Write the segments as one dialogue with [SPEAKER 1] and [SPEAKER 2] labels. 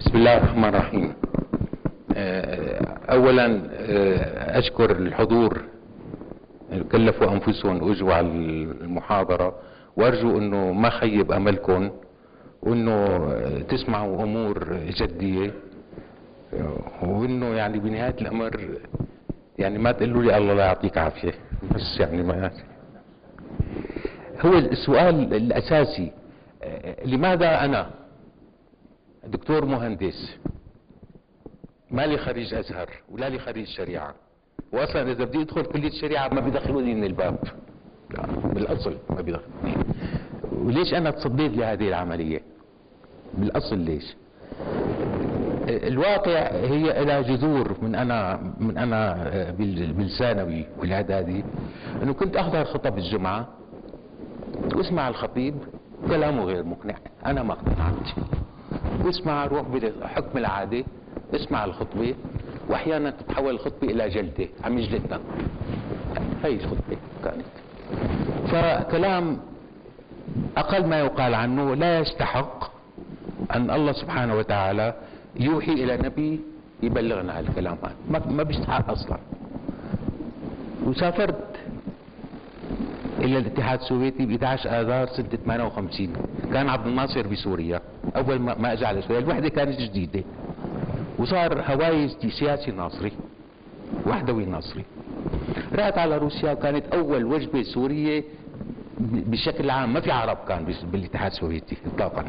[SPEAKER 1] بسم الله الرحمن الرحيم. اولا أشكر الحضور. كلفوا أنفسهم واجوا على المحاضرة. وأرجو إنه ما خيب أملكم وإنه تسمعوا أمور جدية. وإنه يعني بنهاية الأمر يعني ما تقولوا لي الله لا يعطيك عافية. بس يعني ما هو السؤال الأساسي لماذا أنا دكتور مهندس ما لي خريج أزهر ولا لي خريج شريعة. واصلا إذا بدي أدخل كلية الشريعه ما بيدخلوني من الباب. لا بالاصل ما بيدخلوني. وليش أنا تصديت لهذه العملية؟ بالاصل ليش؟ الواقع هي لها جذور من أنا من أنا بالثانوي والإعدادي. أنه كنت أحضر خطب الجمعة واسمع الخطيب كلامه غير مقنع. أنا ما اقتنعت. واسمع روح بحكم العادة اسمع الخطبة وأحيانا تتحول الخطبة إلى جلدة عم يجلدنا. هي الخطبة كانت. فكلام أقل ما يقال عنه لا يستحق أن الله سبحانه وتعالى يوحي إلى نبي يبلغنا هالكلام. هذا ما بيستحق أصلا. وسافرت إلى الاتحاد السوفيتي ب 11 آذار سنة 58 كان عبد الناصر بسوريا أول ما أجى على سوريا. الوحدة كانت جديدة. وصار هواي سياسي ناصري وحدوي ناصري. رحت على روسيا وكانت أول وجبة سورية بشكل عام. ما في عرب كان بالاتحاد السوفيتي اطلاقا.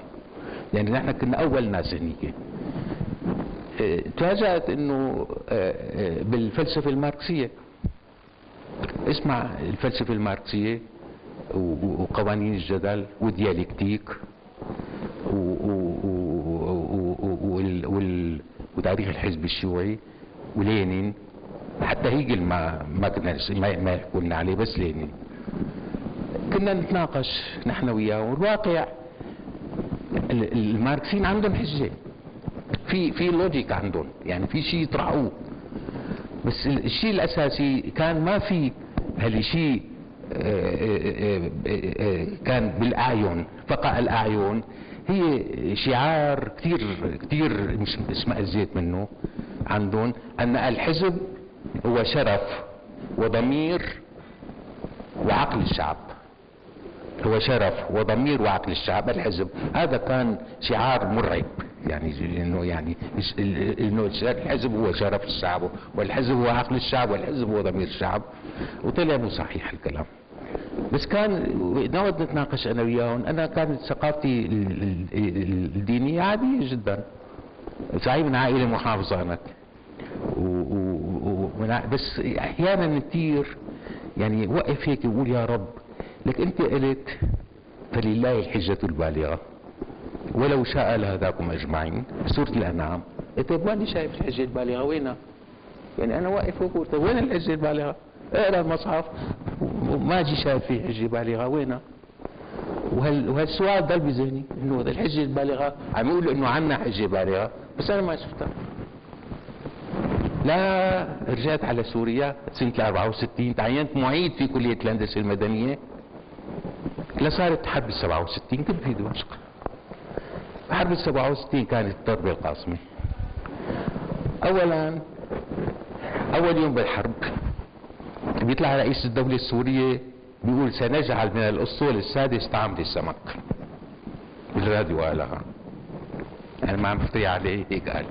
[SPEAKER 1] يعني نحن كنا أول ناس هنيك. تفاجأت إنه بالفلسفة الماركسية. اسمع الفلسفة الماركسية وقوانين الجدل والديالكتيك وتاريخ الحزب الشيوعي ولينين. حتى هيجل ما ما كنا ما لنا عليه بس لينين. كنا نتناقش نحن وياه. والواقع الماركسيين عندهم حجة. في في لوجيك عندهم. يعني في شيء يطرحوه. بس الشيء الأساسي كان ما في هالشيء كان بالأعين فقع الأعين. هي شعار كثير كثير مش اسمئزيت منه عندهم أن الحزب هو شرف وضمير وعقل الشعب. هو شرف وضمير وعقل الشعب الحزب. هذا كان شعار مرعب. يعني إنه يعني إنه الحزب هو شرف الشعب والحزب هو عقل الشعب والحزب هو ضمير الشعب. وطلع مو صحيح الكلام. بس كان نقعد نتناقش أنا وياهم. أنا كانت ثقافتي الدينية عادية جدا. سعيد من عائلة محافظة أنا. بس أحيانا كثير يعني وقف هيك يقول يا رب لك أنت قلت فلله الحجة البالغة. ولو شاء لهداكم أجمعين. سورة الأنعام. طيب ماني شايف الحجة البالغة. وينها؟ يعني أنا واقف وقول طيب وين الحجة البالغة؟ اقرأ المصحف. وما أجي شايف فيه حجة بالغة وينها؟ وهال وهالسؤال ضل بذهني إنه الحجة البالغة عم يقولوا إنه عنا حجة بالغة بس أنا ما شفتها. لا رجعت على سوريا سنة 64 تعينت معيد في كلية الهندسة المدنية. لا صارت حرب ال 67 كنت في دمشق. حرب ال 67 كانت الضربة القاصمة أولا أول يوم بالحرب بيطلع رئيس الدولة السورية بيقول سنجعل من الأسطول السادس طعام للسمك بالراديو قالها. أنا ما عم بفتري عليه هيك قال.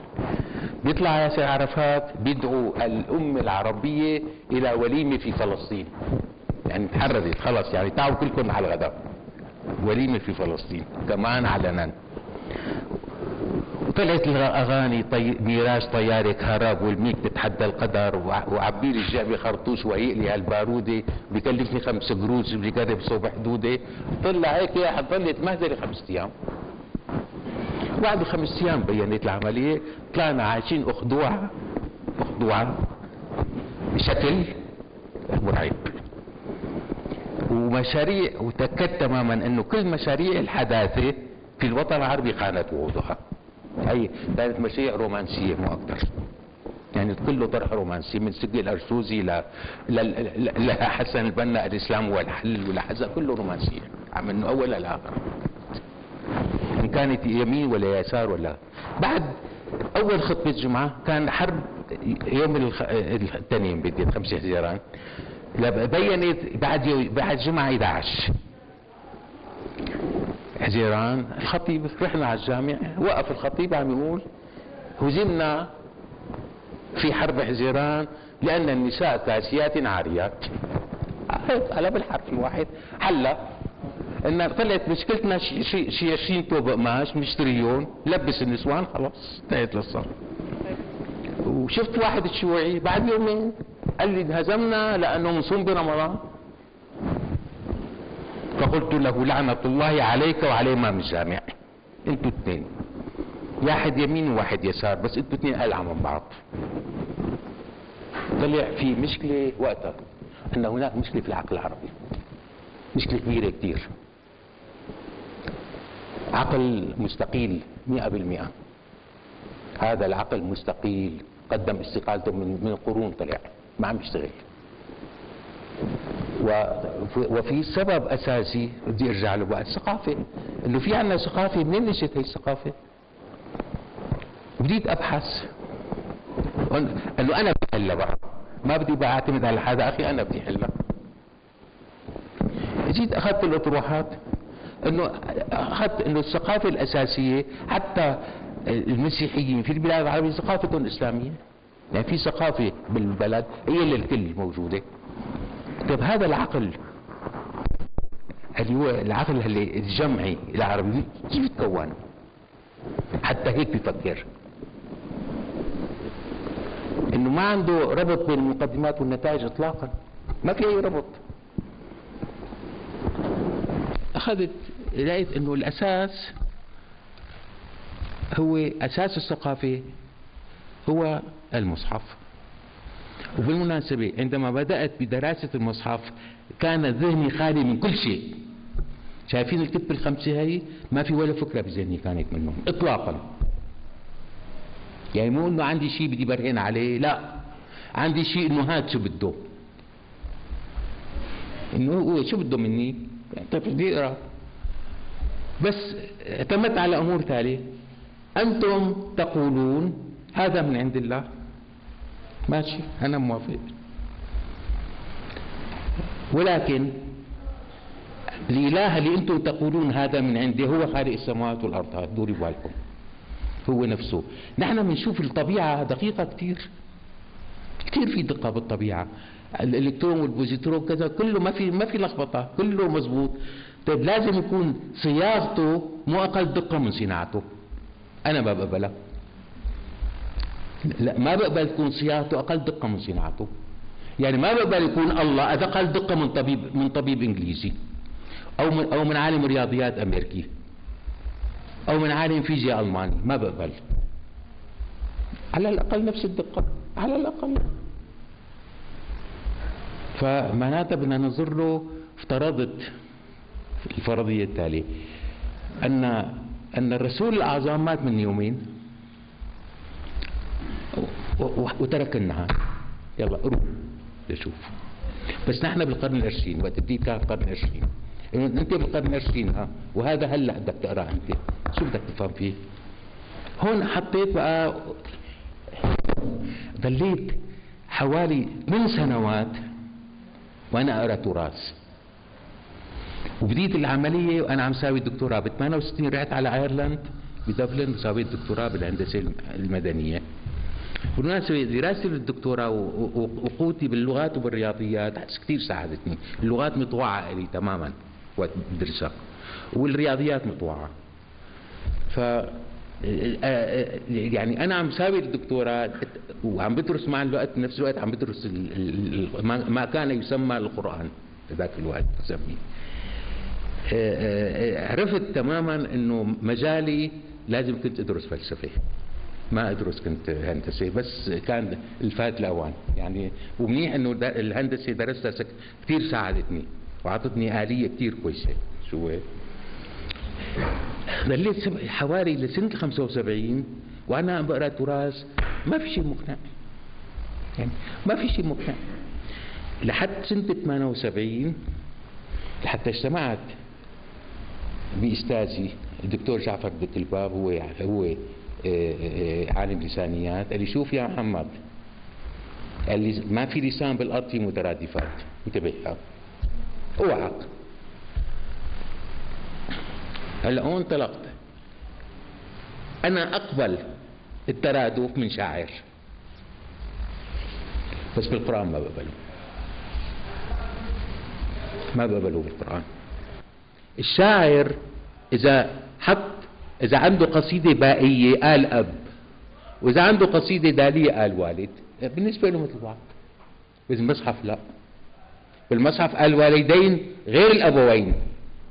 [SPEAKER 1] بيطلع ياسر عرفات بيدعو الأمة العربية إلى وليمة في فلسطين. يعني تحررت خلص يعني تعالوا كلكم على الغداء. وليمة في فلسطين. كمان علنا وطلعت الاغاني طي... ميراج طيارك هرب والميك تتحدى القدر وعبير الجعبي خرطوش وهيقلي هالبارودة بكلفني خمس قروش بجرب صوب حدوده طلع هيك ضلت مهدرة خمس أيام. بعد خمس أيام بينت العملية طلعنا عايشين اخدوعه اخدوعه بشكل مرعب. ومشاريع وتأكدت تماما إنه كل مشاريع الحداثة في الوطن العربي خانت وعودها هي كانت مشاريع رومانسية مو أكثر يعني كله طرح رومانسي من سقي الارسوزي ل لحسن البنا الإسلام هو الحل كله رومانسية من أول لاخر كانت يمين ولا يسار ولا. بعد أول خطبة جمعه كان حرب يوم الخ... التنين بدي 5 حزيران بينت بعد يو... بعد جمعة 11 حزيران الخطيب رحنا على الجامع وقف الخطيب عم يقول هزمنا في حرب حزيران لأن النساء كاسيات عاريات. على بالحرف الواحد. حلا ان طلعت مشكلتنا شي شي 20 توب قماش نشتريهم لبس النسوان خلاص انتهت للصف. وشفت واحد شيوعي بعد يومين قال لي انهزمنا لأنه مصوم برمضان. فقلت له لعنة الله عليك وعلى إمام الجامع. أنتوا اثنين. واحد يمين وواحد يسار بس أنتوا اثنين قلعة من بعض. طلع في مشكلة وقتها إن هناك مشكلة في العقل العربي. مشكلة كبيرة كتير. عقل مستقيل مئة بالمئة. هذا العقل مستقيل قدم استقالته من من قرون طلع ما عم يشتغل. وفي سبب أساسي بدي أرجع له بقى الثقافه إنه في عندنا ثقافة منين نشت هي الثقافة؟ بديت أبحث. انه أنا بدي حلها بقى ما بدي بقى اعتمد على حدا. أخي أنا بدي حلها جيت أخذت الأطروحات. إنه أخذت إنه الثقافة الأساسية حتى المسيحيين في البلاد العربية ثقافتهم إسلامية. يعني في ثقافة بالبلد هي للكل موجودة. طيب هذا العقل اللي هو العقل اللي الجمعي العربي كيف تكون حتى هيك بفكر. إنه ما عنده ربط بين المقدمات والنتائج اطلاقا. ما في أي ربط. أخذت لقيت إنه الأساس هو أساس الثقافة هو المصحف. وبالمناسبة عندما بدأت بدراسة المصحف كان ذهني خالي من كل شيء. شايفين الكتب الخمسة هي ما في ولا فكرة بذهني كانت منهم إطلاقا. يعني مو إنه عندي شيء بدي برهن عليه لا. عندي شيء إنه هات شو بده. إنه هو شو بده مني؟ طيب بدي أقرأ. بس اعتمدت على أمور تالية. أنتم تقولون هذا من عند الله. ماشي أنا موافق. ولكن الإله اللي أنتم تقولون هذا من عندي هو خالق السماوات والأرض هذا دوري بالكم هو نفسه. نحن بنشوف الطبيعة دقيقة كثير كثير في دقة بالطبيعة. الإلكترون والبوزيترون كذا كله ما في ما في لخبطة كله مزبوط طيب لازم يكون صياغته مو أقل دقة من صناعته. أنا ما بقبلها لا ما بقبل تكون صياغته أقل دقة من صناعته. يعني ما بقبل يكون الله أقل دقة من طبيب من طبيب إنجليزي. أو من أو من عالم رياضيات أمريكي. أو من عالم فيزياء ألماني. ما بقبل. على الأقل نفس الدقة. على الأقل. فمعناتها بدنا ننظر له افترضت الفرضية التالية. أن أن الرسول الأعظم مات من يومين. وترك النهار يلا روح. لشوف بس نحن بالقرن العشرين وقت بديت كان القرن العشرين أنت بالقرن العشرين ها وهذا هلأ بدك تقرا أنت. شو بدك تفهم فيه؟ هون حطيت بقى ضليت حوالي من سنوات وأنا أقرأ تراث. وبديت العملية وأنا عم ساوي الدكتوراه. ب 68 رحت على أيرلند بدبلن وسويت دكتوراه بالهندسة المدنية. بالمناسبة دراستي للدكتوراه وقوتي باللغات وبالرياضيات. كثير ساعدتني. اللغات مطوعة لي تماما وقت بدرسها والرياضيات مطوعة. ف يعني أنا عم ساوي الدكتوراه وعم بدرس مع الوقت نفس الوقت عم بدرس ما كان يسمى القرآن. ذاك الوقت بسميه عرفت تماما إنه مجالي لازم كنت أدرس فلسفة. ما أدرس كنت هندسة بس كان الفات الأوان. يعني ومنيح إنه الهندسة درستها كثير ساعدتني وأعطتني آلية كثير كويسة. شو ضليت حوالي لسنة 75 وأنا عم بقرأ تراث ما في شيء مقنع. يعني ما في شيء مقنع. لحد سنة 78 لحتى اجتمعت بأستاذي الدكتور جعفر الباب هو هو عالم لسانيات قال لي شوف يا محمد قال لي ما في لسان بالأرض في مترادفات. انتبه اوعى هلا هون انطلقت. أنا أقبل الترادف من شاعر. بس بالقرآن ما بقبله. ما بقبله بالقرآن. الشاعر إذا حط إذا عنده قصيدة بائية قال أب وإذا عنده قصيدة دالية قال والد. بالنسبة له مثل بعض. بالمصحف لا. بالمصحف الوالدين غير الأبوين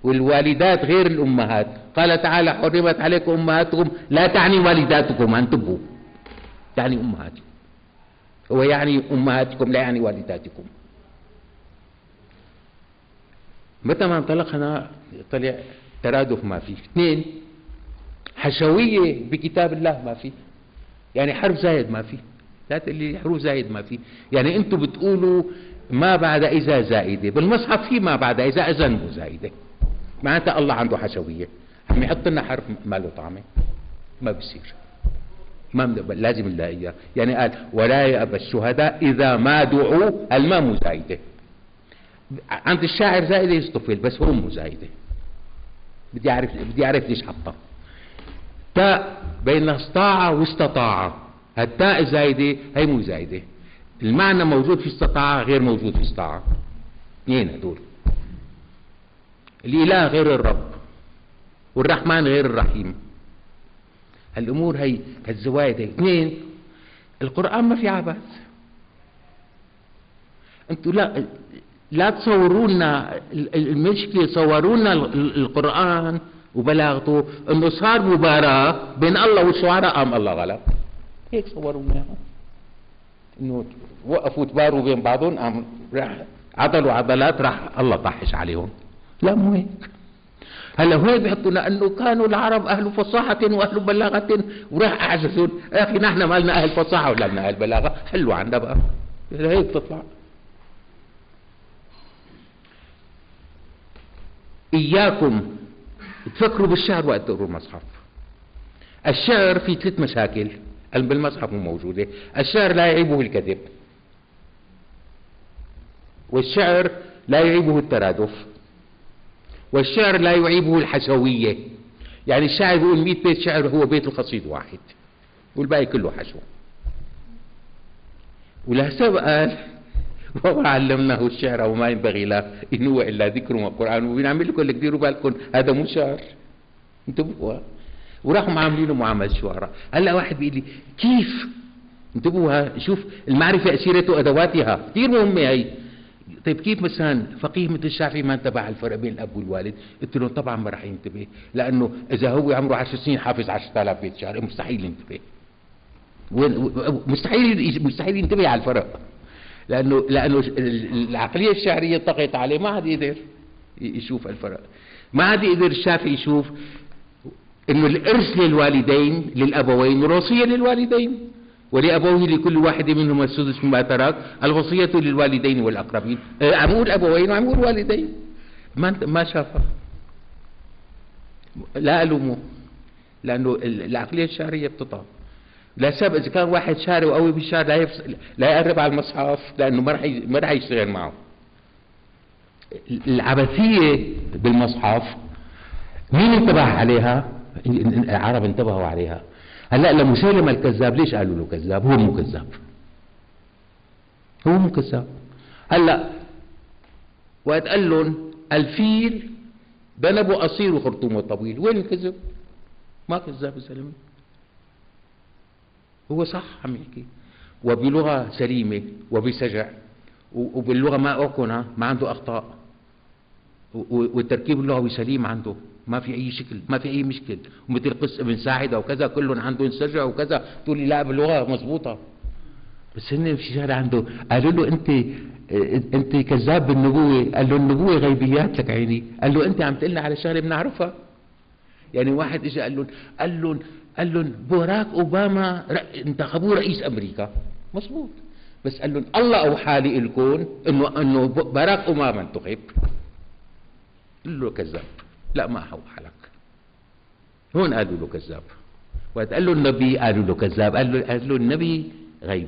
[SPEAKER 1] والوالدات غير الأمهات. قال تعالى حرمت عليكم أمهاتكم لا تعني والداتكم انتبهوا. تعني أمهاتكم. هو يعني أمهاتكم لا يعني والداتكم. متى ما انطلقنا طلع ترادف ما في اثنين حشوية بكتاب الله ما في. يعني حرف زايد ما في. لا تقول حروف زايد ما في. يعني أنتم بتقولوا ما بعد إذا زائدة. بالمصحف في ما بعد إذا أذنبه زائدة معناتها الله عنده حشوية. عم يحط لنا حرف ما له طعمة. ما بصير ما لازم إياه يعني قال ولا يأبى الشهداء إذا ما دعوا المام زايدة. عند الشاعر زائدة يصطفل بس هو مو زايدة. بدي أعرف بدي أعرف ليش حطها. تاء بين استطاع واستطاع. التاء زايدة هي مو زايدة. المعنى موجود في استطاع غير موجود في استطاع. اثنين هدول. الإله غير الرب والرحمن غير الرحيم. الأمور هي الزوايد هي اثنين القرآن ما في عبث. أنتوا لا لا تصوروا لنا المشكلة صوروا لنا القرآن. وبلاغته انه صار مباراة بين الله والشعراء قام الله غلب هيك صوروا لنا انه وقفوا تباروا بين بعضهم قام راح عضلوا عضلات راح الله طحش عليهم. لا مو هيك. هلا هيك بيحطوا لأنه كانوا العرب أهل فصاحة واهل بلاغة وراح اعجزون. يا أخي نحن ما لنا أهل فصاحة ولا لنا أهل بلاغة. حلوا عنا بقى. هيك تطلع إياكم تفكروا بالشعر وقت تقروا المصحف. الشعر في ثلاث مشاكل. بالمصحف مو موجودة. الشعر لا يعيبه الكذب. والشعر لا يعيبه الترادف. والشعر لا يعيبه الحشوية. يعني الشاعر بيقول 100 بيت شعر هو بيت القصيد واحد. والباقي كله حشو. ولهسبب قال وما علمناه الشعر وما ينبغي له. إن هو إلا ذكر وقرآن وبنعمل لكم اللي كديروا بالكم. هذا مو شعر. انتبهوا وراحوا عاملينه معاملة الشعراء هلا واحد بيقول لي كيف؟ انتبهوا شوف المعرفة أسيرة وأدواتها كثير مهمة هي. طيب كيف مثلا فقيه مثل الشافعي ما انتبه على الفرق بين الأب والوالد؟ قلت له طبعا ما راح ينتبه. لأنه إذا هو عمره 10 سنين حافظ 10000 بيت شعر. مستحيل ينتبه. مستحيل مستحيل ينتبه على الفرق. لأنه لأنه العقلية الشعرية طغت عليه ما عاد يقدر يشوف الفرق. ما عاد يقدر الشافعي يشوف إنه الإرث للوالدين للأبوين والوصية للوالدين. ولأبوه لكل واحد منهما السدس مما ترك الوصية للوالدين والأقربين. أه، عم يقول أبوين وعم يقول والدين ما ما شافها لا ألومه. لأنه العقلية الشعرية بتطع لا سبب إذا كان واحد شاري وقوي بالشعر لا يفصل لا يقرب على المصحف لأنه ما رح ما رح يشتغل معه. العبثية بالمصحف مين انتبه عليها؟ العرب انتبهوا عليها. هلأ لمسيلمة الكذاب ليش قالوا له كذاب؟ هو مو كذاب. هو مو كذاب. هلأ وقت قال لهم الفيل ذنبه قصير وخرطومه طويل. وين الكذب؟ ما كذاب الزلمه هو صح عم يحكي وبلغة سليمة وبسجع. وباللغة ما أكون ما عنده أخطاء. والتركيب اللغوي سليم عنده. ما في أي شكل ما في أي مشكل. ومثل قس ابن ساعدة وكذا كلهم عندهم سجع وكذا. تقول لي لا باللغة مضبوطة. بس هن في شغله عنده. قالوا له أنت أنت كذاب بالنبوة. قال له النبوة غيبيات لك عيني. قال له أنت عم تقلنا على شغلة بنعرفها. يعني واحد اجى قال لهم قال لهم قال لهم باراك أوباما انتخبوه رئيس أمريكا. مضبوط بس قال لهم الله أوحى لي لكم انه إنه باراك أوباما انتخب. قال له كذاب. لا ما حوح لك. هون قالوا له كذاب. وقت قال له النبي قالوا له كذاب. قال له, قال له النبي غيب.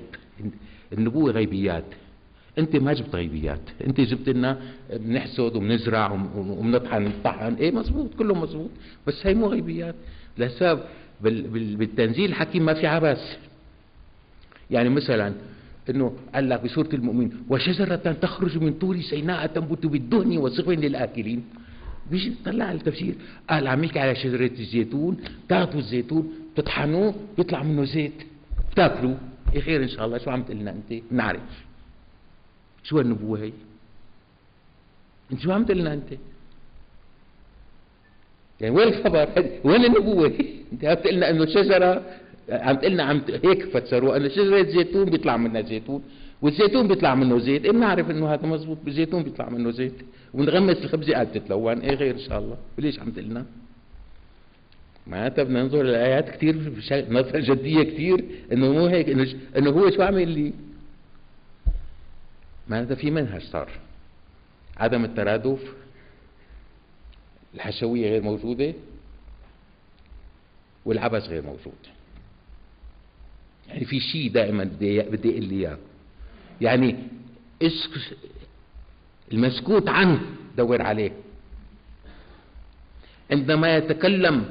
[SPEAKER 1] النبوة غيبيات. أنت ما جبت غيبيات. أنت جبت لنا بنحسد وبنزرع وبنطحن نطحن. إيه مزبوط كله مزبوط بس هي مو غيبيات. لسبب بالتنزيل الحكيم ما في عبث يعني مثلا إنه قال لك بسوره المؤمن وشجرة تخرج من طور سيناء تنبت بالدهن وصفن للآكلين. بيجي طلع التفسير. قال عم يحكي على شجرة الزيتون تاخذوا الزيتون تطحنوه يطلع منه زيت. بتاكلوا إيه خير إن شاء الله. شو عم تقول لنا أنت؟ نعرف. شو النبوة هي؟ إنت شو عم تقول لنا أنت؟ يعني وين الخبر؟ وين النبوة؟ انت عم تقول لنا إنه شجرة عم تقلنا عم هيك فسروها إنه شجرة زيتون بيطلع منها زيتون والزيتون بيطلع منه زيت. إيه بنعرف إنه هذا مزبوط بالزيتون بيطلع منه زيت. ونغمس الخبزة قال تتلون. إيه غير إن شاء الله؟ وليش عم تقلنا؟ معناتها بدنا ننظر الايات كثير نظرة جدية كثير إنه مو هيك إنه إنه هو شو عمل لي معناتها في منهج صار. عدم الترادف الحشوية غير موجودة والعبث غير موجود. يعني في شيء دائما بدي بدي أقول لي إياه. يعني المسكوت عنه دور عليه. عندما يتكلم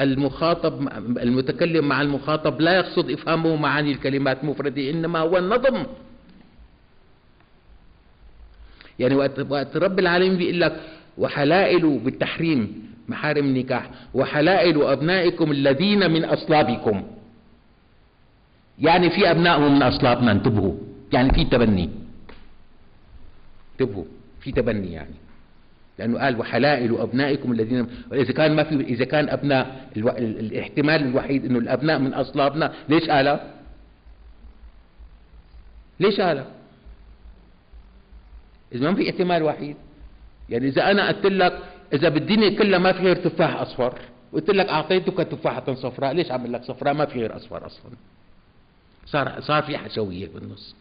[SPEAKER 1] المخاطب المتكلم مع المخاطب لا يقصد إفهامه معاني الكلمات مفردة إنما هو النظم. يعني وقت رب العالمين بيقول لك وحلائل بالتحريم محارم النكاح وحلائل أبنائكم الذين من أصلابكم. يعني في أبنائهم من أصلابنا انتبهوا. يعني في تبني. انتبهوا. في تبني يعني. لأنه قال وحلائل أبنائكم الذين إذا كان ما في إذا كان أبناء ألو... الاحتمال الوحيد إنه الأبناء من أصلابنا ليش قال؟ ليش قال؟ إذا ما في احتمال وحيد. يعني إذا أنا قلت لك إذا بالدنيا كلها ما في غير تفاح أصفر وقلت لك أعطيتك تفاحة صفراء ليش عم لك صفراء؟ ما في غير أصفر أصلا. صار صار في حشوية بالنص.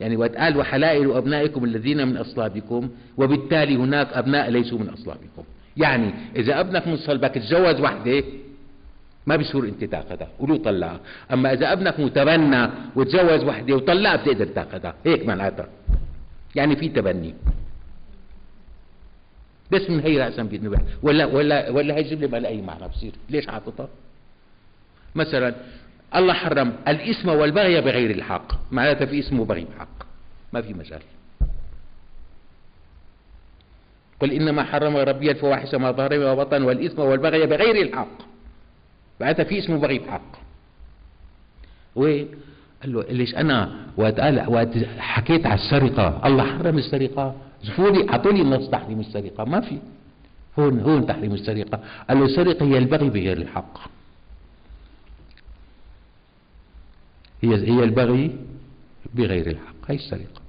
[SPEAKER 1] يعني وقت قال وحلائل أبنائكم الذين من أصلابكم وبالتالي هناك أبناء ليسوا من أصلابكم. يعني إذا أبنك من صلبك تزوج وحدة ما بيصير انت تاخذها ولو طلعها أما إذا أبنك متبنى وتزوج وحدة وطلعها بتقدر تاخذها. هيك معناتها. يعني في تبني. بس من هي راسا بينبح ولا ولا ولا هيجيب لي بلا أي معنى بصير. ليش حاططها مثلا الله حرم الاسم والبغي بغير الحق. معناتها في اسم وبغي بحق. ما في مجال. قل إنما حرم ربي الفواحش ما ظهر وبطن والإثم والبغي بغير الحق. معناتها في اسم وبغي بحق. وين؟ قال له ليش أنا وقت حكيت على السرقة. الله حرم السرقة. شوفوا اعطوا لي النص تحريم السرقة. ما في. هون هون تحريم السرقة. قال له السرقة هي البغي بغير الحق. هي هي البغي بغير الحق. هي السرقة.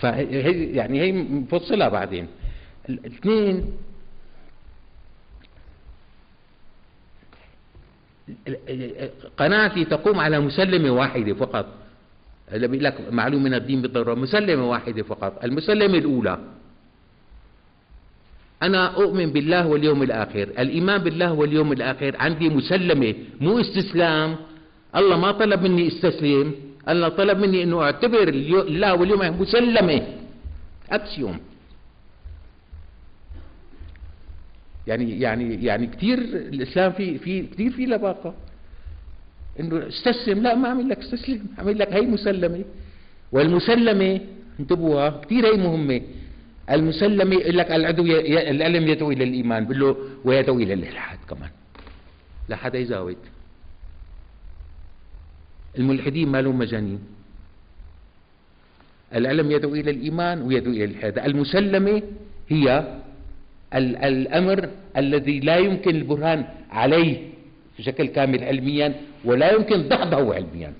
[SPEAKER 1] فهي يعني هي مفصلة بعدين. الاثنين قناتي تقوم على مسلمة واحدة فقط. بيقول لك معلوم من الدين بالضرورة مسلمة واحدة فقط. المسلمة الأولى. أنا أؤمن بالله واليوم الآخر. الإيمان بالله واليوم الآخر. عندي مسلمة. مو استسلام. الله ما طلب مني استسلم. الله طلب مني أنه أعتبر الله واليوم مسلمة. أكسيوم. يعني يعني يعني كثير الإسلام في في كثير في لباقة. إنه استسلم. لا ما عمل لك استسلم. عمل لك هي مسلمة. والمسلمة انتبهوا كثير هي مهمة. المسلم يقول لك العدو العلم يدعو إلى الإيمان. بقول له ويدعو إلى الإلحاد كمان. لا حدا يزاود الملحدين ما لهم مجانين. العلم يدعو إلى الإيمان ويدعو إلى الإلحاد. المسلمة هي الأمر الذي لا يمكن البرهان عليه. بشكل كامل علميا ولا يمكن دحضه علميا.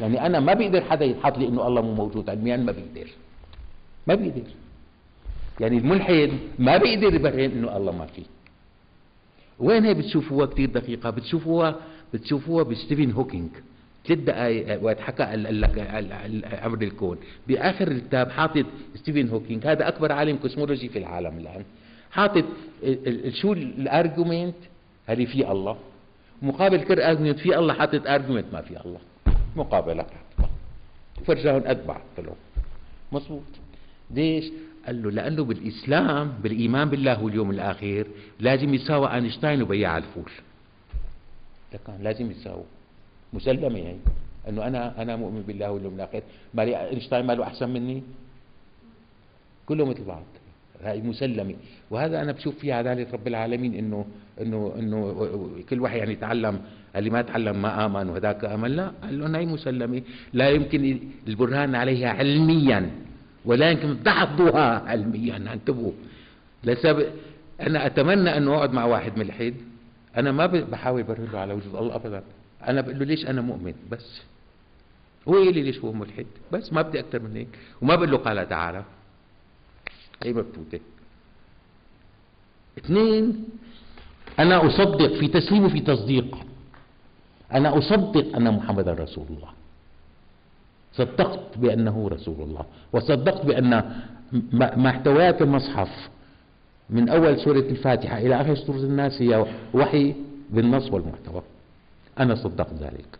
[SPEAKER 1] يعني أنا ما بيقدر حدا يحط لي إنه الله مو موجود علميا ما بيقدر. ما بيقدر. يعني الملحد ما بيقدر يبرهن إنه الله ما فيه. وين هي بتشوفوها كثير دقيقة؟ بتشوفوها بتشوفوها بستيفن هوكينج ثلاث دقائق وقت حكى أمر الكون. بآخر الكتاب حاطط ستيفن هوكينج هذا أكبر عالم cosmology في العالم الآن. حاطط شو ال argument اللي في الله؟ مقابل كل argument في الله حاطط argument ما في الله. مقابلة. فرجاهم قد بعض له مضبوط ليش؟ قال له لأنه بالإسلام بالإيمان بالله واليوم الآخر لازم يساوي آينشتاين وبياع الفول. كان لازم يساووا مسلمة يعني. أنه أنا أنا مؤمن بالله واليوم الآخر. مالي آينشتاين ماله أحسن مني؟ كله مثل بعض. هاي مسلمة. وهذا أنا بشوف فيها عدالة رب العالمين إنه إنه إنه كل واحد يعني تعلم اللي ما تعلم ما آمن وهذاك آمن. لا قال له هاي مسلمة لا يمكن البرهان عليها علميا ولا يمكن ضحضها علميا. انتبهوا. لسبب أنا أتمنى أنه أقعد مع واحد ملحد أنا ما بحاول برهن على وجود الله أبدا. أنا بقول له ليش أنا مؤمن؟ بس. هو يقول لي ليش هو ملحد؟ بس ما بدي أكثر من هيك. وما بقول له قال تعالى هي مبتوتة. اثنين أنا أصدق في تسليم وفي تصديق. أنا أصدق أن محمدا رسول الله. صدقت بأنه رسول الله. وصدقت بأن ما احتواه المصحف من أول سورة الفاتحة إلى آخر سورة الناس هي وحي بالنص والمحتوى. أنا صدقت ذلك.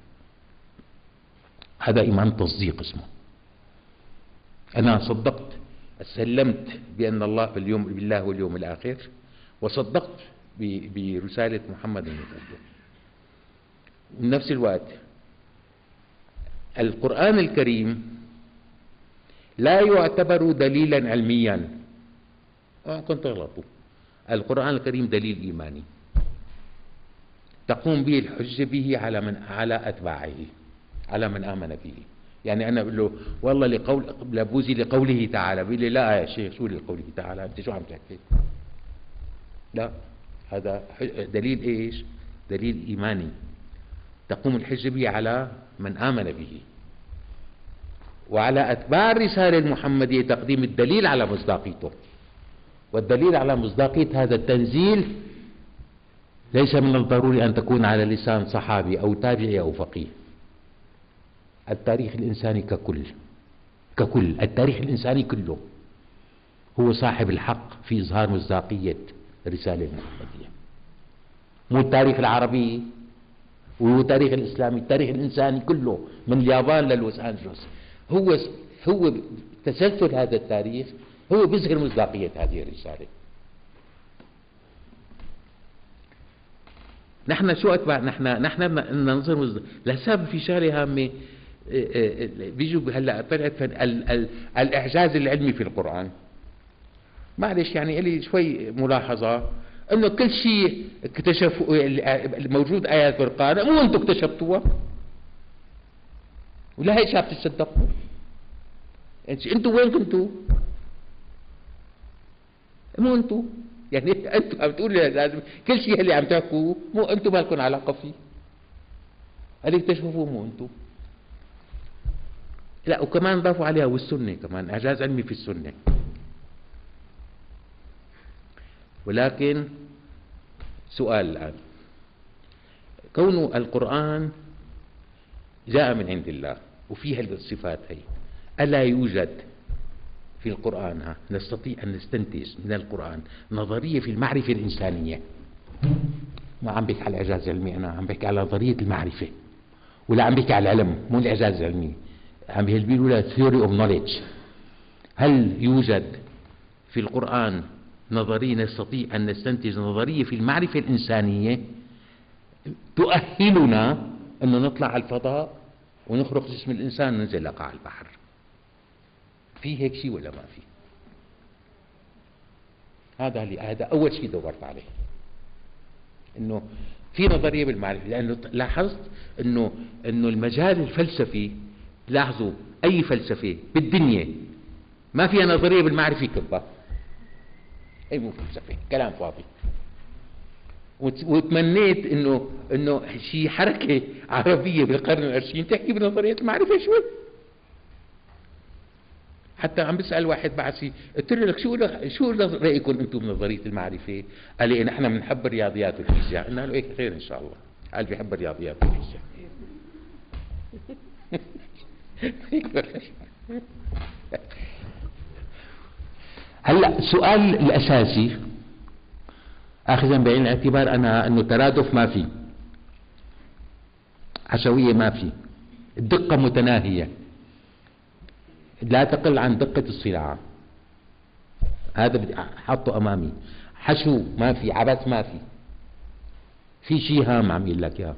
[SPEAKER 1] هذا إيمان تصديق اسمه. أنا صدقت سلمت بأن الله باليوم بالله واليوم الآخر. وصدقت برسالة محمد النبوة نفس الوقت القرآن الكريم لا يعتبر دليلا علميا. آه، كنت غلطوا القرآن الكريم دليل إيماني. تقوم به الحجة به على من على أتباعه على من آمن به. يعني أنا بقول له والله لقول لبوزي لقوله تعالى. بيقول لي لا يا شيخ شو لقوله تعالى؟ أنت شو عم تحكي؟ لا. هذا دليل إيش؟ دليل إيماني. تقوم الحجة به على من آمن به. وعلى أتباع الرسالة المحمدية تقديم الدليل على مصداقيته. والدليل على مصداقية هذا التنزيل ليس من الضروري أن تكون على لسان صحابي أو تابعي أو فقيه. التاريخ الإنساني ككل. ككل. التاريخ الإنساني كله هو صاحب الحق في إظهار مصداقية الرسالة المحمدية مو التاريخ العربي وهو التاريخ الإسلامي التاريخ الإنساني كله من اليابان للوس أنجلوس. هو هو تسلسل هذا التاريخ هو بيظهر مصداقية هذه الرسالة. نحن شو أتبع نحن نحن ننظر لسبب في شغلة هامة بيجوا هلا طلعت الإعجاز العلمي في القرآن. معلش يعني لي شوي ملاحظة إنه كل شيء اكتشفوا موجود آيات في القران مو أنتم اكتشفتوها؟ ولا هيك شاف تصدقوا أنتم وين كنتوا؟ مو أنتم يعني أنتم عم تقولوا لازم كل شيء اللي عم تحكوه مو أنتم ما لكم علاقة فيه. اللي اكتشفوه مو أنتم لا وكمان ضافوا عليها والسنة كمان إعجاز علمي في السنة. ولكن سؤال الآن. كون القرآن جاء من عند الله وفيها الصفات هي ألا يوجد في القرآن؟ ها نستطيع أن نستنتج من القرآن نظرية في المعرفة الإنسانية. ما عم بحكي على الإعجاز العلمي أنا عم بحكي على نظرية المعرفة ولا عم بحكي على العلم مو الإعجاز العلمي. عم بيقولوا theory of knowledge. هل يوجد في القرآن نظرية نستطيع أن نستنتج نظرية في المعرفة الإنسانية تؤهلنا أن نطلع على الفضاء ونخرق جسم الإنسان وننزل لقاع البحر. في هيك شيء ولا ما في؟ هذا اللي هذا أول شيء دورت عليه. إنه في نظرية بالمعرفة لأنه لاحظت إنه إنه المجال الفلسفي لاحظوا أي فلسفة بالدنيا ما فيها نظرية بالمعرفة كبة. أي مو فلسفة كلام فاضي. وتمنيت انه إنه شي حركة عربية بالقرن العشرين تحكي بنظرية المعرفة شوي. حتى عم بسأل واحد بعثي قلت له لك شو شو رأيكم أنتم بنظرية المعرفة؟ قال لي نحن بنحب الرياضيات والفيزياء قلنا له إيه خير إن شاء الله. قال بيحب الرياضيات والفيزياء هلا السؤال الاساسي اخذا بعين الاعتبار أنا أنه ترادف ما في عشويه ما في الدقه متناهية لا تقل عن دقة الصناعه هذا بدي حطه أمامي حشو ما في عبث ما في في شيء هام عم يقول لك إياه.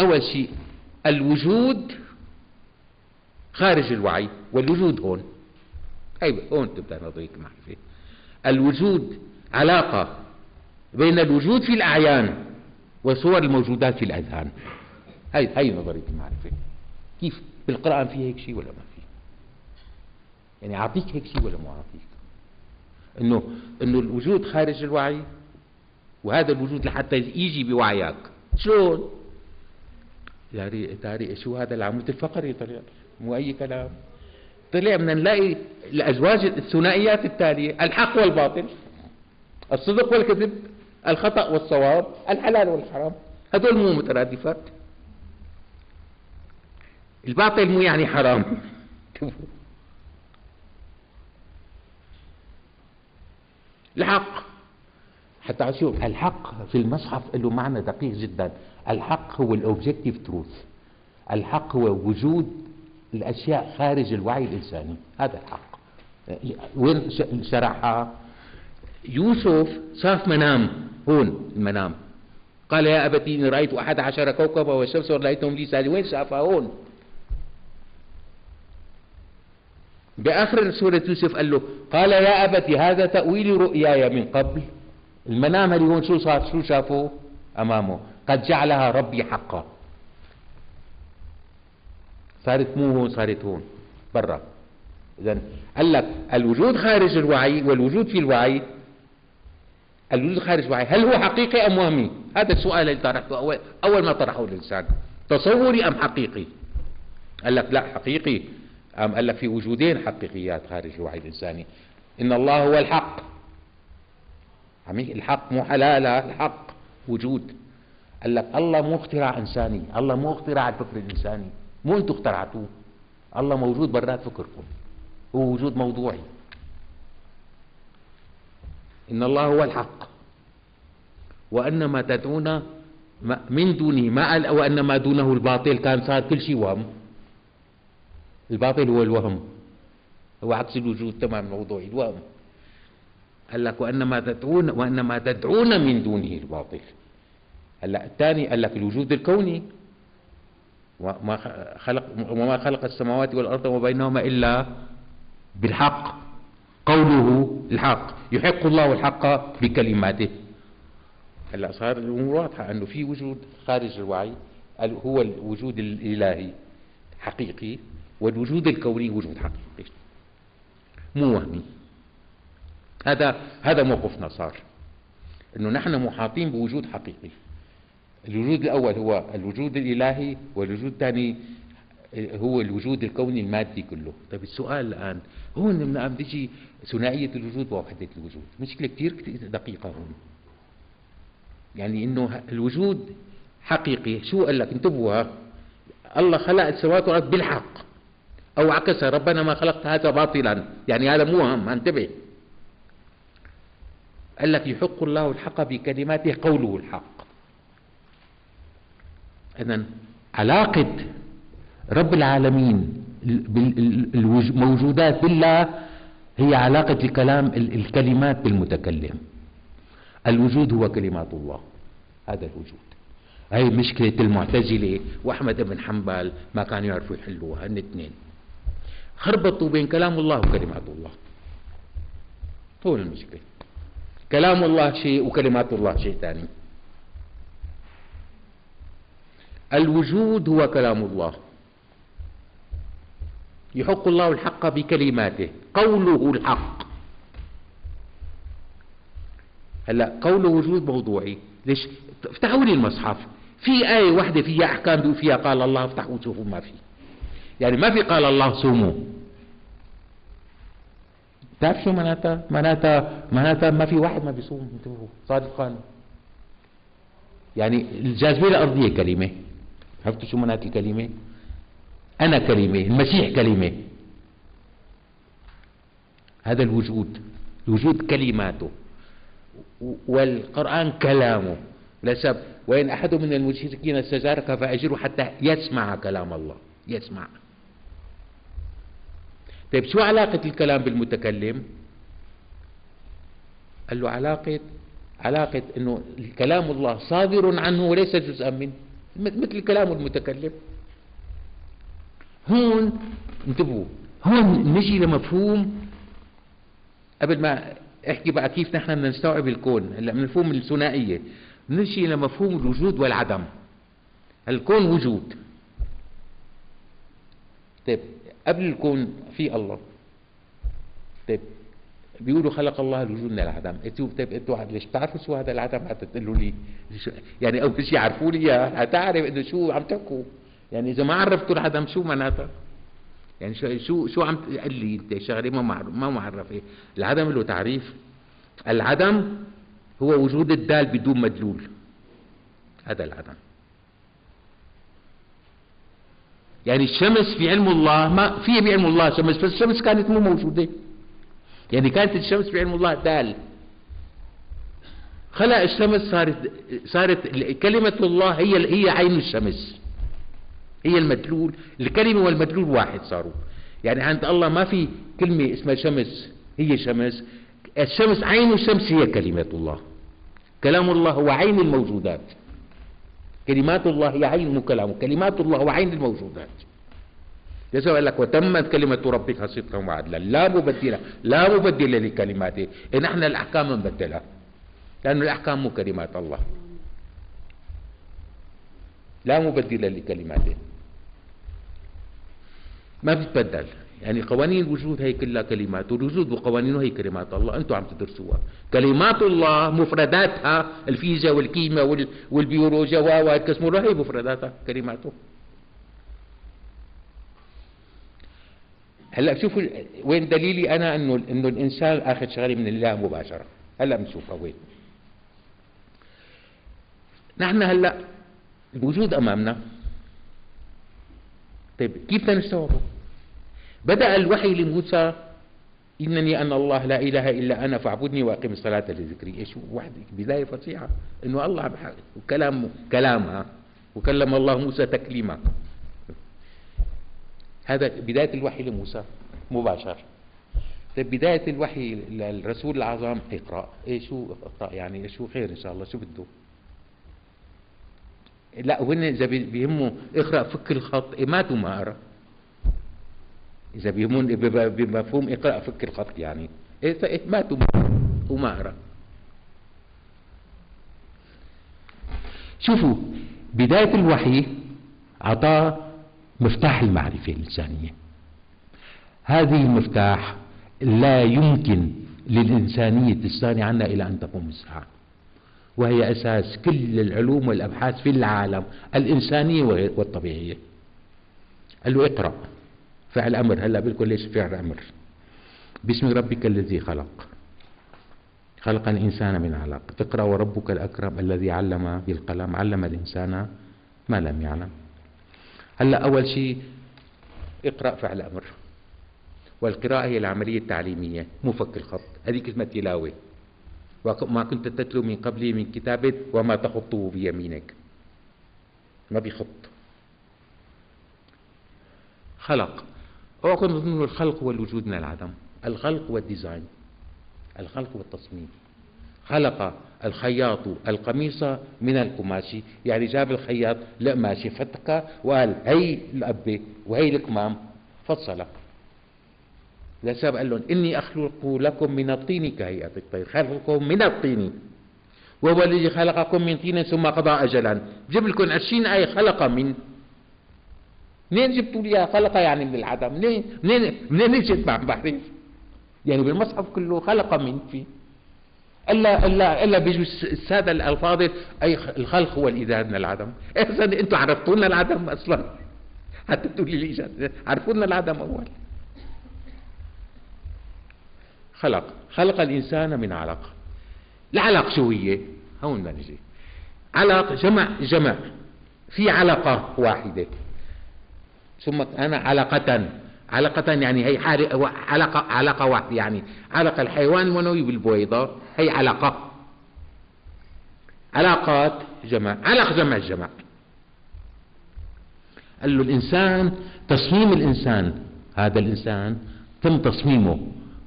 [SPEAKER 1] أول شيء الوجود خارج الوعي والوجود هون. هي هون تبدأ نظرية المعرفة. الوجود علاقة بين الوجود في الأعيان وصور الموجودات في الأذهان. هي هي نظرية المعرفة. كيف؟ بالقرآن في هيك شيء ولا ما في؟ يعني أعطيك هيك شيء ولا مو أعطيك؟ إنه إنه الوجود خارج الوعي وهذا الوجود لحتى يجي بوعيك. شلون؟ تاري تاري شو هذا العمود؟ الفقري طلع مو أي كلام. طلع بدنا نلاقي الأزواج الثنائيات التالية الحق والباطل الصدق والكذب الخطأ والصواب الحلال والحرام. هذول مو مترادفات. الباطل مو يعني حرام. الحق. حتى أشوف الحق في المصحف له معنى دقيق جدا. الحق هو الاوبجكتيف تروث الحق هو وجود الأشياء خارج الوعي الإنساني. هذا الحق. وين شرحها؟ يوسف شاف منام. هون المنام. قال يا أبتي إني رأيت أحد عشر كوكبا والشمس ورأيتهم لي ساجدين. وين شافها هون. بآخر سورة يوسف قال له قال يا أبتي هذا تأويل رؤياي من قبل. المنام اللي هون شو صار؟ شو شافوا أمامه. قد جعلها ربي حقا. صارت مو هون صارت هون برا. إذا قال لك الوجود خارج الوعي والوجود في الوعي. الوجود خارج الوعي هل هو حقيقي أم وهمي؟ هذا السؤال اللي طرحته أول, أول ما طرحه الإنسان. تصوري أم حقيقي؟ قال لك لا حقيقي. أم قال لك في وجودين حقيقيات خارج الوعي الإنساني. إن الله هو الحق. الحق مو حلال الحق وجود. قال لك الله مو اختراع إنساني. الله مو اختراع الفكر الإنساني. مو أنتم اخترعتوه الله موجود برات فكركم. هو وجود موضوعي. إن الله هو الحق. وأن ما تدعون من دونه ما وأن ما دونه الباطل. كان صار كل شيء وهم. الباطل هو الوهم. هو عكس الوجود تمام موضوعي الوهم. قال لك وأن ما تدعون وأن ما تدعون من دونه الباطل. هلا الثاني قال لك الوجود الكوني. وما خلق وما خلق السماوات والأرض وما بينهما إلا بالحق. قوله الحق. يحق الله الحق بكلماته. هلأ صار الأمور واضحة أنه في وجود خارج الوعي هو الوجود الإلهي حقيقي والوجود الكوني وجود حقيقي. مو وهمي. هذا هذا موقفنا صار. أنه نحن محاطين بوجود حقيقي. الوجود الأول هو الوجود الإلهي والوجود الثاني هو الوجود الكوني المادي كله. طيب السؤال الآن هون من عم تجي ثنائية الوجود ووحدة الوجود؟ مشكلة كثير دقيقة هون. يعني إنه الوجود حقيقي شو قال لك؟ انتبهوا الله خلق السماوات والأرض بالحق. أو عكس ربنا ما خلقت هذا باطلا. يعني هذا مو هم انتبه. قال لك يحق الله الحق بكلماته قوله الحق. إذا علاقة رب العالمين الموجودات بالله هي علاقة الكلام الكلمات بالمتكلم. الوجود هو كلمات الله. هذا الوجود. هي مشكلة المعتزلة وأحمد بن حنبل ما كانوا يعرفوا يحلوها هن اثنين. خربطوا بين كلام الله وكلمات الله. هون المشكلة. كلام الله شيء وكلمات الله شيء ثاني. الوجود هو كلام الله. يحق الله الحق بكلماته. قوله الحق. هلا قوله وجود موضوعي. ليش؟ افتحوا لي المصحف. في آية واحدة فيها أحكام فيها قال الله افتحوا وشوفوا ما في. يعني ما في قال الله صوموا. تعرف شو معناتها؟ معناتها معناتها ما في واحد ما بيصوم. انتبهوا صادقا. يعني الجاذبية الأرضية كلمة. عرفتوا شو معنات الكلمة أنا كلمة المسيح كلمة. هذا الوجود الوجود كلماته. والقرآن كلامه. لسبب وإن أحد من المشركين استجارك فأجره حتى يسمع كلام الله يسمع. طيب شو علاقة الكلام بالمتكلم؟ قال له علاقة علاقة إنه كلام الله صادر عنه وليس جزءا منه. مثل كلام المتكلم. هون انتبهوا. هون نجي لمفهوم قبل ما احكي بقى كيف نحن بدنا نستوعب الكون. هلا من مفهوم الثنائية. نجي لمفهوم الوجود والعدم. الكون وجود. طيب قبل الكون في الله. طيب بيقولوا خلق الله الوجود من العدم أنتوا طيب أنتوا ليش بتعرفوا شو هذا العدم؟ حتى تقولوا لي يعني أول شيء عرفوا لي إياه هتعرف إنه شو عم تحكوا. يعني إذا ما عرفتوا العدم شو معناتها؟ يعني شو شو شو عم تقول لي أنت شغلة ما معرف ما معرفة. العدم له تعريف. العدم هو وجود الدال بدون مدلول. هذا العدم. يعني الشمس في علم الله ما في بعلم الله شمس بس الشمس كانت مو موجودة. يعني كانت الشمس في علم الله دال خلق الشمس صارت صارت كلمة الله هي هي عين الشمس. هي المدلول الكلمة والمدلول واحد صاروا. يعني عند الله ما في كلمة اسمها شمس هي شمس. الشمس عين الشمس هي كلمة الله. كلام الله هو عين الموجودات. كلمات الله هي عين كلامه كلمات الله هو عين الموجودات. يسوع قال لك وتمت كلمة ربك صدقا وعدلا. لا مبدلة لا مبدل لكلماته. إن إحنا الأحكام نبدلها. لأن الأحكام مو كلمات الله. لا مبدل لكلماته. ما بتبدل. يعني قوانين الوجود هي كلها كلمات. والوجود وقوانينه هي كلمات الله. أنتم عم تدرسوها. كلمات الله مفرداتها الفيزياء والكيمياء والبيولوجيا والكسمولوجيا هي مفرداتها كلماته. هلا شوفوا وين دليلي أنا انه إنه الإنسان آخذ شغلة من الله مباشرة. هلا بنشوفها وين. نحن هلا الوجود أمامنا. طيب كيف بدنا نستوعبه؟ بدأ الوحي لموسى إنني أنا الله لا إله إلا أنا فاعبدني وأقم الصلاة لذكري. إيش واحد بداية فصيحة؟ إنه الله كلام كلامها وكلم الله موسى تكليما. هذا بداية الوحي لموسى مباشر. طيب بداية الوحي للرسول الأعظم اقرأ. إيه شو اقرأ؟ يعني شو خير إن شاء الله؟ شو بده؟ لا وين إذا بيهمه اقرأ فك الخط؟ إيه ماتوا ما أقرأ إذا بيهمون بمفهوم اقرأ فك الخط يعني. إيه ماتوا وما أقرأ شوفوا بداية الوحي أعطاه مفتاح المعرفة الإنسانية. هذه المفتاح لا يمكن للإنسانية تستغني عنها إلى أن تقوم الساعة وهي أساس كل العلوم والأبحاث في العالم الإنسانية والطبيعية. قال له اقرأ. فعل أمر. هلا بقول ليش فعل أمر؟ باسم ربك الذي خلق. خلق الإنسان من علق. اقرأ وربك الأكرم الذي علم بالقلم علم الإنسان ما لم يعلم. هلا أول شيء اقرأ فعل أمر. والقراءة هي العملية التعليمية مو فك الخط. هذه كلمة تلاوة. وما كنت تتلو من قبلي من كتاب وما تخطه بيمينك. ما بيخط. خلق. اوعوا تظنوا الخلق هو الوجود من العدم. الخلق والديزاين. الخلق والتصميم. خلق الخياط القميص من القماش. يعني جاب الخياط لقماشة فتكة وقال هي الأبة وهي الكمام فصلها لسبب قال لهم إني أخلق لكم من الطين كهيئة الطير. خلقكم من الطين. وهو الذي خلقكم من طين ثم قضى أجلا. جيب لكم عشرين آية خلق من. منين جبتوا لي خلق يعني من العدم. منين؟ منين؟ منين اجت بعرف يعني بالمصحف كله خلق من فيه إلا إلا إلا بيجوا السادة الألفاظ أي الخلق هو الايجاد من العدم. اذا أنتم عرفتوا لنا العدم أصلا؟ حتى تقولي لي عرفوا لنا العدم أول. خلق. خلق الإنسان من علق. العلق شو هي؟ هون ما نجي. علق جمع جمع. في علقة واحدة. ثم أنا علقة. علقة يعني هي علقة علقة واحدة يعني. علقة الحيوان المنوي بالبويضة هي علقة. علاقات جمع علق جمع الجمع قال له الإنسان تصميم الإنسان هذا الإنسان تم تصميمه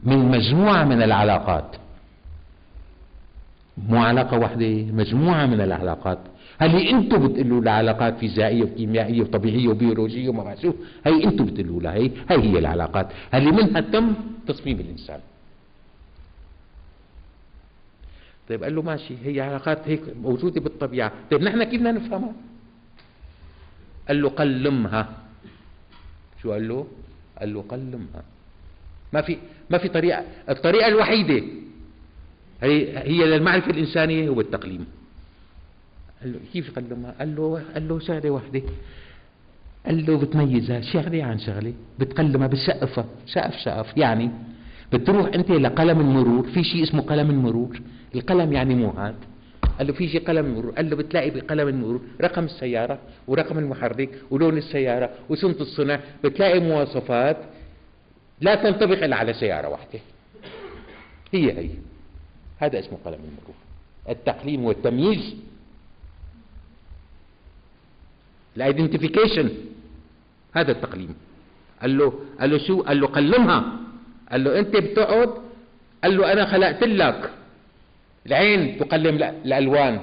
[SPEAKER 1] من مجموعة من العلاقات. مو علاقة واحدة مجموعة من العلاقات. هل أنتم بتقولوا لها علاقات فيزيائية وكيميائية وطبيعية وبيولوجية وما شو هي أنتم بتقولوا لها هي هي هي العلاقات اللي منها تم تصميم الإنسان؟ طيب قال له ماشي هي علاقات هيك موجودة بالطبيعة. طيب نحن كيف بدنا نفهمها؟ قال له قلمها. شو قال له؟ قال له قلمها. ما في ما في طريقة الطريقة الوحيدة هي هي للمعرفة الإنسانية هو التقليم. قال له كيف يقلمها قال له قال له شغلة واحدة قال له بتميزها. شغلة عن شغلة. بتقلمها بتسقفها. سقف سقف يعني بتروح أنت لقلم المرور. في شيء اسمه قلم المرور. القلم يعني مو هاد. قال له في شيء قلم المرور. قال له بتلاقي بقلم المرور. رقم السيارة ورقم المحرك ولون السيارة وسنة الصنع. بتلاقي مواصفات لا تنطبق إلا على سيارة واحدة. هي هي. هذا اسمه قلم المرور. التقليم والتمييز الايدنتيفيكيشن هذا التقليم. قال له قال له شو؟ قال له قلمها. قال له أنت بتقعد؟ قال له أنا خلقت لك العين تقلم الألوان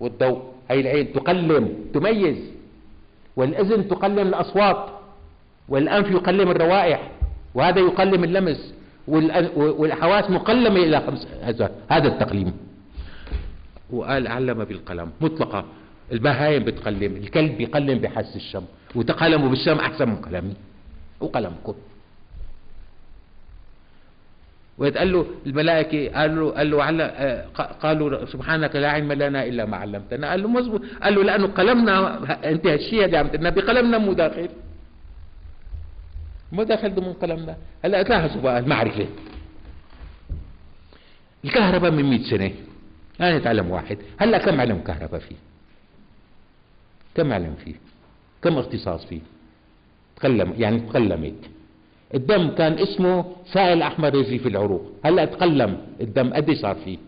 [SPEAKER 1] والضوء. هي العين تقلم تميز. والأذن تقلم الأصوات. والأنف يقلم الروائح. وهذا يقلم اللمس. والحواس مقلمة إلى خمس هذا التقليم. وقال علم بالقلم. مطلقة. البهايم بتقلم الكلب بيقلم بحس الشم وتقلموا بالشم أحسن من قلمي وقلمكم. ويتقال له الملائكة قال له قال له قالوا سبحانك لا علم لنا إلا ما علمتنا. قال له مزبوط قال له لأنه قلمنا أنت هالشيء اللي عم تقولنا بقلمنا مو داخل. مو داخل ضمن قلمنا. هلا تلاحظوا بقى المعرفة. الكهرباء من 100 سنة. أنا أتعلم واحد. هلا كم علم كهرباء فيه؟ كم علم فيه؟ كم اختصاص فيه؟ تقلم يعني تقلمت الدم كان اسمه سائل احمر يجري في العروق. هلا تقلم الدم قد صار فيه؟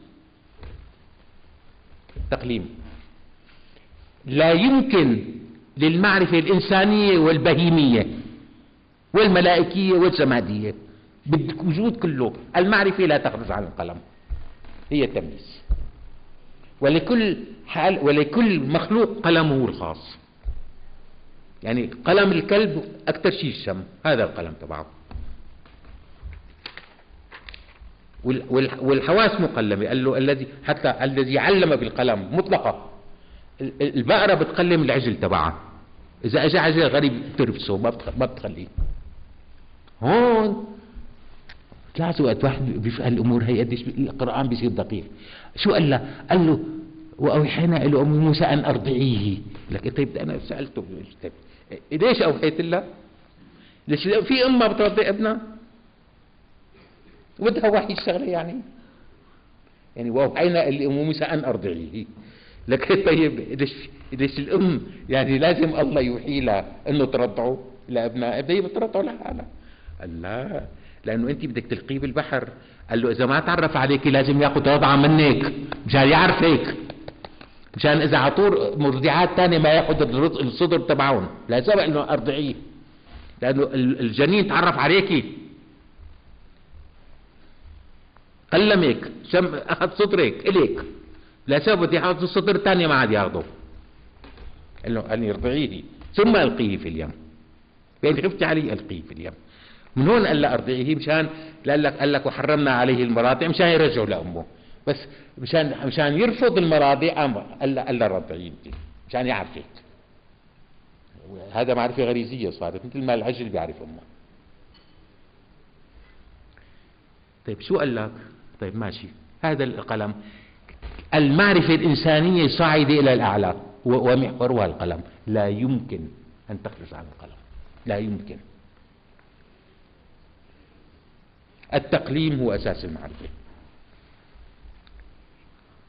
[SPEAKER 1] التقليم لا يمكن للمعرفة الإنسانية والبهيمية والملائكية والجمادية. بالوجود كله. المعرفة لا تخرج عن القلم. هي التمييز. ولكل حال ولكل مخلوق قلمه الخاص. يعني قلم الكلب أكثر شيء الشم هذا القلم تبعه. والحواس مقلمة قال له الذي حتى الذي علم بالقلم مطلقة. البقرة بتقلم العجل تبعها. إذا أجى عجل غريب بترفسه ما بتخليه. هون تلاحظوا وقت واحد بيفهم الأمور هي قديش القرآن بيصير دقيق. شو قال له؟ قال له وأوحينا إلى أم موسى أن أرضعيه. لك طيب أنا سألته طيب ليش أوحيت لها؟ ليش في ام ما بترضع ابنها؟ بدها وحي الشغلة يعني. يعني وأوحينا إلى أم موسى أن أرضعيه. لك طيب ليش ليش الأم؟ يعني لازم الله يوحي لها إنه ترضعه لابنها بدها بترضعه لحالها قال لا لأنه أنت بدك تلقيه بالبحر. قال له إذا ما تعرف عليك لازم ياخذ رضعه منك. مشان يعرفك. مشان إذا عطور مرضعات ثانية ما ياخذ الصدر تبعهم. لا سبق إنه أرضعيه. لأنه الجنين تعرف عليكي قلمك شم أخذ صدرك إليك. لا سبب بدي ياخذ الصدر الثاني ما عاد ياخذه. قال له قال أرضعيه. ثم ألقيه في اليم. فإن خفت عليه ألقيه في اليم. من هون قال ارضعيه مشان قال لك قال لك وحرمنا عليه المراضع مشان يرجعه لأمه. بس مشان مشان يرفض المراضع قال قال له رضعيه مشان يعرفك هذا معرفة غريزية صارت مثل ما العجل بيعرف أمه. طيب شو قال لك؟ طيب ماشي. هذا القلم. المعرفة الإنسانية صاعدة إلى الأعلى. ومحورها القلم. لا يمكن أن تخرج عن القلم. لا يمكن. التقليم هو أساس المعرفة.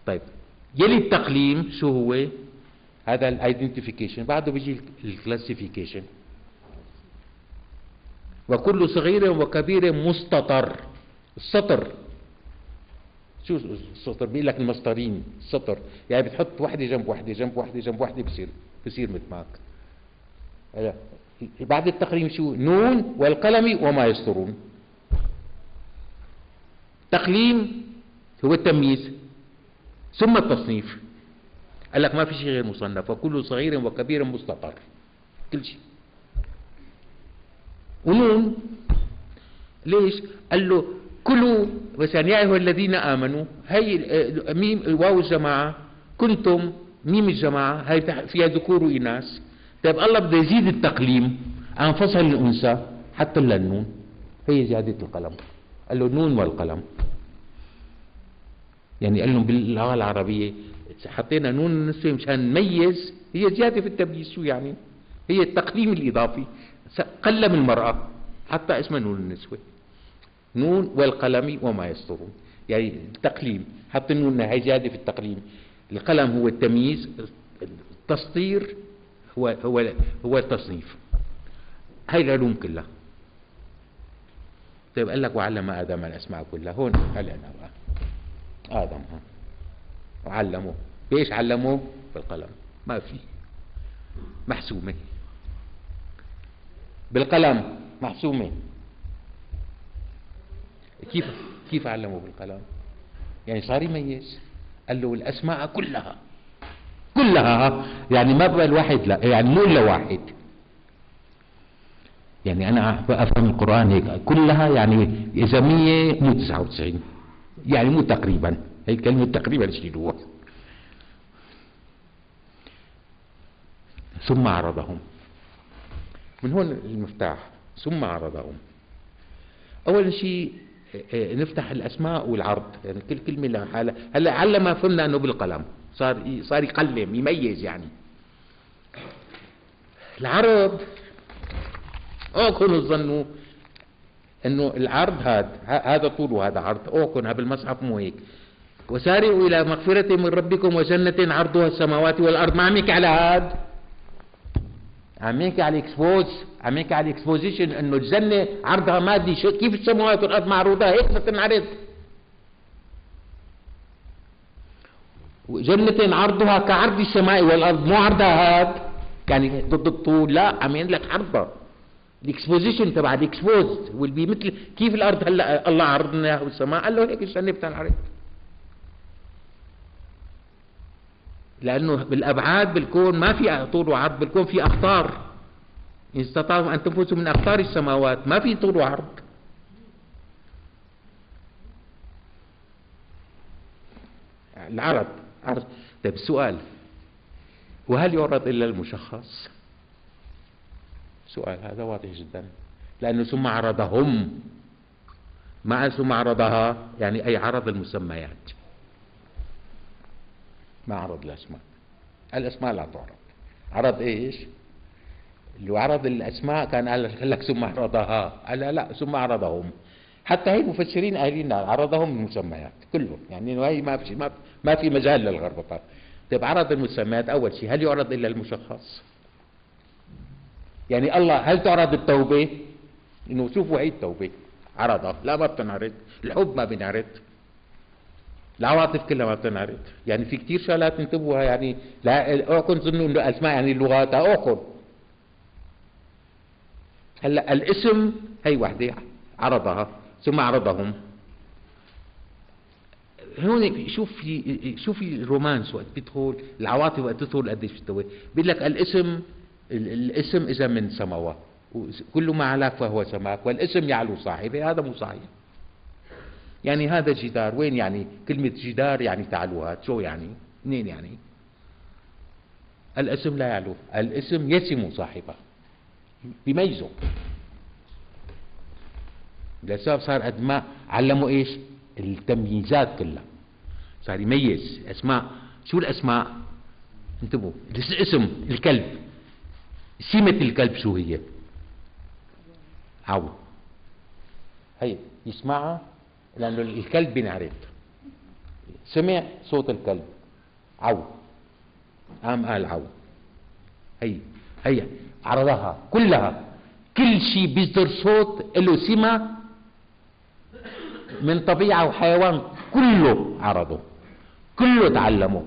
[SPEAKER 1] طيب يلي التقليم شو هو؟ هذا ال identification بعده بيجي ال classification وكل صغير وكبير مستطر. السطر. شو السطر؟ بيقول لك المسطرين السطر. يعني بتحط وحدة جنب وحدة جنب وحدة جنب وحدة بصير بصير مثل هلا بعد التقليم شو؟ نون والقلم وما يسطرون. تقليم هو التمييز ثم التصنيف. قال لك ما في شيء غير مصنف وكل صغير وكبير مستطر كل شيء. ونون. ليش؟ قال له كلوا بس يعني يا أيها الذين آمنوا. هي آه، ميم واو الجماعة. كنتم ميم الجماعة. هي فيها ذكور وإناث. طيب الله بده يزيد التقليم عن فصل الانثى حتى للنون. هي زيادة القلم. قال له نون والقلم. يعني قال لهم باللغة العربية حطينا نون النسوة مشان نميز. هي زيادة في التمييز شو يعني؟ هي التقليم الإضافي. قلم المرأة حتى اسمها نون النسوه نون والقلم وما يسطرون يعني التقليم حط النون هي زيادة في التقليم. القلم هو التمييز التسطير هو هو هو التصنيف. هاي العلوم كلها. طيب قال لك وعلم آدم الأسماء كلها. هون هل أنا بقى. آدم ها وعلمه. بايش علمه؟ بالقلم. ما في. محسومة. بالقلم. محسومة. كيف كيف علمه بالقلم؟ يعني صار يميز. قال له الأسماء كلها. كلها. يعني ما بقى الواحد لا. يعني مو إلا واحد. يعني أنا أفهم القرآن هيك. كلها يعني إذا 100 مو 99 يعني مو تقريبا. هي كلمة تقريبا شيلوها ثم عرضهم. من هون المفتاح. ثم عرضهم. أول شيء نفتح الأسماء والعرض. يعني كل كلمة لها حالها. هلأ علم فهمنا إنه بالقلم. صار صار يقلم يميز يعني. العرض اوكن الظنوا أنه العرض هذا هذا طول وهذا عرض. اوكن بالمصحف مو هيك. وسارعوا إلى مغفرة من ربكم وجنة عرضها السماوات والأرض. ما عم يحكي على هذا عم يحكي على الاكسبوز عم يحكي على ال exposition أنه الجنة عرضها مادي كيف السماوات والأرض معروضة؟ هيك بتنعرض جنة عرضها كعرض السماء والأرض. مو عرضها هاد. يعني ضد الطول. لا عم لك عرضها. ال exposition تبع ال expose والبي مثل كيف الأرض هلأ الله عرضنا اياها بالسماء قال له هيك الجنة بتنعرض لأنه بالأبعاد بالكون ما في طول وعرض بالكون في اقطار إن استطاعوا أن تنفذوا من اقطار السماوات ما في طول وعرض. العرض عرض. طيب السؤال وهل يعرض إلا المشخص؟ سؤال هذا واضح جدا. لأنه ثم عرضهم. ما ثم عرضها؟ يعني أي عرض المسميات. ما عرض الأسماء. الأسماء لا تعرض. عرض إيش؟ اللي عرض الأسماء كان قال لك ثم عرضها. قال لا ثم عرضهم. حتى هي المفسرين قايلين عرضهم المسميات كلهم. يعني هي ما في ما في مجال للغربطه طيب عرض المسميات أول شيء هل يعرض إلا المشخص؟ يعني الله هل تعرض التوبة؟ إنه شوفوا هي التوبة. عرضها لا ما بتنعرض. الحب ما بينعرض. العواطف كلها ما بتنعرض. يعني في كتير شغلات انتبهوا يعني لا اوعكم تظنوا إنه الأسماء يعني اللغات. اوعكم هلأ الاسم هي وحدة عرضها. ثم عرضهم. هون شوف في شوف الرومانس وقت بيدخل العواطف وقت تدخل قديش بتسوي بيقول لك الاسم الاسم إذا من سماوات كل ما علاك فهو سماك والاسم يعلو صاحبه هذا مو صحيح. يعني هذا جدار وين يعني؟ كلمة جدار يعني تعلوهات شو يعني؟ منين يعني؟ الاسم لا يعلو الاسم يسم صاحبه. بيميزه لسبب صار قد ما علموا إيش؟ التمييزات كلها. صار يميز أسماء. شو الأسماء؟ انتبهوا الاسم الكلب. سمة الكلب شو هي؟ عو هي يسمعها لأنه الكلب بينعرف سمع صوت الكلب. عو قام قال عو هي هي عرضها كلها. كل شيء بيصدر صوت له سمة من طبيعة وحيوان كله عرضه. كله تعلمه.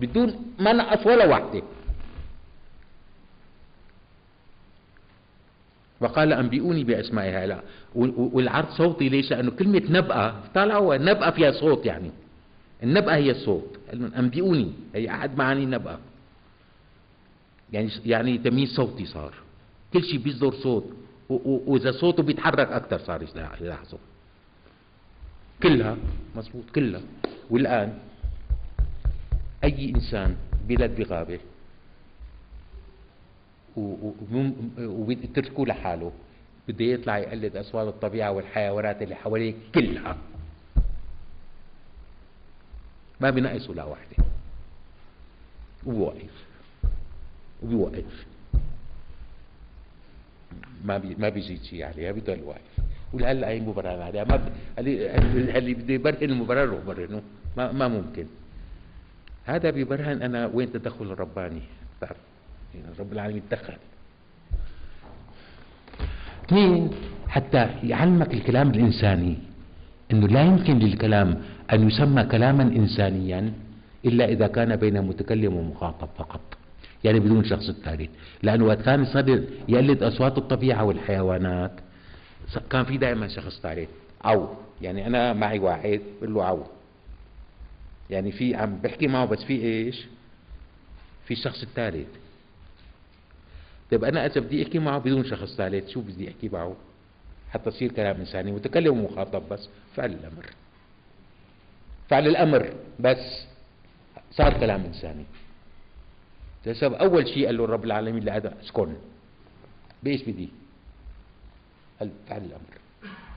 [SPEAKER 1] بدون ما نقص ولا واحدة وقال أنبئوني بأسماء هؤلاء والعرض صوتي ليش؟ لأنه كلمة نبأة. طالعوا نبأة فيها صوت يعني. النبأة هي الصوت. أنبئوني. هي أحد معاني النبأة يعني يعني تمييز صوتي صار. كل شيء بيصدر صوت. وإذا صوته بيتحرك أكثر صار يلاحظوا. كلها. مضبوط كلها. والآن أي إنسان بلد بغابة وتركوه لحاله. بده يطلع يقلد أصوات الطبيعة والحيوانات اللي حواليه كلها. ما بينقصوا لا واحدة. وبوقف وبيوقف ما بي ما بيزيد شيء عليها بضل واقف. ولهلا هي مبرر عليها. ما اللي بده يبرهن المبرر يبرهنه ما ما ممكن. هذا بيبرهن أنا وين تدخل الرباني. بتعرف. يعني رب العالمين تدخل اثنين حتى يعلمك الكلام الإنساني؟ إنه لا يمكن للكلام أن يسمى كلاما إنسانيا إلا إذا كان بين متكلم ومخاطب فقط. يعني بدون شخص ثالث لأنه وقت كان يصير يقلد أصوات الطبيعة والحيوانات. كان في دائما شخص ثالث أو يعني أنا معي واحد بقول له عو. يعني في عم بحكي معه بس في إيش؟ في الشخص الثالث طيب أنا اذا بدي أحكي معه بدون شخص ثالث. شو بدي أحكي معه؟ حتى يصير كلام إنساني متكلم ومخاطب بس. فعل الأمر. فعل الأمر بس. صار كلام إنساني. بسبب أول شيء قال له رب العالمين لادم اسكن. بإيش بدي؟ قال فعل الأمر.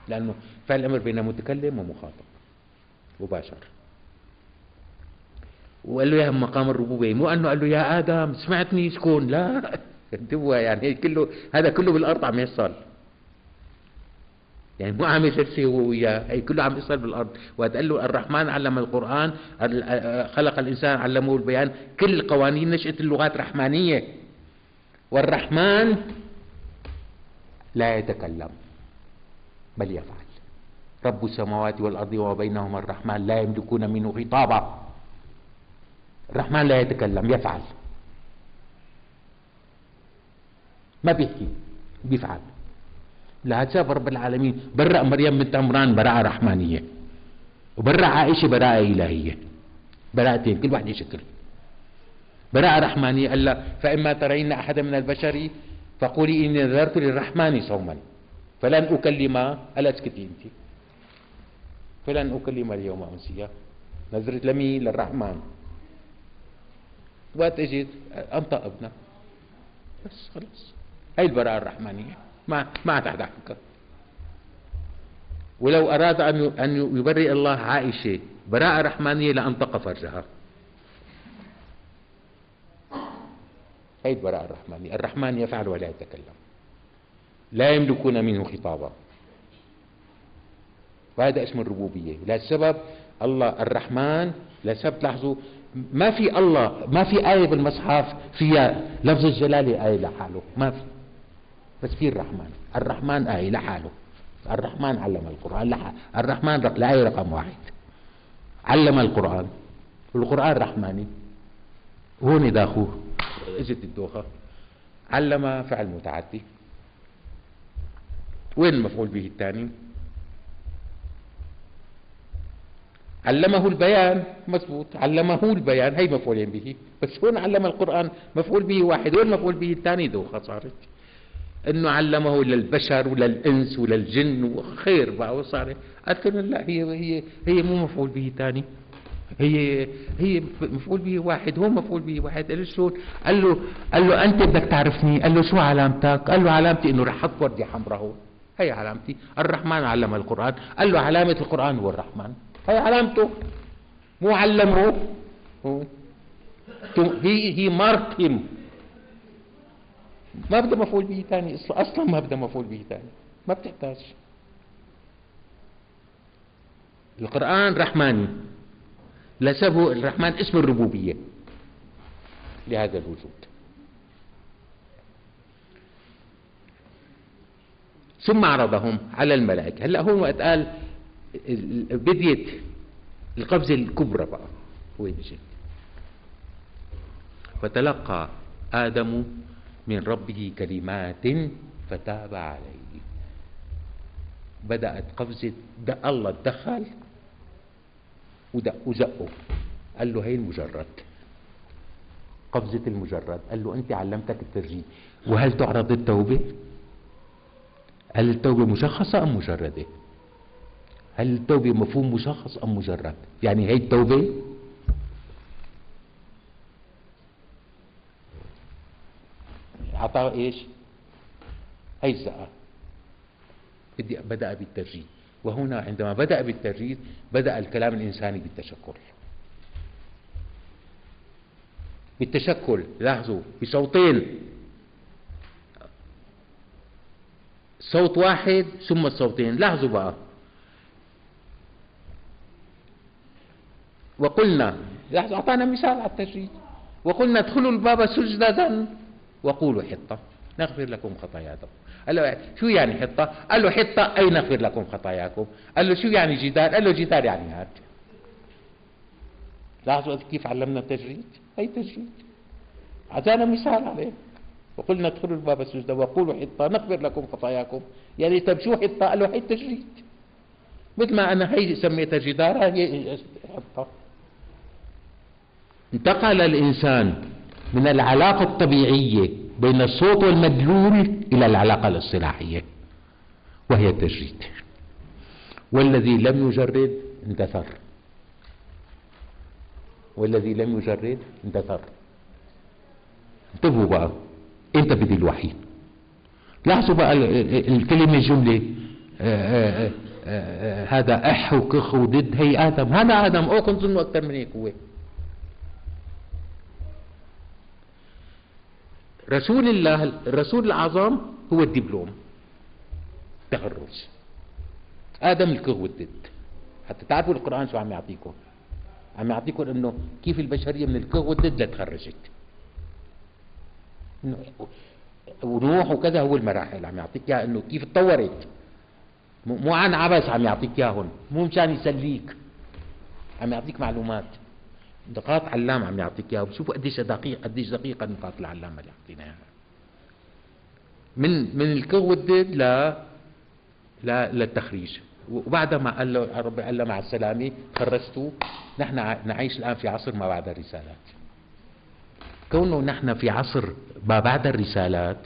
[SPEAKER 1] لأنه فعل الأمر بين متكلم ومخاطب. مباشر. وقال له يا مقام الربوبية. مو أنه قال له يا آدم سمعتني اسكن. لا. انتبه يعني كله هذا كله بالأرض عم يحصل. يعني مو عم يسلسي هو وياه هي كله عم يصير بالأرض. وقت قال له الرحمن علم القرآن خلق الإنسان علمه البيان. كل قوانين نشاه اللغات رحمانيه والرحمن لا يتكلم بل يفعل. رب السماوات والأرض وما بينهما الرحمن لا يملكون منه خطابا. الرحمن لا يتكلم يفعل. ما بيحكي بيفعل. لهذا رب العالمين. برأ مريم بنت عمران براءة رحمانية وبرأ عائشة براءة إلهية. براءتين كل واحدة شكل براءة رحمانية قال لا فإما ترين أحدا من البشر فقولي إني نذرت للرحمن صوما. فلن أكلم ألا اسكتي أنت. فلن أكلم اليوم أنسيا نذرت لمين للرحمن. وقت اجيت انطق ابنها بس خلاص. هاي البراءة الرحمانية ما ما حكى ولو أراد أن أن يبرئ الله عائشة براءة رحمانية لأنطق فرجها. هي البراءة الرحمانية الرحمن يفعل ولا يتكلم. لا يملكون منه خطابا. وهذا اسم الربوبية. لسبب الله الرحمن لسبب تلاحظوا ما في الله ما في آية بالمصحف فيها لفظ الجلالة آية لحاله. ما في. بس في الرحمن. الرحمن آية لحاله. الرحمن علم القرآن لحاله الرحمن الآية رقم واحد. علم القرآن. والقرآن رحماني. هون داخوه إجت الدوخة. علم فعل متعدي. وين المفعول به الثاني؟ علمه البيان. مضبوط علمه البيان. هي مفعولين به. بس هون علم القرآن. مفعول به واحد. وين مفعول به الثاني؟ دوخة صارت. إنه علمه للبشر وللانس وللجن وخير بقى وصار. قلت له لا هي هي هي مو مفعول به ثاني هي هي مفعول به واحد هو مفعول به واحد. قال له شلون؟ قال له قال له أنت بدك تعرفني؟ قال له شو علامتك؟ قال له علامتي إنه رح أحط وردة حمراء هون. هي علامتي. الرحمن علم القرآن. قال له علامة القرآن هو الرحمن. هي علامته. مو علمه. هي هي مارك هيم ما بده مفعول به ثاني أصلا ما بده مفعول به ثاني ما بتحتاج. القرآن رحماني. لسبه الرحمن اسم الربوبية لهذا الوجود. ثم عرضهم على الملائكة. هلأ هون وقت قال بديت القفزة الكبرى بقى. وين جد فتلقى آدم من ربه كلمات فتاب عليه بدأت قفزة د- الله تدخل ودق وزقه قال له هي المجرد قفزة المجرد قال له أنت علمتك الترجيح وهل تعرض التوبة؟ هل التوبة مشخصة أم مجردة؟ هل التوبة مفهوم مشخص أم مجرد؟ يعني هي التوبة؟ أعطاه إيش؟ هي الزقة بدي بدأ بالترجيح وهنا عندما بدأ بالترجيح بدأ الكلام الإنساني بالتشكل. بالتشكل. لاحظوا بصوتين. صوت واحد ثم الصوتين. لاحظوا بقى. وقلنا لاحظوا أعطانا مثال على التجريد. وقلنا ادخلوا الباب سجدا. وقولوا حطة. نغفر لكم خطاياكم. قال له شو يعني حطة؟ قال له حطة أي نغفر لكم خطاياكم؟ قال له شو يعني جدار؟ قال له جدار يعني هاد. لاحظوا كيف علمنا التجريد؟ هي تجريد. أعطانا مثال عليه. وقلنا ادخلوا الباب سجدا وقولوا حطة نغفر لكم خطاياكم. يعني طيب شو حطة؟ قال له هي تجريد. مثل ما أنا هي سميتها جدار هي حطة. انتقل الإنسان من العلاقة الطبيعية بين الصوت والمدلول إلى العلاقة الاصطلاحية وهي التجريد. والذي لم يجرد اندثر والذي لم يجرد اندثر انتبهوا بقى إنت بدي الوحي لاحظوا بقى ال- ال- الكلمة الجملة آه، آه، آه، هذا أح وكخ وضد هي آدم. هذا آدم أو كنت أكثر من هيك هو. رسول الله الرسول الأعظم هو الدبلوم. تخرج آدم الكغ والدد حتى تعرفوا القرآن شو عم يعطيكم؟ عم يعطيكم إنه كيف البشرية من الكغ والدد لتخرجت ونوح وكذا هو المراحل عم يعطيك إياها إنه كيف تطورت. مو عن عبس عم يعطيك إياهم مو مشان يسليك. عم يعطيك معلومات. نقاط علام عم يعطيك إياها. وشوفوا قديش دقيق قديش دقيقة نقاط العلامة اللي يعطينا إياها. من من الكغ والدد ل للتخريج. وبعد ما قال له ربي قال له مع السلامة خرجتوا. نحن نعيش الآن في عصر ما بعد الرسالات. كونه نحن في عصر ما بعد الرسالات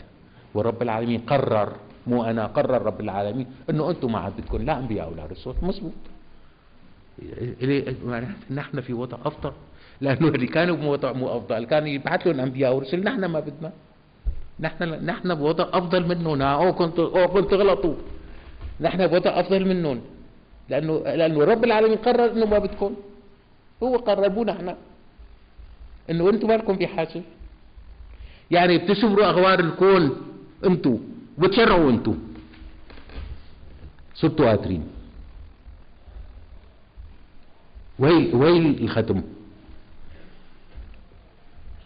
[SPEAKER 1] ورب العالمين قرر مو أنا قرر رب العالمين إنه أنتم ما عاد بدكم لا أنبياء ولا رسل. مزبوط نحن في وضع أفضل. لأنه اللي كانوا بوضع مو أفضل. كان يبعث لهم انبياء ورسل. نحن ما بدنا. نحن نحن بوضع أفضل منهم. أو كنت أو كنت غلطوا. نحن بوضع أفضل منهم. لأنه لأنه رب العالمين قرر إنه ما بدكم. هو قرر مو نحن. إنه أنتم مالكم في حاجة. يعني بتشبروا أغوار الكون أنتم بتشرعوا أنتم صرتوا قادرين ويل ويل الختم.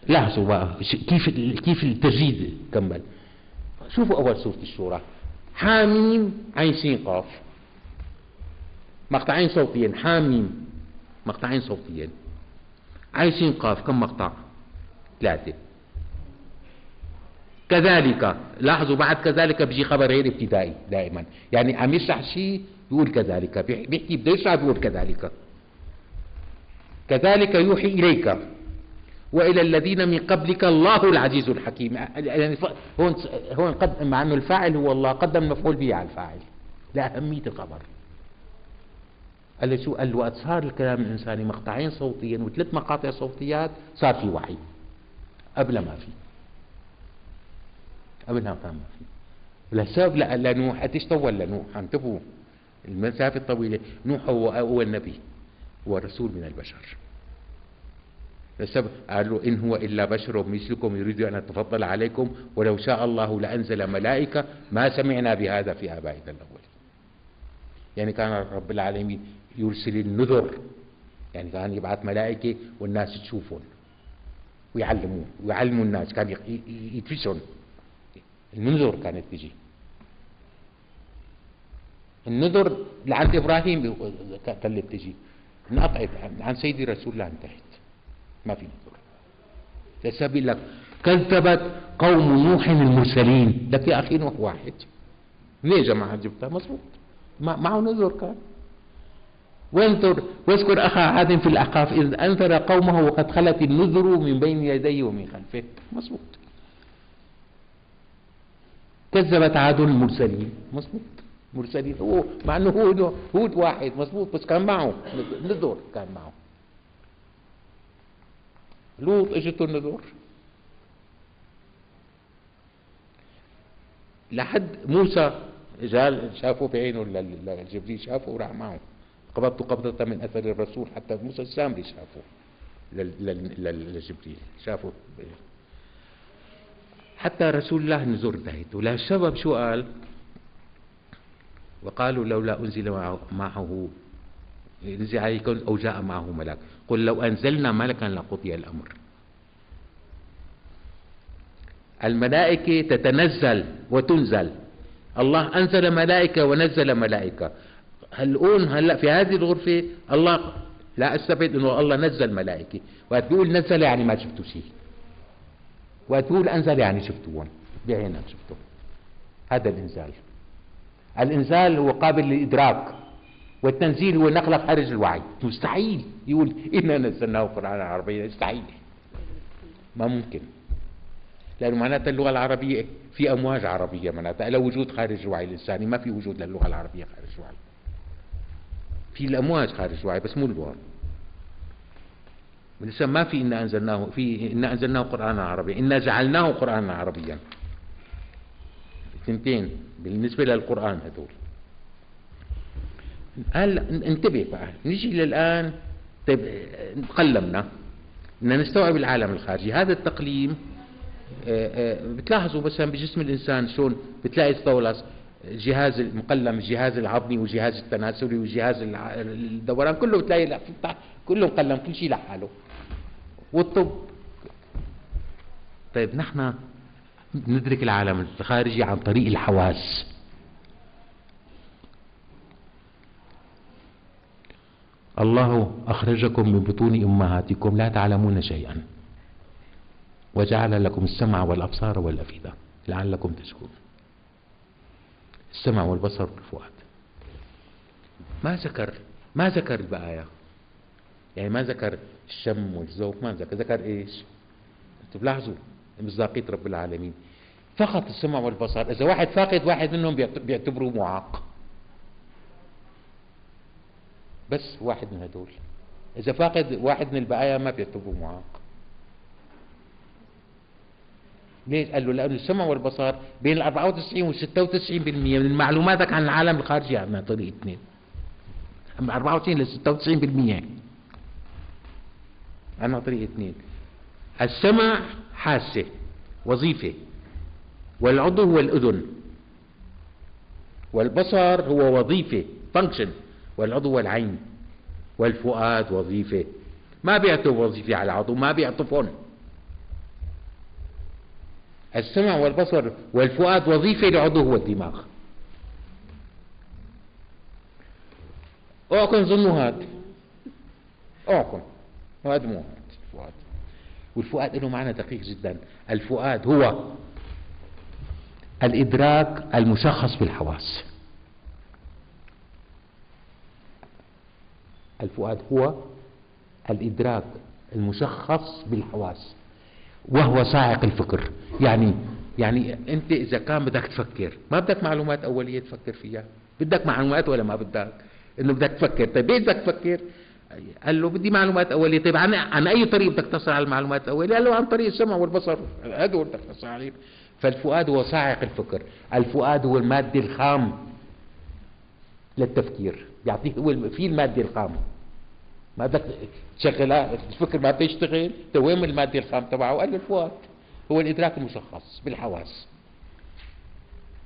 [SPEAKER 1] لاحظوا بقى كيف كيف التجريد كمل. شوفوا أول سورة الشورى. حاميم عين سين قاف. مقطعين صوتيين حاميم مقطعين صوتيين. عين سين قاف كم مقطع؟ ثلاثة. كذلك لاحظوا بعد كذلك بيجي خبر غير ابتدائي دائما. يعني عم يشرح شيء يقول كذلك بيح- بيحكي بده يشرح بيقول كذلك. كذلك يوحي إليك. وإلى الذين من قبلك الله العزيز الحكيم. يعني هون هون قد مع أنه الفاعل هو الله قدم مفعول به على الفاعل. لأهمية الخبر قال له شو قال له وقت صار الكلام الإنساني مقطعين صوتيا وثلاث مقاطع صوتيات صار في وحي. قبل ما في. قبلها كان ما في. لسبب لنوح. قديش طول لنوح؟ انتبهوا المسافة الطويلة. نوح هو هو النبي. هو رسول من البشر. قال له إن هو إلا بشر مثلكم يريد أن أتفضل عليكم ولو شاء الله لأنزل ملائكة ما سمعنا بهذا في آبائنا الأول يعني كان رب العالمين يرسل النذر يعني كان يبعث ملائكة والناس تشوفهم ويعلمون ويعلموا الناس كان يق- ي- ي- يدفشهم المنذر كانت تجي. النذر لعند إبراهيم كانت تجي. انقطعت عن سيدي رسول الله انتهت. ما في نذر لسبيل لك كذبت قوم نوح المرسلين. لك يا أخي نوح واحد. ليه يا جماعة جبتها مضبوط معه نذر كان. وانظر واذكر أخا عاد في الاحقاف إذ أنذر قومه وقد خلت النذر من بين يديه ومن خلفه. مضبوط كذبت عاد المرسلين. مضبوط مرسلين. هو مع إنه هو هود واحد. مضبوط بس كان معه. نذر كان معه. لوط اجته النذور لحد موسى جال شافه بعينه جبريل شافه وراح معه. قبضت قبضة من أثر الرسول حتى موسى السامري شافه لجبريل شافه حتى رسول الله نزور انتهت ولا السبب شو قال؟ وقالوا لولا أنزل معه ينزل عليكم أو جاء معه ملك. قل لو أنزلنا ملكا لقضي الأمر. الملائكة تتنزل وتنزل. الله أنزل ملائكة ونزل ملائكة. هالقون هلا في هذه الغرفة الله لا أستفيد إنه الله نزل ملائكة. وقت بيقول نزل يعني ما شفتوا شيء. وقت بيقول أنزل يعني شفتوهم بعينك شفتوا هذا الإنزال. الإنزال هو قابل للادراك والتنزيل هو نقله خارج الوعي. مستحيل. يقول إنا نزلناه قرآنا عربيا. مستحيل ما ممكن. لأنه معناتها اللغة العربية في أمواج عربية معناتها. لا وجود خارج الوعي الإنساني. ما في وجود للغة العربية خارج الوعي. في الأمواج خارج الوعي بس مو اللغة. لسه ما في إنا أنزلناه في إنا أنزلناه قرآنا عربيا. إنا جعلناه قرآنا عربيا. اثنتين بالنسبة للقرآن هذول. قال انتبه بقى. نجي للآن طيب تقلمنا. بدنا نستوعب العالم الخارجي. هذا التقليم بتلاحظوا مثلا بجسم الإنسان شلون بتلاقي تطولس الجهاز المقلم الجهاز العظمي والجهاز التناسلي والجهاز الدوران كله بتلاقي كله مقلم كل شيء لحاله. والطب. طيب نحن ندرك العالم الخارجي عن طريق الحواس. الله أخرجكم من بطون أمهاتكم لا تعلمون شيئا. وجعل لكم السمع والأبصار والأفئدة لعلكم تشكرون. السمع والبصر والفؤاد ما ذكر ما ذكر البقايا؟ يعني ما ذكر الشم والذوق ما ذكر ذكر إيش؟ أنتم بلاحظوا؟ مصداقية رب العالمين. فقط السمع والبصر. إذا واحد فاقد واحد منهم بيعتبروه معاق. بس واحد من هدول. إذا فاقد واحد من البقايا ما بيعتبروه معاق. ليش؟ قال له لأنه السمع والبصر بين ال 94 وال 96% من معلوماتك عن العالم الخارجي. عن طريق اثنين. من 94 ل 96% عن طريق اثنين. السمع حاسة وظيفة. والعضو هو الأذن. والبصر هو وظيفة فانكشن والعضو هو العين والفؤاد وظيفة. ما بيعطوا وظيفة على العضو ما بيعطفون. السمع والبصر والفؤاد وظيفة لعضو هو الدماغ. اوعكم ظنوا هاد. اوعكم هذا مو هاد الفؤاد والفؤاد له معنى دقيق جدا. الفؤاد هو الإدراك المشخص بالحواس. الفؤاد هو الإدراك المشخص بالحواس وهو صاعق الفكر. يعني يعني أنت إذا كان بدك تفكر ما بدك معلومات أولية تفكر فيها؟ بدك معلومات ولا ما بدك؟ إنه بدك تفكر. طيب ليش بدك تفكر؟ قال له بدي معلومات أولية. طيب عن عن أي طريق بدك تصل على المعلومات الأولية؟ قال له عن طريق السمع والبصر. هذول بدك تصل عليهم فالفؤاد هو صاعق الفكر. الفؤاد هو المادة الخام للتفكير. بيعطيه هو في المادة الخام. ما بدك تشغلها الفكر ما بيشتغل وين الماده الخام تبعه؟ قال الفؤاد هو الإدراك المشخص بالحواس.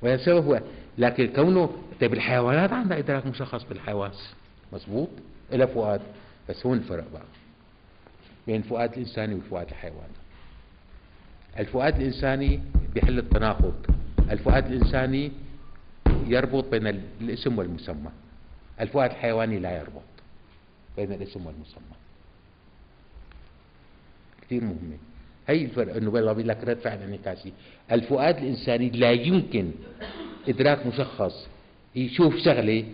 [SPEAKER 1] وهذا هو. لكن كونه طيب الحيوانات عندها إدراك مشخص بالحواس. مزبوط إلى فؤاد. بس هون الفرق بقى بين الفؤاد الإنساني والفؤاد الحيواني الفؤاد الإنساني بيحل التناقض. الفؤاد الإنساني يربط بين الاسم والمسمى. الفؤاد الحيواني لا يربط. بين الاسم والمسمى. كثير مهمة هي الفرق إنه بيقول لك رد فعل انعكاسي الفؤاد الإنساني لا يمكن إدراك مشخص يشوف شغلة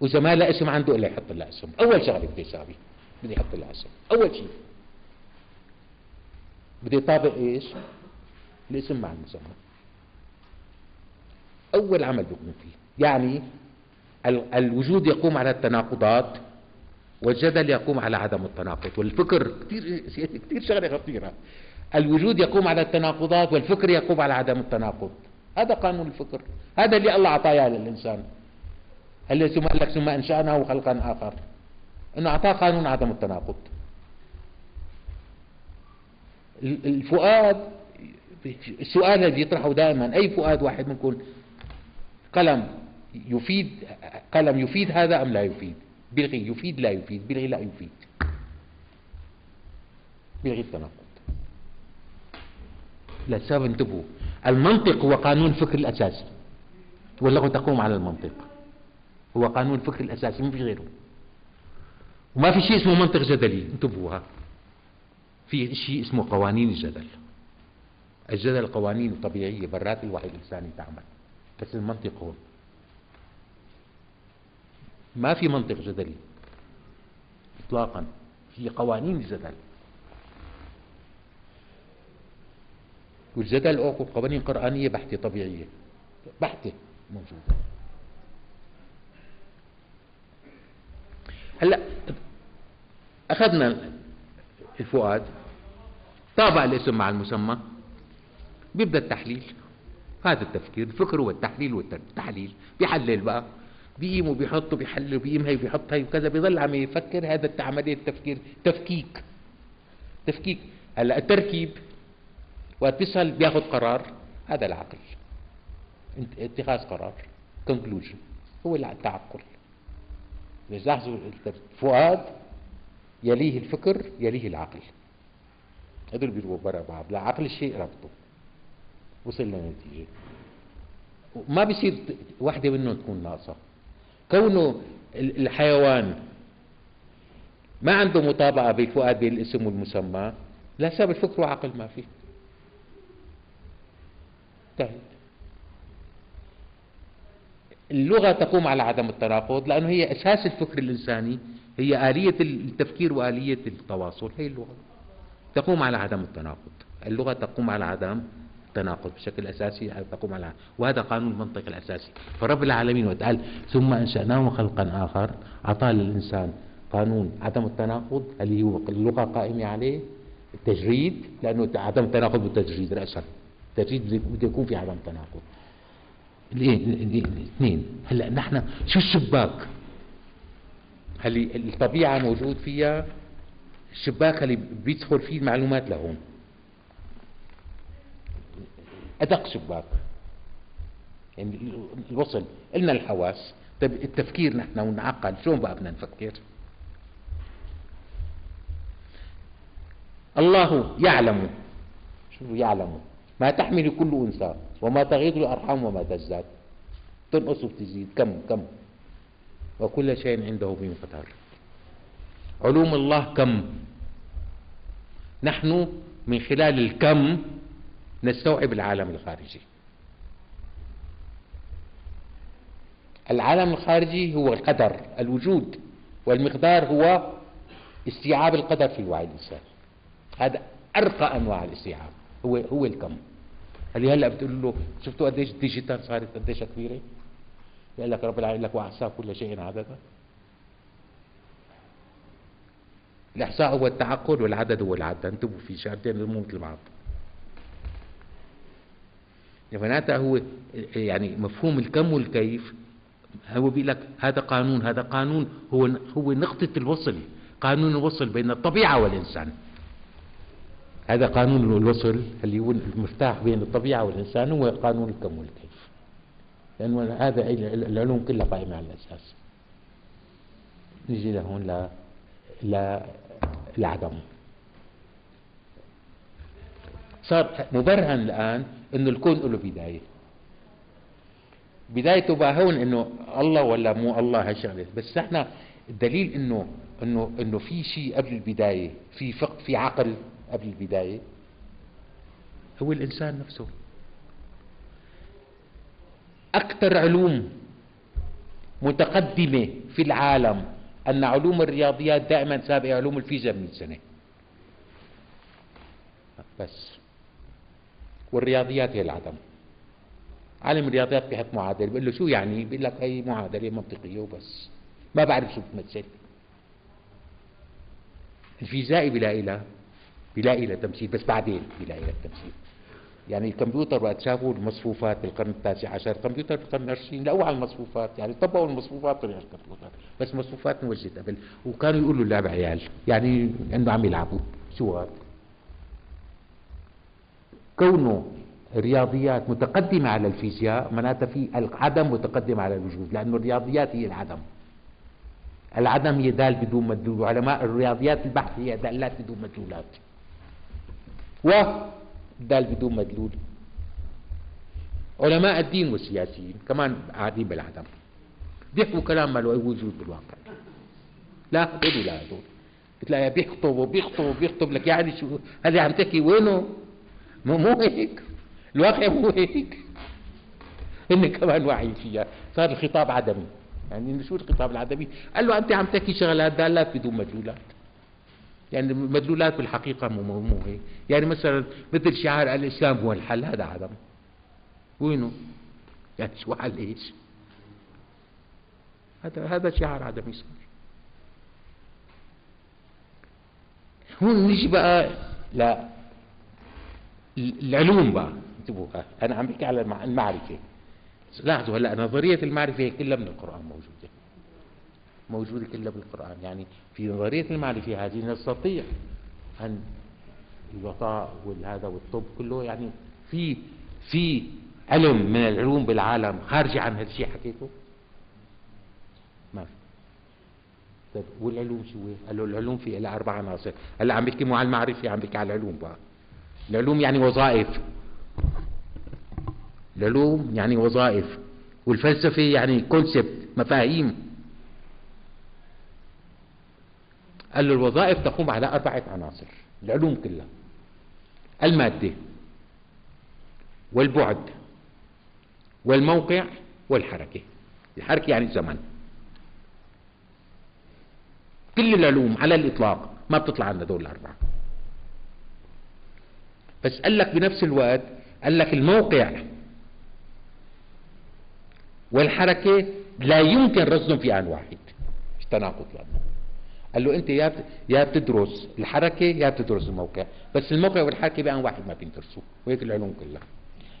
[SPEAKER 1] وإذا ما لها اسم عنده إلا يحط لها اسم. أول شغلة بدي يساوي بدي يحط لها اسم. أول شيء. بدي يطابق إيش؟ الاسم مع المسمى. أول عمل بيكون فيه. يعني الوجود يقوم على التناقضات والجدل يقوم على عدم التناقض والفكر كثير كثير شغلة خطيرة. الوجود يقوم على التناقضات والفكر يقوم على عدم التناقض. هذا قانون الفكر. هذا اللي الله أعطاه للإنسان. اللي ثم قال لك ثم أنشأناه خلقا آخر. إنه أعطاه قانون عدم التناقض. الفؤاد السؤال الذي يطرحه دائما أي فؤاد واحد منكم قلم يفيد قلم يفيد هذا أم لا يفيد؟ بلغي يفيد لا يفيد. بلغي لا يفيد. بلغي التناقض. لسبب انتبهوا. المنطق هو قانون الفكر الأساسي واللغة تقوم على المنطق. هو قانون الفكر الأساسي ما في غيره. وما في شيء اسمه منطق جدلي. انتبهوا في شيء اسمه قوانين الجدل. الجدل قوانين طبيعية برات الوعي الإنساني تعمل بس المنطق هون ما في منطق جدلي. اطلاقا. في قوانين الجدل. والجدل أو قوانين قرآنية بحتة طبيعية. بحتة موجودة. هلأ أخذنا الفؤاد. طابع الاسم مع المسمى. بيبدأ التحليل. هذا التفكير. الفكر هو التحليل والتحليل. بيحلل بقى. بيقيم وبيحط وبيحل وبيقيم هي وبيحط هي وكذا بيضل عم يفكر هذا عملية التفكير تفكيك. تفكيك. هلأ التركيب وقت بيسأل بياخذ قرار هذا العقل. اتخاذ قرار conclusion. هو التعقل لاحظوا الفؤاد يليه الفكر يليه العقل. هذول بيروحوا برا بعض. لا عقل الشيء ربطه. وصل لنتيجة. ما بيصير واحدة منهم تكون ناقصة. كونه الحيوان ما عنده مطابقة بالفؤاد بين الاسم والمسمى لا سبب الفكر وعقل ما فيه. انتهت اللغة تقوم على عدم التناقض لأنه هي أساس الفكر الإنساني هي آلية التفكير وآلية التواصل هي اللغة. تقوم على عدم التناقض. اللغة تقوم على عدم التناقض بشكل أساسي تقوم على وهذا قانون المنطق الأساسي. فرب العالمين وتعالى ثم أنشأناه خلقا آخر. أعطى للإنسان قانون عدم التناقض اللي هو اللغة قائمة عليه التجريد لأنه عدم التناقض بالتجريد رأسا التجريد بده يكون في عدم تناقض. الاثنين. هلأ نحن شو الشباك؟ هل الطبيعة موجود فيها الشباك اللي بيدخل فيه المعلومات لهون. أدق شباك يعني الوصل. قلنا الحواس. طيب التفكير نحن ونعقل شلون بقى بدنا نفكر؟ الله يعلم. شو يعلم. ما تحمل كل انثى وما تغيض الأرحام وما تزداد. تنقص وتزيد. كم كم؟ وكل شيء عنده بمقدار علوم الله كم؟ نحن من خلال الكم نستوعب العالم الخارجي. العالم الخارجي هو القدر الوجود والمقدار هو استيعاب القدر في الوعي الإنساني. هذا أرقى أنواع الاستيعاب. هو هو الكم. اللي هلا بتقول له شفتوا قديش الديجيتال صارت قديش كبيرة؟ يقول لك رب العالمين لك واحصى كل شيء عددا الإحصاء هو التعقل والعدد هو العد انتبهوا في شغلتين مو مثل بعض. معناتها هو يعني مفهوم الكم والكيف. هو بيقول لك هذا قانون هذا قانون هو هو نقطة الوصل قانون الوصل بين الطبيعة والإنسان. هذا قانون الوصل اللي هو المفتاح بين الطبيعة والإنسان هو قانون الكم والكيف. لأنه هذا العلوم كلها قائمة على الأساس. نجي لهون ل لا العدم صار مبرهن الآن أنه الكون له بداية. بدايته بقى هون إنه الله ولا مو الله هالشغله بس إحنا الدليل إنه إنه إنه في شيء قبل البداية في فقه في عقل قبل البداية. هو الإنسان نفسه. أكثر علوم متقدمة في العالم أن علوم الرياضيات دائما سابقة علوم الفيزياء من سنة. بس. والرياضيات هي العدم. عالم الرياضيات بيحط معادلة بيقول له شو يعني؟ بيقول لك هي معادلة منطقية وبس. ما بعرف شو بتمثل الفيزيائي بيلاقي لها بيلاقي لها تمثيل بس بعدين بيلاقي لها تمثيل. يعني الكمبيوتر وقت شافوا المصفوفات بالقرن التاسع عشر الكمبيوتر بالقرن العشرين لقوا على المصفوفات. يعني طبقوا المصفوفات طلع الكمبيوتر بس مصفوفات موجدة قبل وكانوا يقولوا اللعب عيال يعني إنه عم يلعبوا. شو هذا؟ كونه الرياضيات متقدمة على الفيزياء معناتها في العدم متقدم على الوجود لأنه الرياضيات هي العدم. العدم هي دال بدون مدلول وعلماء الرياضيات البحث هي دالات بدون مدلولات. ودال بدون مدلول. علماء الدين والسياسيين كمان قاعدين بالعدم. بيحكوا كلام ما له أي وجود بالواقع. لا هدول لا هدول بتلاقي بيخطب وبيخطب وبيخطب لك يعني شو هذا عم تحكي وينه؟ مو مو هيك. الواقع مو هيك. هن كمان واعيين فيها. صار الخطاب عدمي. يعني شو الخطاب العدمي؟ قال له أنت عم تحكي شغلات دالات بدون مدلولات. يعني المدلولات بالحقيقة مو مو, هيك. يعني مثلا مثل شعار الإسلام هو الحل. هذا عدم وينه؟ يعني شو حل إيش؟ هذا هذا شعار عدمي صار. هون نيجي بقى لا. العلوم بقى. انتبهوا أنا عم بحكي على المعرفة. لاحظوا هلا نظرية المعرفة كلها من القرآن موجودة. موجودة كلها بالقرآن. يعني في نظرية المعرفة هذه نستطيع أن الوطاء والهذا والطب كله يعني في في علم من العلوم بالعالم خارجة عن هذا الشيء حكيته؟ ما في. طيب والعلوم شو هي؟ قال له العلوم في لها أربع عناصر. هلا عم بيحكي مو على المعرفة عم بيحكي على العلوم بقى. العلوم يعني وظائف. العلوم يعني وظائف. والفلسفة يعني كونسبت مفاهيم. قال له الوظائف تقوم على أربعة عناصر العلوم كلها. المادة والبعد والموقع والحركة. الحركة يعني الزمن. كل العلوم على الإطلاق ما بتطلع عن هذول الأربعة بس قال لك بنفس الوقت قال لك الموقع والحركة لا يمكن رصدهم في آن واحد. مش تناقض قال له أنت يا يا بتدرس الحركة يا بتدرس الموقع. بس الموقع والحركة بآن واحد ما بيندرسوا وهيك العلوم كلها.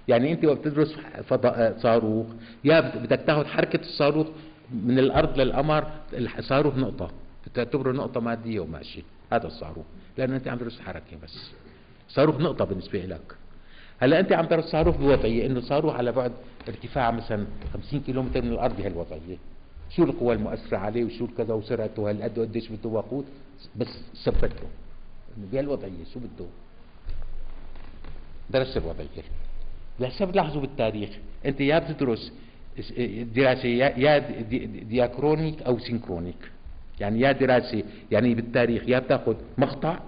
[SPEAKER 1] يعني أنت وقت بتدرس فضاء صاروخ يا بدك تاخذ حركة الصاروخ من الأرض للقمر الصاروخ نقطة. بتعتبره نقطة مادية وماشي. هذا الصاروخ. لأنه أنت عم تدرس حركة بس. صاروخ نقطة بالنسبة لك. هلأ أنت عم ترى صاروخ بوضعية إنه صاروخ على بعد ارتفاع مثلا 50 كيلومتر من الأرض بهالوضعيه شو القوى المؤثرة عليه وشو كذا وسرعته؟ هالقد وقديش بده وقود؟ بس ثبته. بهالوضعية شو بده؟ درس الوضعية. لهسه بتلاحظوا بالتاريخ أنت يا بتدرس دراسة يا diachronic أو synchronic. يعني يا دراسة يعني بالتاريخ يا بتاخذ مقطع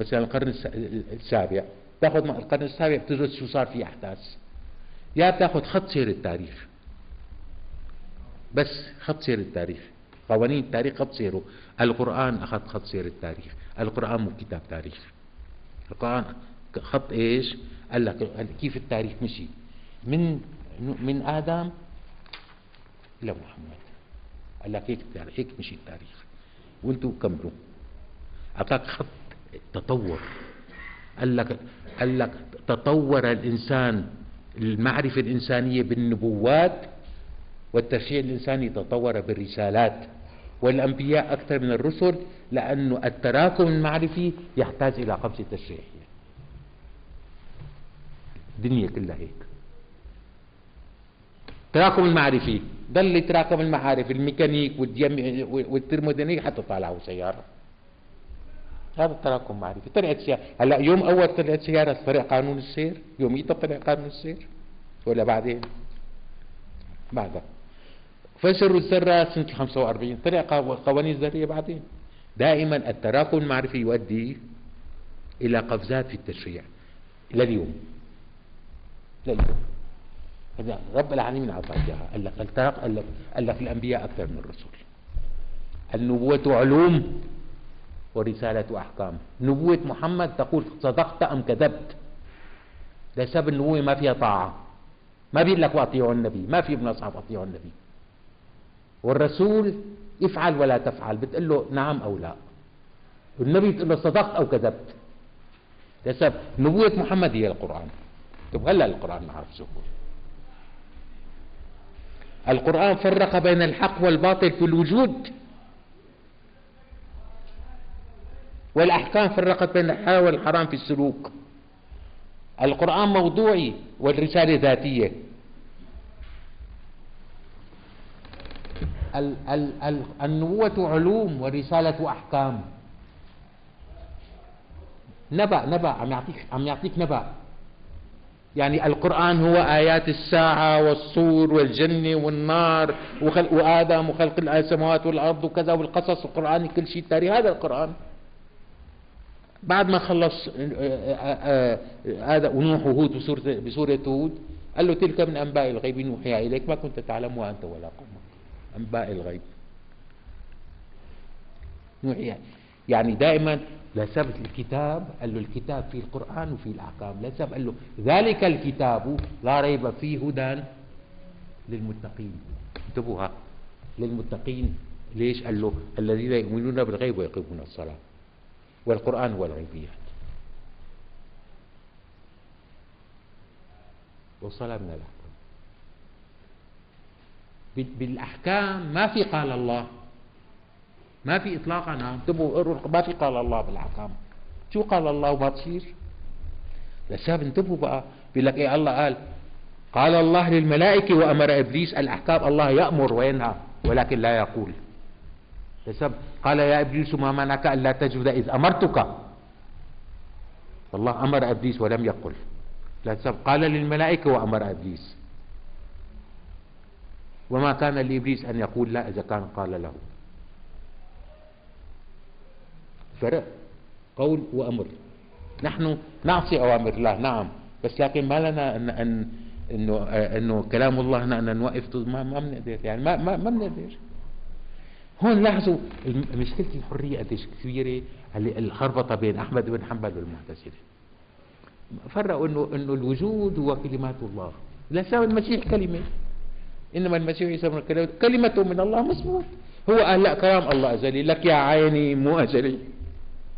[SPEAKER 1] مثلا القرن السابع. تاخذ القرن السابع بتدرس شو صار في أحداث. يا بتاخذ خط سير التاريخ. بس خط سير التاريخ. قوانين التاريخ خط سيره. القرآن أخذ خط سير التاريخ. القرآن مو كتاب تاريخ. القرآن خط إيش؟ قال لك كيف التاريخ مشي. من من آدم إلى محمد. قال لك هيك هيك مشي التاريخ. وأنتم كملوا. أعطاك خط تطور. قال لك قال لك تطور الإنسان المعرفة الإنسانية بالنبوات والتشريع الإنساني تطور بالرسالات. والأنبياء أكثر من الرسل لأنه التراكم المعرفي يحتاج إلى خمسه تشريعيه الدنيا كلها هيك. تراكم المعرفي ضل يتراكم المعارف الميكانيك والترمودينيك حتى طالعوا سيارة. هذا التراكم معرفي طلعت سيارة هلا يوم أول طلعت سيارة طلع قانون السير؟ يوميتها طلع قانون السير؟ ولا بعدين؟ بعدها فسروا الذرات سنة 45 طلع قوانين الذرية بعدين. دائما التراكم المعرفي يؤدي إلى قفزات في التشريع. إلى اليوم. لليوم هذا رب العالمين أعطى إياها. قال لك قال لك الأنبياء أكثر من الرسل النبوة علوم. ورسالة أحكام. نبوة محمد تقول صدقت أم كذبت؟ ده سبب النبوة ما فيها طاعة. ما بيقول لك وأطيعوا النبي. ما في ابن أصحاب أطيعوا النبي. والرسول افعل ولا تفعل. بتقول له نعم أو لا. والنبي بتقول له صدقت أو كذبت. ده سبب. نبوة محمد هي القرآن. طب هلا القرآن ما عرف شو القرآن فرق بين الحق والباطل في الوجود. والأحكام فرقت بين الحلال والحرام في السلوك. القرآن موضوعي والرسالة ذاتية. ال ال ال النبوة علوم والرسالة أحكام. نبأ نبأ عم يعطيك عم يعطيك نبأ. يعني القرآن هو آيات الساعة والصور والجنة والنار وخلق وآدم وخلق السماوات والأرض وكذا والقصص القرآني كل شيء تاريخ. هذا القرآن. بعد ما خلص هذا ونوح وهود بسورة, بسورة هود قال له تلك من أنباء الغيب نوحيها إليك ما كنت تعلمها أنت ولا قومك. أنباء الغيب. نوحيها يعني دائما لسبب الكتاب قال له الكتاب فيه القرآن وفيه الأحكام لسبب قال له ذلك الكتاب لا ريب فيه هدى للمتقين. انتبهوا للمتقين. ليش؟ قال له الذين يؤمنون بالغيب ويقيمون الصلاة. والقرآن هو الغيبيات والصلاة من الأحكام. بالأحكام ما في قال الله. ما في إطلاقا. انتبهوا ما في قال الله بالأحكام. شو قال الله وما تصير لسبب انتبهوا بقى بيقول لك إيه الله قال قال الله للملائكة وأمر إبليس الأحكام الله يأمر وينهى ولكن لا يقول. لسبب قال يا إبليس ما منعك ألا تجد إذ أمرتك؟ الله أمر إبليس ولم يقل. لسبب قال للملائكة وأمر إبليس. وما كان لإبليس أن يقول لا إذا كان قال له. فرق. قول وأمر. نحن نعصي أوامر الله نعم. بس لكن ما لنا أن, أن انه إنه كلام الله ان نوقف. ما ما بنقدر يعني ما ما ما بنقدر هون لاحظوا مشكلة الحرية قديش كبيرة الخربطة بين أحمد بن حنبل والمعتزلة. فرقوا إنه إنه الوجود هو كلمات الله. لا المسيح كلمة. إنما المسيح عيسى ابن كلمته من الله مصبوط هو قال لا كلام الله أزلي. لك يا عيني مو أزلي.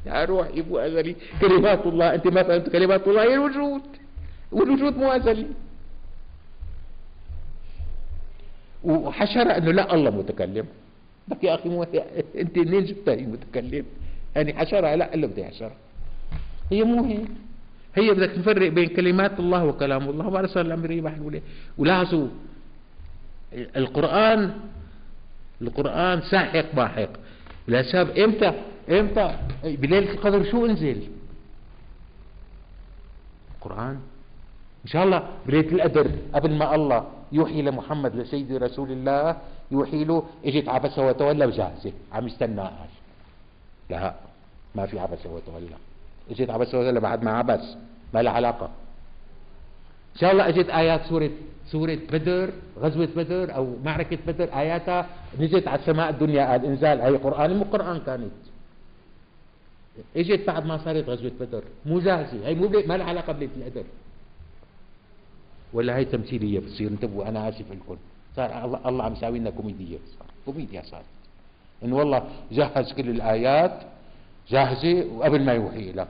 [SPEAKER 1] يا روحي مو أزلي. كلمات الله. أنت ما فهمت كلمات الله. هي الوجود. والوجود مو أزلي. وحشر إنه لا الله متكلم. لك يا أخي مو أنت منين جبتها هي متكلم؟ يعني حشرها لا إلا بدي حشرها هي مو هيك هي بدك تفرق بين كلمات الله وكلام الله. وبعد صار الأمر يباح ولاحظوا القرآن القرآن ساحق باحق. لا سبب إمتى؟ إمتى؟ بليلة القدر شو انزل؟ القرآن. إن شاء الله بليلة القدر قبل ما الله يوحي لمحمد لسيدي رسول الله يوحي له اجت عبس وتولى وجاهزه عم يستنى قال لا ما في عبس وتولى. اجت عبس وتولى بعد ما عبس. ما لها علاقة. إن شاء الله اجت آيات سورة سورة بدر غزوة بدر أو معركة بدر آياتها نزلت على السماء الدنيا قال انزال هي قرآن مو قرآن كانت. اجت بعد ما صارت غزوة بدر. مو جاهزه هي مو ما لها علاقة بليلة القدر. ولا هي تمثيلية بتصير. انتبهوا أنا آسف لكم. صار الله, الله عم يساوي لنا كوميديه صار. كوميديا صارت إنه والله جهز كل الآيات جاهزة وقبل ما يوحي لها.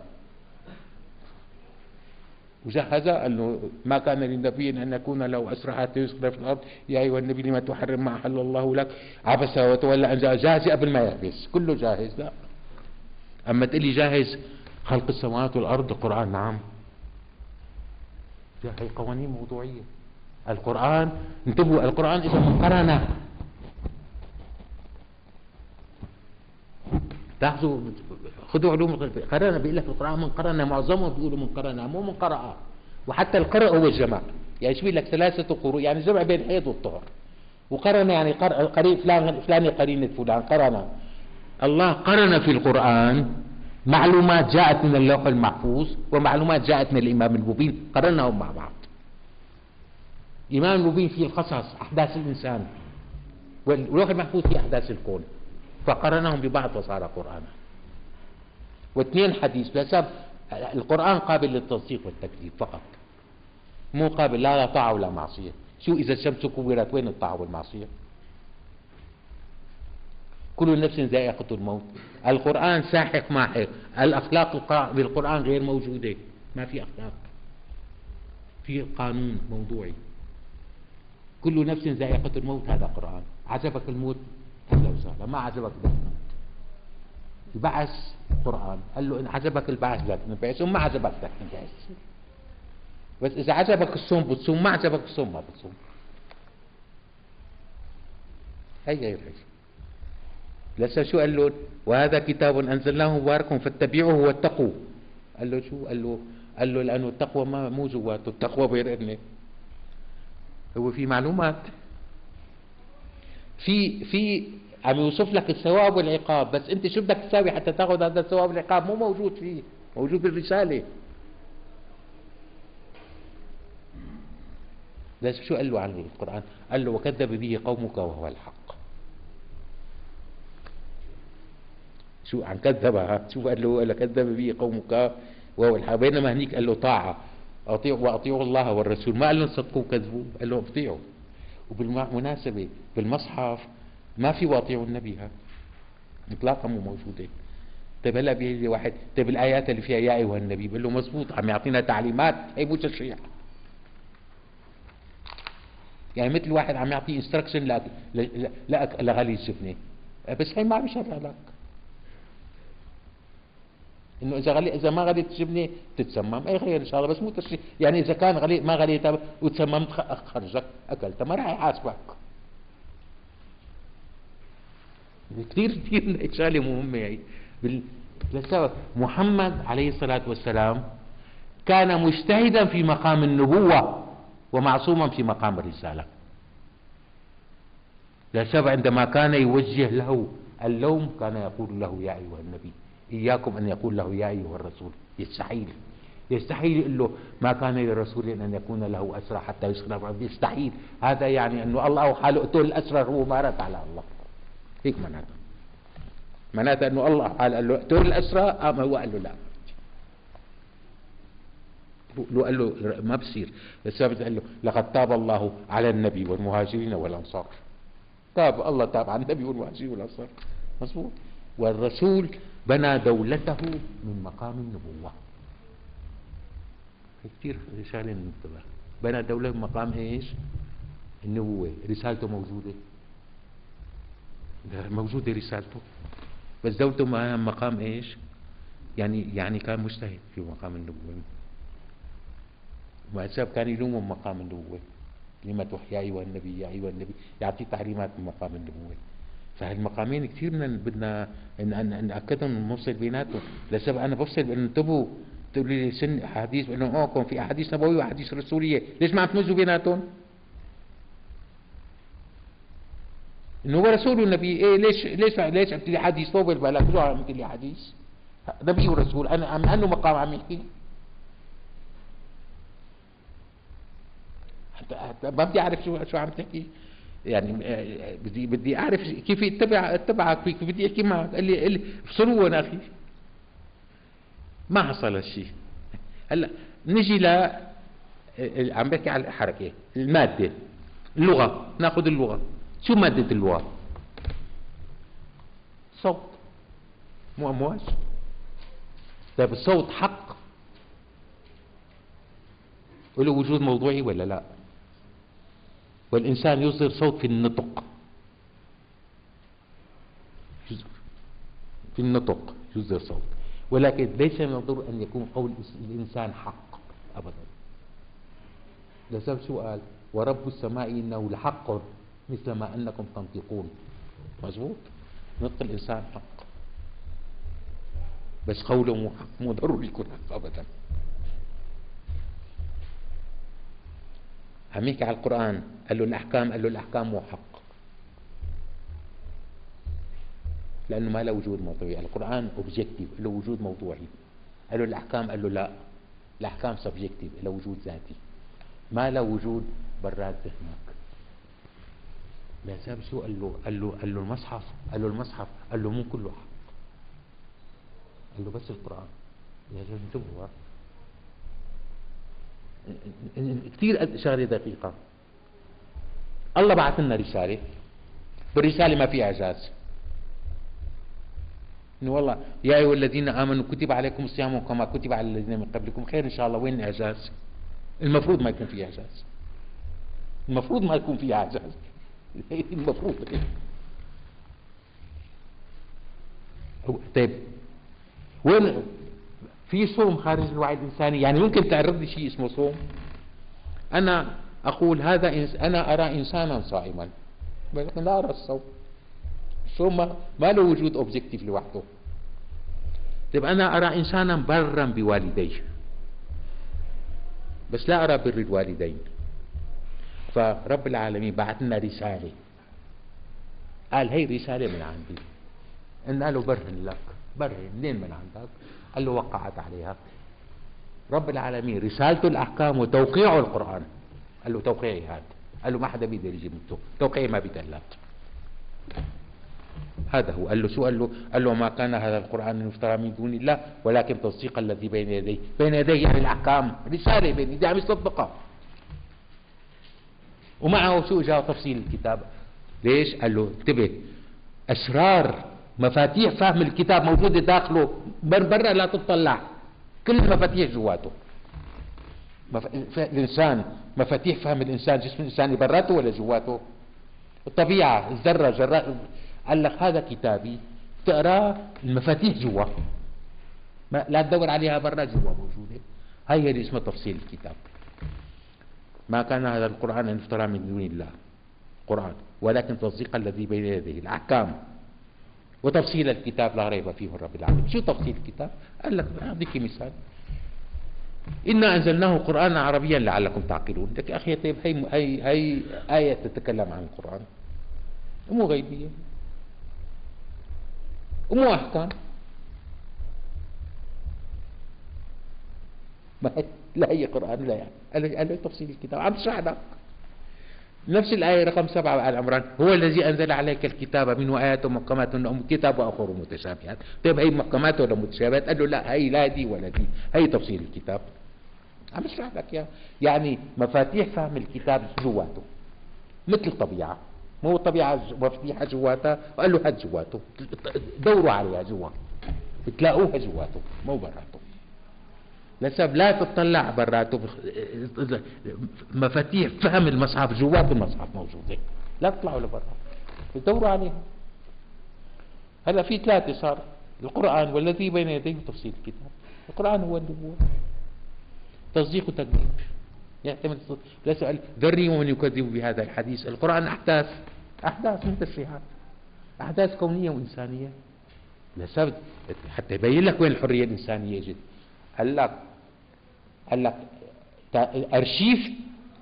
[SPEAKER 1] وجهزها إنه ما كان للنبي ان يكون له اسرى حتى يسقط في الأرض. يا أيها النبي لما تحرم ما أحل الله لك؟ عبس وتولى أن جاهز قبل ما يحبس. كله جاهز لا. أما تقلي جاهز خلق السماوات والأرض القران نعم. هي قوانين موضوعية. القرآن. انتبهوا القرآن إذا مقرن لاحظوا خذوا علوم قرن بيقول لك القرآن من قرن معظمه بيقولوا من قرن مو من قرأ وحتى القرأ هو الجمع يعني شو لك؟ ثلاثة قروء يعني جمع بين الحيض والطهر. وقرن يعني قرين فلان فلان قرينة فلان قرن الله قرن في القرآن. معلومات جاءت من اللوح المحفوظ ومعلومات جاءت من الإمام المبين. قرنهم مع بعض. الإمام المبين فيه القصص أحداث الإنسان. واللوح المحفوظ فيه أحداث الكون. فقرنهم ببعض فصار قرآنا. واثنين حديث لسبب القرآن قابل للتصديق والتكذيب فقط. مو قابل لا لا طاعة ولا معصية. شو إذا الشمس كورت وين الطاعة والمعصية؟ كل نفس ذائقة الموت. القرآن ساحق ماحق الأخلاق بالقرآن غير موجودة. ما في أخلاق. في قانون موضوعي. كل نفس ذائقة الموت. هذا قرآن. عجبك الموت؟ أهلا وسهلا ما عجبك لا البعث قرآن. قال له إن عجبك البعث لا تنبعث وما عجبك لا تنبعث بس إذا عجبك الصوم بتصوم ما عجبك الصوم ما بتصوم. هي هي لسه شو؟ قال له وهذا كتاب أنزلناه مبارك فاتبعوه واتقوا قال له شو؟ قال له قال له لأنه التقوى ما مو جواته التقوى بيرقني هو في معلومات. في في عم يوصف لك الثواب والعقاب بس انت شو بدك تساوي حتى تاخذ هذا الثواب والعقاب؟ مو موجود فيه موجود بالرسالة. بس شو قال له عن القرآن؟ قال له وكذب به قومك وهو الحق. شو عن كذبها؟ شو قال له؟ قال كذب به قومك وهو الحق. بينما هنيك قال له طاعة. أطيعوا وأطيعوا الله والرسول. ما قال لهم صدقوا وكذبوا قال لهم أطيعوا. وبالمناسبة بالمصحف ما في واطيعوا النبي ها. اطلاقا مو موجودة. طيب هلا بيجي واحد طيب الآيات اللي فيها يا أيها النبي بقول له مزبوط عم يعطينا تعليمات هي مو تشريع يعني مثل واحد عم يعطي انستركشن لغلي السفنه بس هي ما بيشرع لك. إنه إذا غلي إذا ما غليت الجبنه تتسمم. أي خير إن شاء الله بس مو تشريع يعني إذا كان غلي ما غليتها وتسممت خرجك اكلتها ما راح يحاسبك. كثير كثير شغله مهمه هي. لسبب. محمد عليه الصلاة والسلام كان مجتهدا في مقام النبوة ومعصوما في مقام الرسالة. لسبب عندما كان يوجه له اللوم كان يقول له يا أيها النبي إياكم أن يقول له يا أيها الرسول يستحيل. يستحيل يقول له ما كان لرسول أن يكون له أسرى حتى يسخن يستحيل. هذا يعني أنه الله اوحى له اقتل الأسرى هو ما رد على الله. هيك معناته معناته أنه الله قال له اقتل الأسرى قام هو قال له لا. لو قال له ما بصير. الثابت قال له لقد تاب الله على النبي والمهاجرين والأنصار. تاب الله تاب على النبي والمهاجرين والأنصار. مظبوط. والرسول بنى دولته من مقام النبوة. كثير شغله ننتبه بنى دولة من مقام إيش؟ النبوة. رسالته موجودة. موجودة رسالته. بس دولته مقام إيش؟ يعني يعني كان مجتهد في مقام النبوة. السبب كان يلومه مقام النبوة. لما توحي يا أيها النبي يا أيها النبي يعطي تعليمات من مقام النبوة. فهالمقامين كثير من بدنا نأكدهم نوصل بيناتهم. لسبب أنا بفصل بأنه انتبهوا تقولي لي سن أحاديث بأنه أوكم في أحاديث نبوية وأحاديث رسولية. ليش ما عم تميزوا بيناتهم؟ إنه هو رسول ونبي إيه ليش ليش ليش عم لي حديث؟ فوق بالك شو عم لي حديث. نبي ورسول. أنا عم أنه مقام عم يحكي ما بدي أعرف شو شو عم تحكي. يعني بدي بدي أعرف كيف اتبع اتبعك كيف بدي أحكي معك. قال لي قال لي أخي. ما حصل هالشيء هلأ نجي ل عم بحكي على الحركة المادة اللغة. ناخذ اللغة. شو مادة اللغة؟ صوت. مو أمواج؟ طيب الصوت حق؟ له وجود موضوعي ولا لا؟ والإنسان يصدر صوت في النطق. في النطق يصدر صوت. ولكن ليس من الضروري أن يكون قول الإنسان حق أبدا. لسبب قال ورب السماء إنه لحق مثل ما أنكم تنطقون. مزبوط نطق الإنسان حق. بس قوله مو حق مو ضروري يكون حق أبدا. عم يحكي على القرآن. قال له الأحكام قال له الأحكام مو حق. لأنه ما له وجود موضوعي. القرآن أوبجيكتيف له وجود موضوعي. قال له الأحكام قال له لا. الأحكام subjective له وجود ذاتي. ما له وجود برات ذهنك. لا سابسو قال له قال له قال له المصحف قال له المصحف قال له مو كله حق. قال له بس القرآن. يا زلمة انتبهوا. كثير شغلة دقيقة. الله بعث لنا رسالة. بالرسالة ما في إعجاز. إنه والله يا أيها الذين آمنوا كتب عليكم الصيام كما كتب على الذين من قبلكم. خير إن شاء الله. وين الإعجاز؟ المفروض ما يكون في إعجاز. المفروض ما يكون في إعجاز. المفروض. طيب. وين في صوم خارج الوعي الإنساني. يعني ممكن تعرض لي شيء اسمه صوم. أنا أقول هذا إنس أنا أرى إنسانا صائما. ولكن لا أرى الصوم. الصوم ما له وجود أوبجيكتيف لوحده. طيب أنا أرى إنسانا برا بوالديه. بس لا أرى بر الوالدين. فرب العالمين بعث لنا رسالة. قال هي رسالة من عندي. إن قالوا بر لك بر منين من عندك؟ قال له وقعت عليها. رب العالمين رسالته الأحكام وتوقيعه القرآن. قال له توقيعي هذا قال له ما حدا بيقدر يجيب منه توقيعي ما بيدلات هذا هو. قال له شو؟ قال له قال له ما كان هذا القرآن المفترى من دون الله ولكن تصديق الذي بين يديه. بين يديه يعني الأحكام. رسالة بين يديه. عم يصدقها ومعه شو؟ جاء تفصيل الكتاب. ليش؟ قال له انتبه. أسرار مفاتيح فهم الكتاب موجودة داخله برا لا تطلع. كل المفاتيح جواته. مف... الإنسان مفاتيح فهم الإنسان جسم الإنسان براته ولا جواته؟ الطبيعة الذرة جرا قال لك هذا كتابي. تقراه المفاتيح جوا. ما لا تدور عليها برا جوا موجودة. هي اللي اسمها تفصيل الكتاب. ما كان هذا القرآن أن يفترى من دون الله. قرآن. ولكن تصديق الذي بين يديه. الأحكام. وتفصيل الكتاب لا ريب فيه رب العالمين. شو تفصيل الكتاب؟ قال لك أعطيك مثال. إنا أنزلناه قرآنا عربيا لعلكم تعقلون. لك أخي طيب هي, هي, هي آية تتكلم عن القرآن. مو غيبية. ومو أحكام. ما لا هي قرآن لا يعني. قال له تفصيل الكتاب. عم تشرح لك. نفس الآية رقم سبعة آل عمران. هو الذي أنزل عليك الكتاب منه آيات محكمات أم كتاب وآخر متشابهات. طيب هي محكمات ولا متشابهات؟ قال له لا هي لا دي ولا دي. هي تفصيل الكتاب. عم أشرح لك يا يعني مفاتيح فهم الكتاب جواته مثل الطبيعة مو الطبيعة مفاتيحها جواتها وقال له هات جواته. دوروا عليها جوا. بتلاقوها جواته مو براته. لسبب لا تطلع براته مفاتيح فهم المصحف جوات المصحف موجودة لا تطلعوا لبرا. دوروا عليها هلا في ثلاثة صار. القرآن والذي بين يديه تفصيل الكتاب. القرآن هو النبوة تصديق وتكذيب. يعتمد لا سؤال. ذرني ومن يكذب بهذا الحديث. القرآن أحداث. أحداث من تشريعات أحداث كونية وإنسانية. لسبب حتى يبين لك وين الحرية الإنسانية جد. قال لك قال لك أرشيف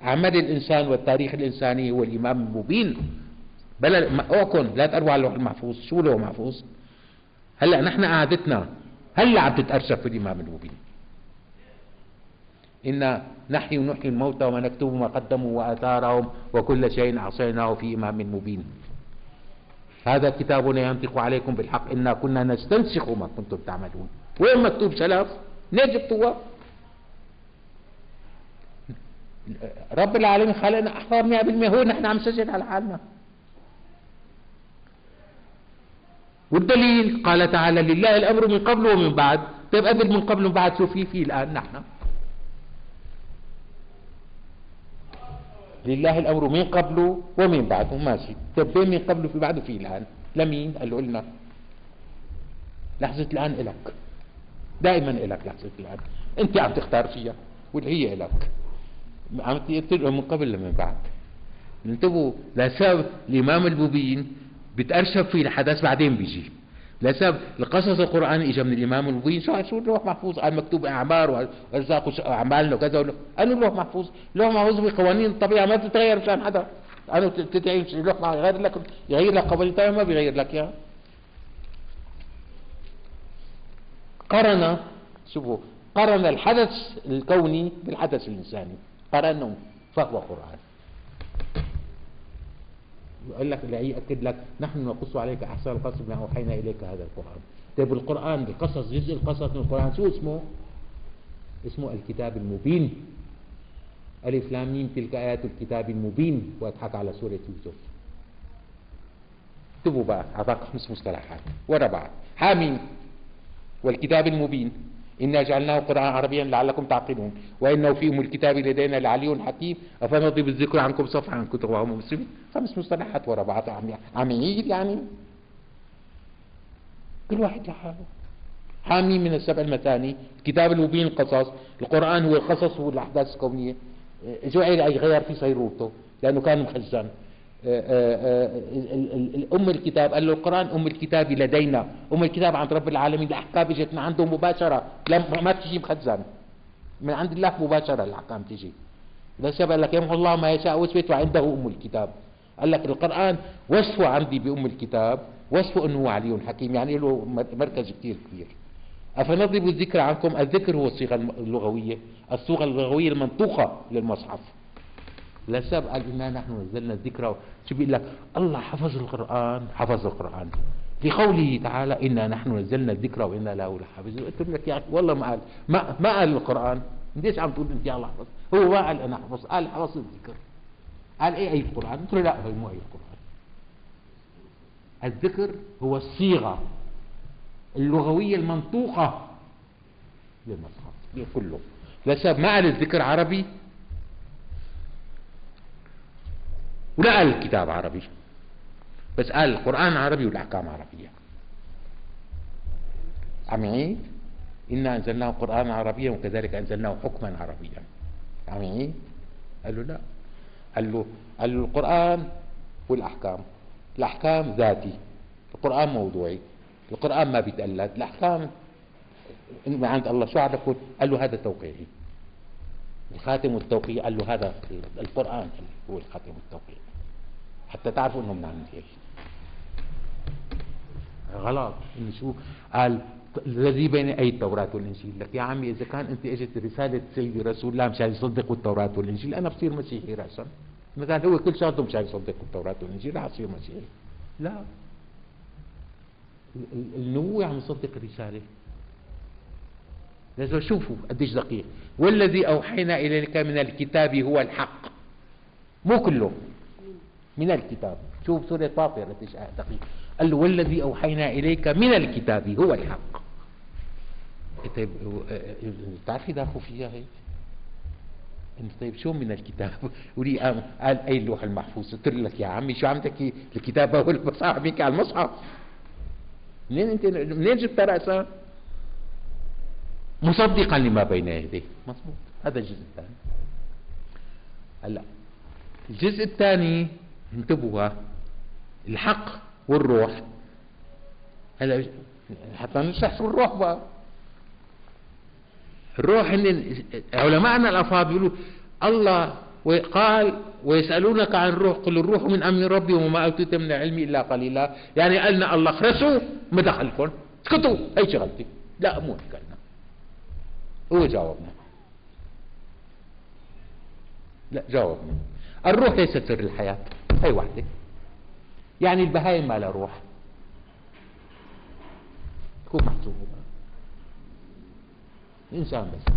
[SPEAKER 1] عمل الإنسان والتاريخ الإنساني هو الإمام المبين. بلا اوعكم لا تقربوا على اللوح المحفوظ. شو اللوح المحفوظ هلأ نحن قعدتنا هلأ عم تتأرشف في الإمام المبين. إنا نحيي ونحيي الموتى وما نكتب ما قدموا وآثارهم وكل شيء أعصيناه في إمام مبين. هذا كتابنا ينطق عليكم بالحق إنا كنا نستنسخ ما كنتم تعملون. وين مكتوب سلف ليه جبتوها رب العالمين خلقنا أحرار 100% هو نحن عم نسجل على حالنا. والدليل قال تعالى لله الأمر من قبل ومن بعد. طيب قبل من قبل ومن بعد شو في؟ في الآن نحن. لله الأمر من قبل ومن بعد. ماشي. طيب بين من قبل وفي بعد وفي الآن؟ لمين؟ قالوا لنا لحظة الآن إلك. دائما إلك لحظة الآن. أنت عم تختار فيها واللي هي إلك. عم تقول من قبل لمن بعد. انتبهوا لسبب الإمام البوبين بتأرشف فيه الحدث بعدين بيجي. لسبب القصص القرآني اجى من الإمام المبين شو شو اللوح محفوظ؟ قال مكتوب أعمار وأرزاق أعمالنا وكذا قالوا اللوح محفوظ. اللوح محفوظ بقوانين الطبيعة ما بتتغير مشان حدا. قالوا تدعي اللوح يغير لك يغير لك قوانين الطبيعة ما بيغير لك اياها قرن شوفوا قرن الحدث الكوني بالحدث الإنساني. قرنه فهو قرآن. يقول لك يأكد لك نحن نقص عليك أحسن القصص بما أوحينا إليك هذا القرآن. طيب القرآن القصص جزء القصص من القرآن شو اسمه؟ اسمه الكتاب المبين. ألف لام ميم تلك آيات الكتاب المبين. واضحك على سورة يوسف. اكتبوا بقى أعطاك خمس مصطلحات. ورا بعض حامين والكتاب المبين. إنا جعلناه قرآن عربيا لعلكم تعقلون. وإنه في أم الكتاب لدينا لعلي حكيم. أفنضرب الذكر عنكم صفحا عن كتب وهم مسلمين. خمس مصطلحات ورا بعض عم يعيد يعني. كل واحد لحاله. حامي من السبع المثاني. الكتاب المبين القصص. القرآن هو القصص والأحداث الكونية. جعل يغير في صيروته. لأنه كان مخزن. أم الكتاب قال له القرآن أم الكتاب لدينا. أم الكتاب عند رب العالمين الأحكام إجت من عنده مباشرة. ما تجي مخزن من عند الله مباشرة الأحكام تجي. بس قال لك يمحو الله ما يشاء ويثبت وعنده أم الكتاب. قال لك القرآن وصفه عندي بأم الكتاب وصفه أنه علي حكيم يعني له مركز كثير كبير. أفنضرب الذكر عنكم؟ الذكر هو الصيغة اللغوية الصيغة اللغوية المنطوقة للمصحف. لسبب قال إنا نحن نزلنا الذكر. شو بيقول لك؟ الله حفظ القرآن حفظ القرآن. لقوله تعالى إنا نحن نزلنا الذكر وإنا له لحافظون. قلت لك يا والله ما قال. ما, ما قال القرآن. ليش عم تقول أنت يا الله حفظ؟ هو ما قال أنا حفظ. قال حفظ الذكر. قال إيه أي القرآن؟ قلت له لا هو مو أي القرآن. الذكر هو الصيغة اللغوية المنطوقة للمصحف كله لسبب ما قال الذكر عربي؟ ولا قال الكتاب عربي. بس قال القرآن عربي والأحكام عربية. عم يعيد؟ إنا أنزلناه قرآنا عربيا وكذلك أنزلناه حكما عربيا. عم يعيد؟ قال له لا. قال له قال له القرآن والأحكام. الأحكام ذاتي. القرآن موضوعي. القرآن ما بيتقلد الأحكام عند الله شو يقول قال له هذا توقيعي. الخاتم والتوقيع قال له هذا القرآن هو الخاتم والتوقيع حتى تعرفوا انه عند إيش. غلط. شو؟ قال الذي بين أي التوراة والإنجيل. لك يا عمي إذا كان أنت إجت رسالة سيدي رسول الله مشان يصدقوا التوراة والإنجيل. أنا بصير مسيحي راسا مثلا هو كل شغلته مشان يصدقوا التوراة والإنجيل رح أصير مسيحي. لا. النبوة عم يصدق الرسالة لازم شوفوا قديش دقيق. والذي أوحينا إليك من الكتاب هو الحق. مو كله. من الكتاب. شوف سورة فاطر قديش دقيق قال له والذي أوحينا إليك من الكتاب هو الحق. طيب بتعرفي داخل فيها هيك؟ طيب شو من الكتاب؟ ولي قال أي اللوح المحفوظ؟ قلت لك يا عمي شو عم تحكي؟ الكتاب هو المصحف. بيك على المصحف. منين أنت؟ منين جبت راسا؟ مصدقا لما بين يديه. مضبوط هذا الجزء الثاني. هلا الجزء الثاني انتبهوا الحق والروح. هلا حتى نشرح شو الروح بقى. الروح ان علماءنا الأفاضل بيقولوا الله قال ويسألونك عن الروح قل الروح من أمر ربي وما أوتيت من العلم إلا قليلا. يعني قالنا الله خرسوا ما دخلكم. اسكتوا هي شغلتي. لا مو هيك هو جاوبنا. لا جاوبنا. الروح ليست سر الحياة هي واحدة. يعني البهايم ما لها روح تكون محسوبة الإنسان بس.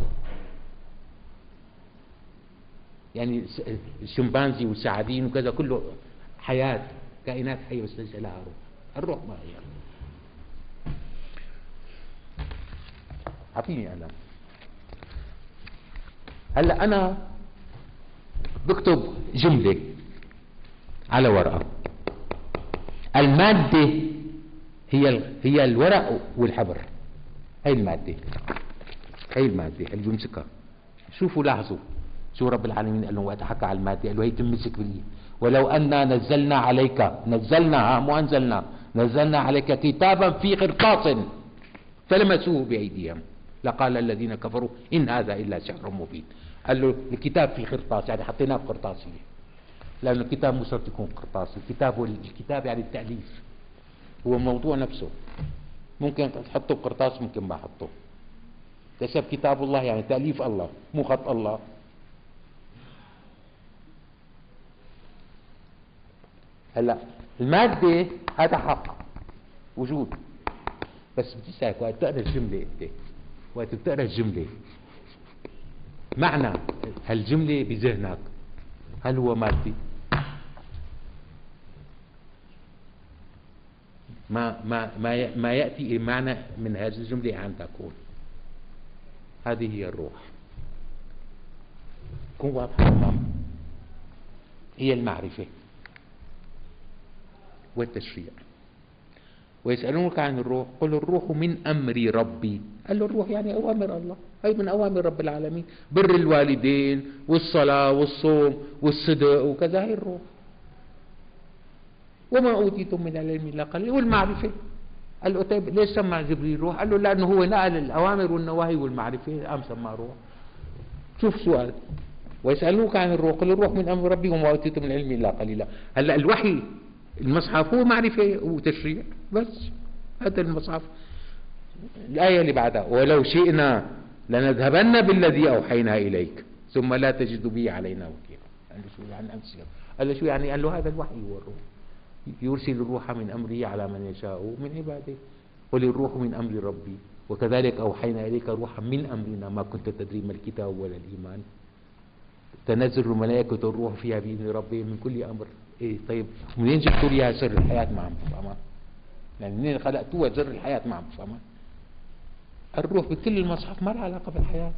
[SPEAKER 1] يعني الشمبانزي والسعادين وكذا كله حياة كائنات حية بس ليس لها روح. الروح ما هي. أعطيني أنا هلا أنا بكتب جملة على ورقة. المادة هي هي الورق والحبر. هي المادة. هي المادة. اللي بيمسكها. شوفوا لاحظوا. شو رب العالمين قال له وقت حكى على المادة. قال له هي تمسك بالي ولو أنا نزلنا عليك نزلنا مو أنزلنا نزلنا عليك كتابا في قرطاس فلمسوه بأيديهم. لقال الذين كفروا إن هذا إلا سحر مبين. قال له الكتاب في قرطاس يعني حطيناه في قرطاسية لأن الكتاب مو شرط يكون قرطاس الكتاب الكتاب يعني التأليف. هو الموضوع نفسه. ممكن تحطه بقرطاس ممكن ما حطه كتب كتاب الله يعني تأليف الله مو خط الله. هلا المادة هذا حق وجود. بس بدي اسالك وقت تقرا الجملة أنت؟ وقت بتقرأ الجملة؟ معنى هالجملة بذهنك. هل هو مادي؟ ما ما ما ما يأتي معنى من هذه الجملة ان تكون. هذه هي الروح. كن واضحه هي المعرفة والتشريع. ويسألونك عن الروح قل الروح من أمر ربي. قال له الروح يعني أوامر الله. هي من أوامر رب العالمين. بر الوالدين والصلاة والصوم والصدق وكذا هي الروح. وما أوتيتم من العلم إلا قليل والمعرفة. قال له طيب ليش سمى جبريل روح؟ قال له لأنه هو نقل الأوامر والنواهي والمعرفة. قام سماه روح. شوف سؤال. ويسألوك عن الروح. قل الروح من أمر ربي وما أوتيتم من العلم إلا قليلا. هلأ الوحي المصحف هو معرفة وتشريع. بس. هذا المصحف. الآية اللي بعدها. ولو شئنا لنذهبن بالذي أوحينا إليك. ثم لا تجد به علينا وكيلا. قال له شو يعني قال له شو يعني؟ قال له هذا الوحي هو الروح. يرسل الروح من أمره على من يشاء من عباده. قل الروح من أمر ربي. وكذلك أوحينا إليك روحا من أمرنا. ما كنت تدري ما الكتاب ولا الإيمان. تنزل الملائكة الروح فيها بإذن ربهم من كل أمر. إيه طيب منين جبتوا لي سر الحياة ما عم بفهمها يعني منين خلقتوها سر الحياة ما عم بفهمها الروح بكل المصحف ما لها علاقة بالحياة.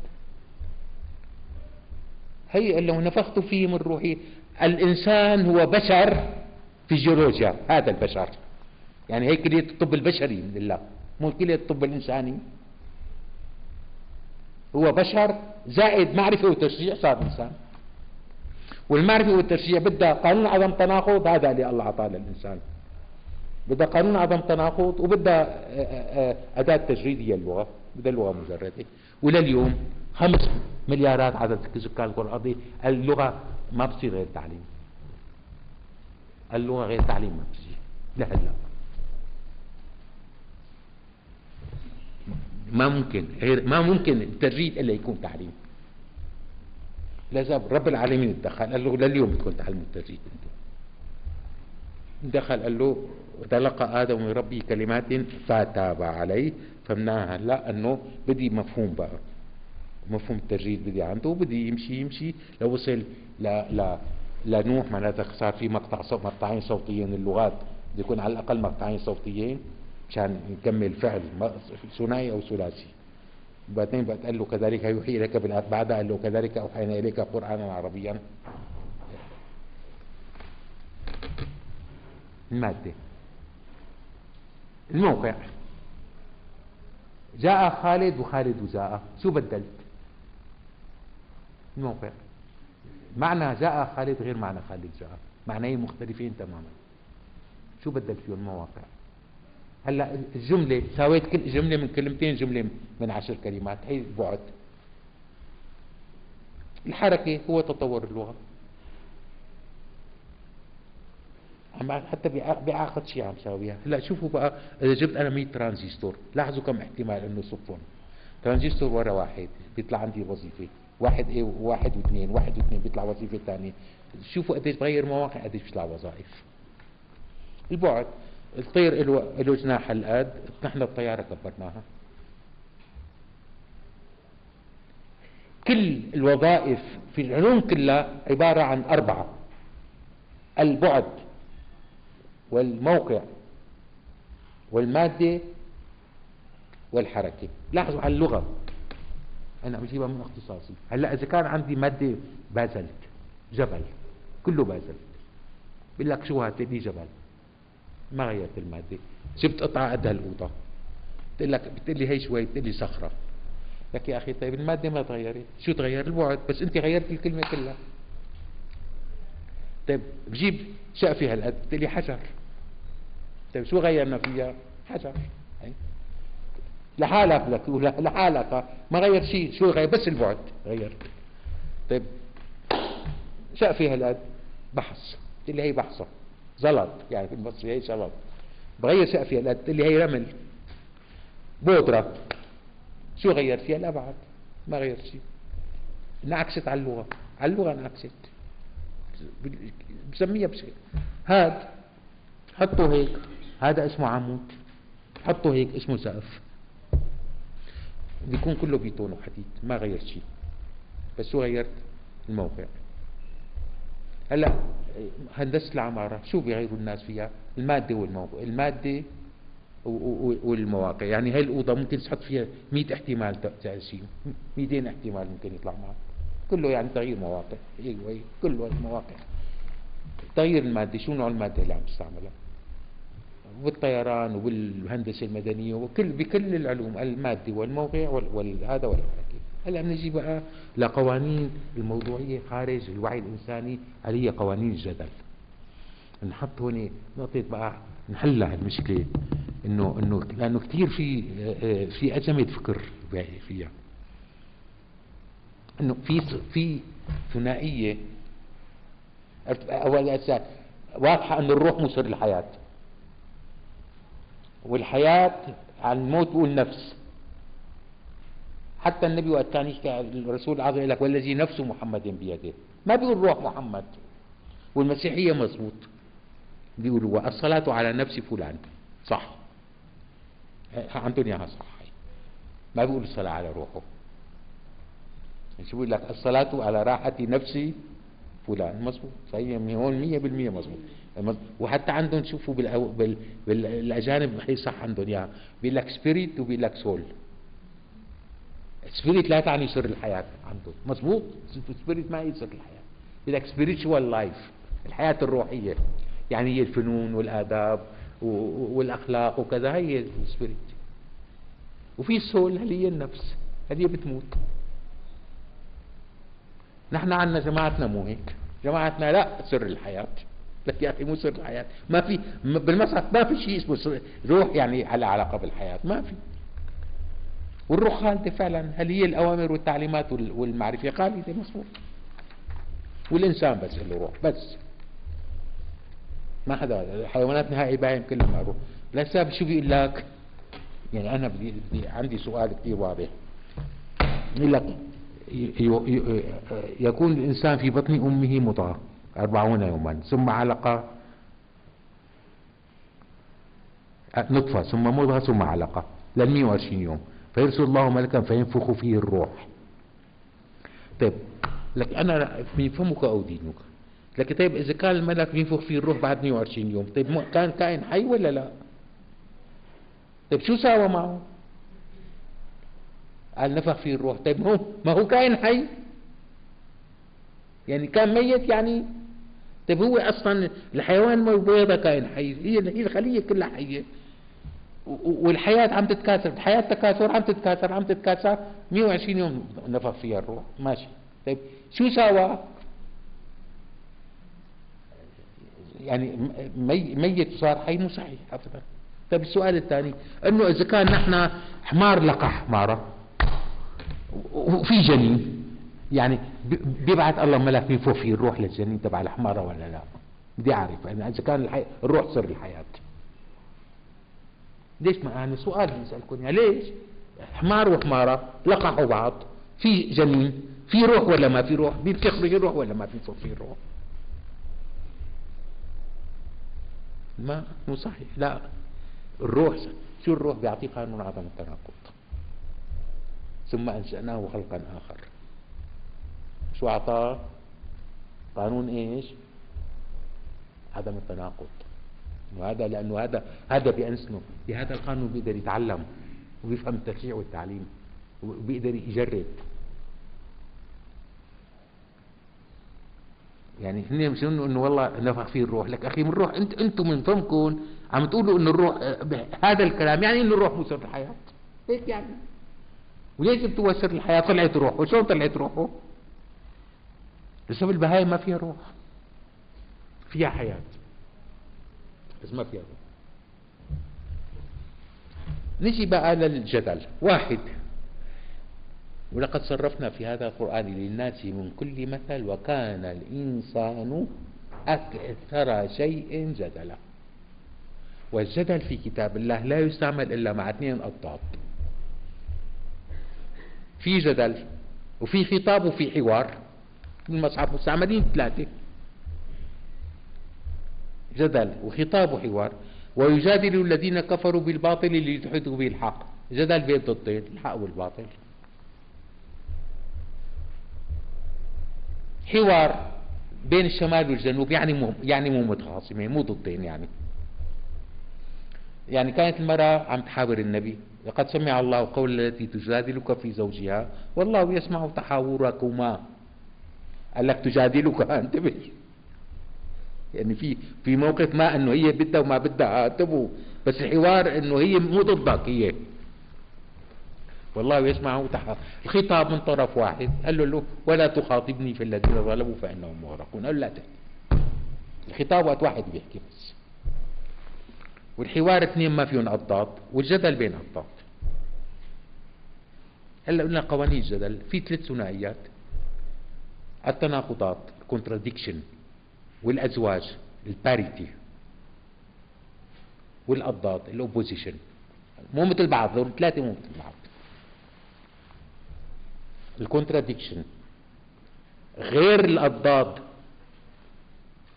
[SPEAKER 1] هي لو نفخت فيه من روحي الإنسان هو بشر فيزيولوجيا هذا البشر. يعني هي كلية الطب البشري لله مو كلية الطب الإنساني. هو بشر زائد معرفة وتشريع صار إنسان. والمعرفة والتشريع بدها قانون عدم تناقض هذا اللي الله أعطاه للإنسان. بدها قانون عدم تناقض وبدها آه، آه، آه، أداة تجريد هي اللغة اللغة مجردة. ولليوم خمس مليارات عدد سكان الكرة الأرضية اللغة ما بتصير غير تعليم. اللغة غير تعليم ما بتصير. لهلا ما ممكن غير ما ممكن التجريد إلا يكون تعليم. لازم رب العالمين تدخل قال له لليوم بدكم تعلموا التجريد أنتم دخل قال له تلقى آدم من ربي كلمات فتاب عليه فهمناها هلا أنه بدي مفهوم بقى. مفهوم التجريد بدي عنده وبدي يمشي يمشي. لوصل ل ل لنوح معناتها صار في مقطع صوت مقطعين صوتيين اللغات بده يكون على الأقل مقطعين صوتيين مشان نكمل فعل ثنائي أو ثلاثي. بعدين بقى قال له كذلك يوحي بالآيات بعدها قال له كذلك أوحينا إليك قرآنا عربيا. المادة. الموقع. جاء خالد وخالد جاء. شو بدلت؟ الموقع. معنى جاء خالد غير معنى خالد جاء. معنيين مختلفين تماما. شو بدلت فيه المواقع؟ هلأ الجملة سويت كل جملة من كلمتين جملة من عشر كلمات. هي بعد. الحركة هو تطور اللغة. حتى بيعاقد شيء عم ساويها. هلأ شوفوا بقى إذا جبت أنا 100 ترانزستور لاحظوا كم احتمال إنه صفهم ترانزستور ورا واحد بيطلع عندي وظيفة. واحد إيه واحد واثنين واحد واثنين بيطلع وظيفة ثانية. شوفوا قديش بغير مواقع قديش بيطلع وظائف. البعد الطير له جناح هالقد نحن الطياره كبرناها. كل الوظائف في العلوم كلها عبارة عن أربعة. البعد. والموقع والمادة والحركة. لاحظوا على اللغة. أنا بجيبها من اختصاصي. هلأ إذا كان عندي مادة بازلت جبل كله بازلت. بقول لك شو هات لي جبل. ما غيرت المادة. جبت قطعة قد هالأوضة بتقول لك بتقول لي هي شوي بتقول لي صخرة. لك يا أخي طيب المادة ما تغيرت؟ شو تغير؟ البعد. بس أنت غيرت الكلمة كلها. طيب بجيب شقفة هالقد بتقول لي حجر. طيب شو غيرنا فيها؟ حجر. هي. لحالك لك لحالك. ما غير شيء شو غير؟ بس البعد. غيرت طيب. شقفة هالقد بحث بتقول لي هي بحثة زلط. يعني في المصري هي زلط بغير سقفها قالت لي هي رمل. بودرة. شو غير فيها؟ الأبعاد ما غير شيء انعكست على اللغة. على اللغة انعكست بسميها بشيء هاد. حطوا هيك. هذا اسمه عمود. حطوا هيك اسمه سقف بيكون كله بيتون وحديد ما غير شيء بس شو غيرت؟ الموقع. هلأ هندسة العمارة شو بيغيروا الناس فيها؟ المادة والموقع المادة والمواقع. يعني هاي الأوضة ممكن تحط فيها 100 احتمال تقسيم 200 احتمال ممكن يطلع معك. كله يعني تغيير مواقع. أيوه كله مواقع. تغيير المادة شو نوع المادة اللي عم تستعملها؟ بالطيران وبالهندسة المدنية وكل بكل العلوم المادة والموقع والهذا والحركة هلا بنجي بقى لقوانين الموضوعية خارج الوعي الإنساني اللي هي قوانين الجدل. نحط هون نقطة بقى نحل هالمشكلة انه إنه لأنه كثير في في أزمة فكر فيها. إنه في في ثنائية. أول واضحة إنه الروح مو سر الحياة والحياة عن الموت بيقول نفس حتى النبي وقت يحكي الرسول العظيم يقول لك والذي نفس محمد بيده. ما بيقول روح محمد. والمسيحية مضبوط بيقولوا الصلاة على نفس فلان. صح. عندهم اياها صح. ما بيقولوا الصلاة على روحه. شو بيقول لك؟ الصلاة على راحة نفسي فلان. مظبوط. صحيح. من هون 100% مظبوط. وحتى عندهم شوفوا بالأو... بال... بالأجانب هي صح عندهم إياها. بيقول لك spirit وبيقول لك soul spirit لا تعني سر الحياة عندهم. مظبوط؟ spirit ما هي سر الحياة. بيقول لك spiritual life الحياة الروحية. يعني هي الفنون والآداب والأخلاق وكذا هي ال spirit وفي soul اللي هي النفس؟ هذه بتموت؟ نحن عندنا جماعتنا مو هيك. جماعتنا لا سر الحياة. لك يا أخي مو سر الحياة. ما في بالمصحف ما في شيء اسمه سر. روح يعني على علاقة بالحياة. ما في. والروح خالدة فعلا هل هي الأوامر والتعليمات والمعرفة؟ خالدة مصروف والإنسان بس له روح بس. ما حدا الحيوانات نهائي باين كلها روح. لسه شو بيقول لك يعني أنا بدي, عندي سؤال كثير واضح. يقول لك يكون الإنسان في بطن أمه مضغة أربعون يوما ثم علقة نطفة ثم مضغة ثم علقة لل 120 يوم. فيرسل الله ملكا فينفخ فيه الروح. طيب لك أنا من فمك أو دينك؟ لك طيب إذا كان الملك بينفخ فيه الروح بعد 120 يوم طيب كان كائن حي ولا لا؟ طيب شو ساوى معه؟ قال نفخ فيه الروح. طيب هو ما هو كائن حي؟ يعني كان ميت يعني طيب هو أصلا الحيوان البيضة كائن حي هي هي الخلية كلها حية. والحياة عم تتكاثر الحياة تكاثر عم تتكاثر عم تتكاثر 120 يوم نفخ فيها الروح. ماشي. طيب شو ساوى؟ يعني ميت صار حي مو صحيح ابدا. طيب السؤال الثاني إنه إذا كان نحن حمار لقى حماره وفي جنين يعني بيبعث الله ملك بينفخ فيه الروح للجنين تبع الحمارة ولا لا؟ بدي أعرف. يعني إذا كان الحي... الروح سر الحياة. ليش ما يعني سؤال بسالكم يعني ليش؟ حمار وحمارة لقحوا بعض. في جنين في روح ولا ما في روح؟ بينفخ فيه الروح ولا ما بينفخ فيه الروح ما مو صحيح. لا. الروح شو الروح؟ بيعطيه قانون عدم التناقض. ثم أنشأناه خلقا آخر. شو أعطاه قانون إيش؟ عدم التناقض. وهذا لأنه هذا هذا بأنسنه بهذا القانون بيقدر يتعلم وبيفهم التشريع والتعليم وبيقدر يجرب. يعني هن مش إنه والله نفخ فيه الروح. لك أخي من الروح انت أنتم من فمكم عم تقولوا إنه الروح هذا الكلام يعني إنه الروح مو سر الحياة. هيك يعني؟ وليش جبتوا سر الحياة؟ طلعت روحه. شلون طلعت روحه؟ لسبب البهايم ما فيها روح فيها حياة. بس ما فيها روح. نجي بقى للجدل واحد. ولقد صرفنا في هذا القرآن للناس من كل مثل وكان الإنسان أكثر شيء جدلا. والجدل في كتاب الله لا يستعمل إلا مع اثنين أضداد في جدل وفي خطاب وفي حوار. المصحف مستعملين ثلاثة. جدل وخطاب وحوار. ويجادل الذين كفروا بالباطل ليدحضوا به الحق. جدل بين ضدين الحق والباطل. حوار بين الشمال والجنوب يعني مو يعني مو متخاصمين مو ضدين يعني. يعني كانت المرأة عم تحاور النبي لقد سمع الله قول التي تجادلك في زوجها والله يسمع تحاوركما قال لك تجادلك انتبه يعني في في موقف ما إنه هي بدها وما بدها انتبهوا بس الحوار إنه هي مو ضدك هي والله يسمع تحت الخطاب من طرف واحد. قال له, له ولا تخاطبني في الذين ظلموا فإنهم مغرقون. قال لا تحكي. الخطاب وقت واحد بيحكي بس. والحوار اثنين ما فيهم اضداد والجدل بين اضداد هلأ قلنا قوانين الجدل. في ثلاث ثنائيات. التناقضات ال contradiction والأزواج ال parity والأضداد ال opposition مو مثل بعض دول ثلاثة مو مثل بعض. ال contradiction غير الأضداد.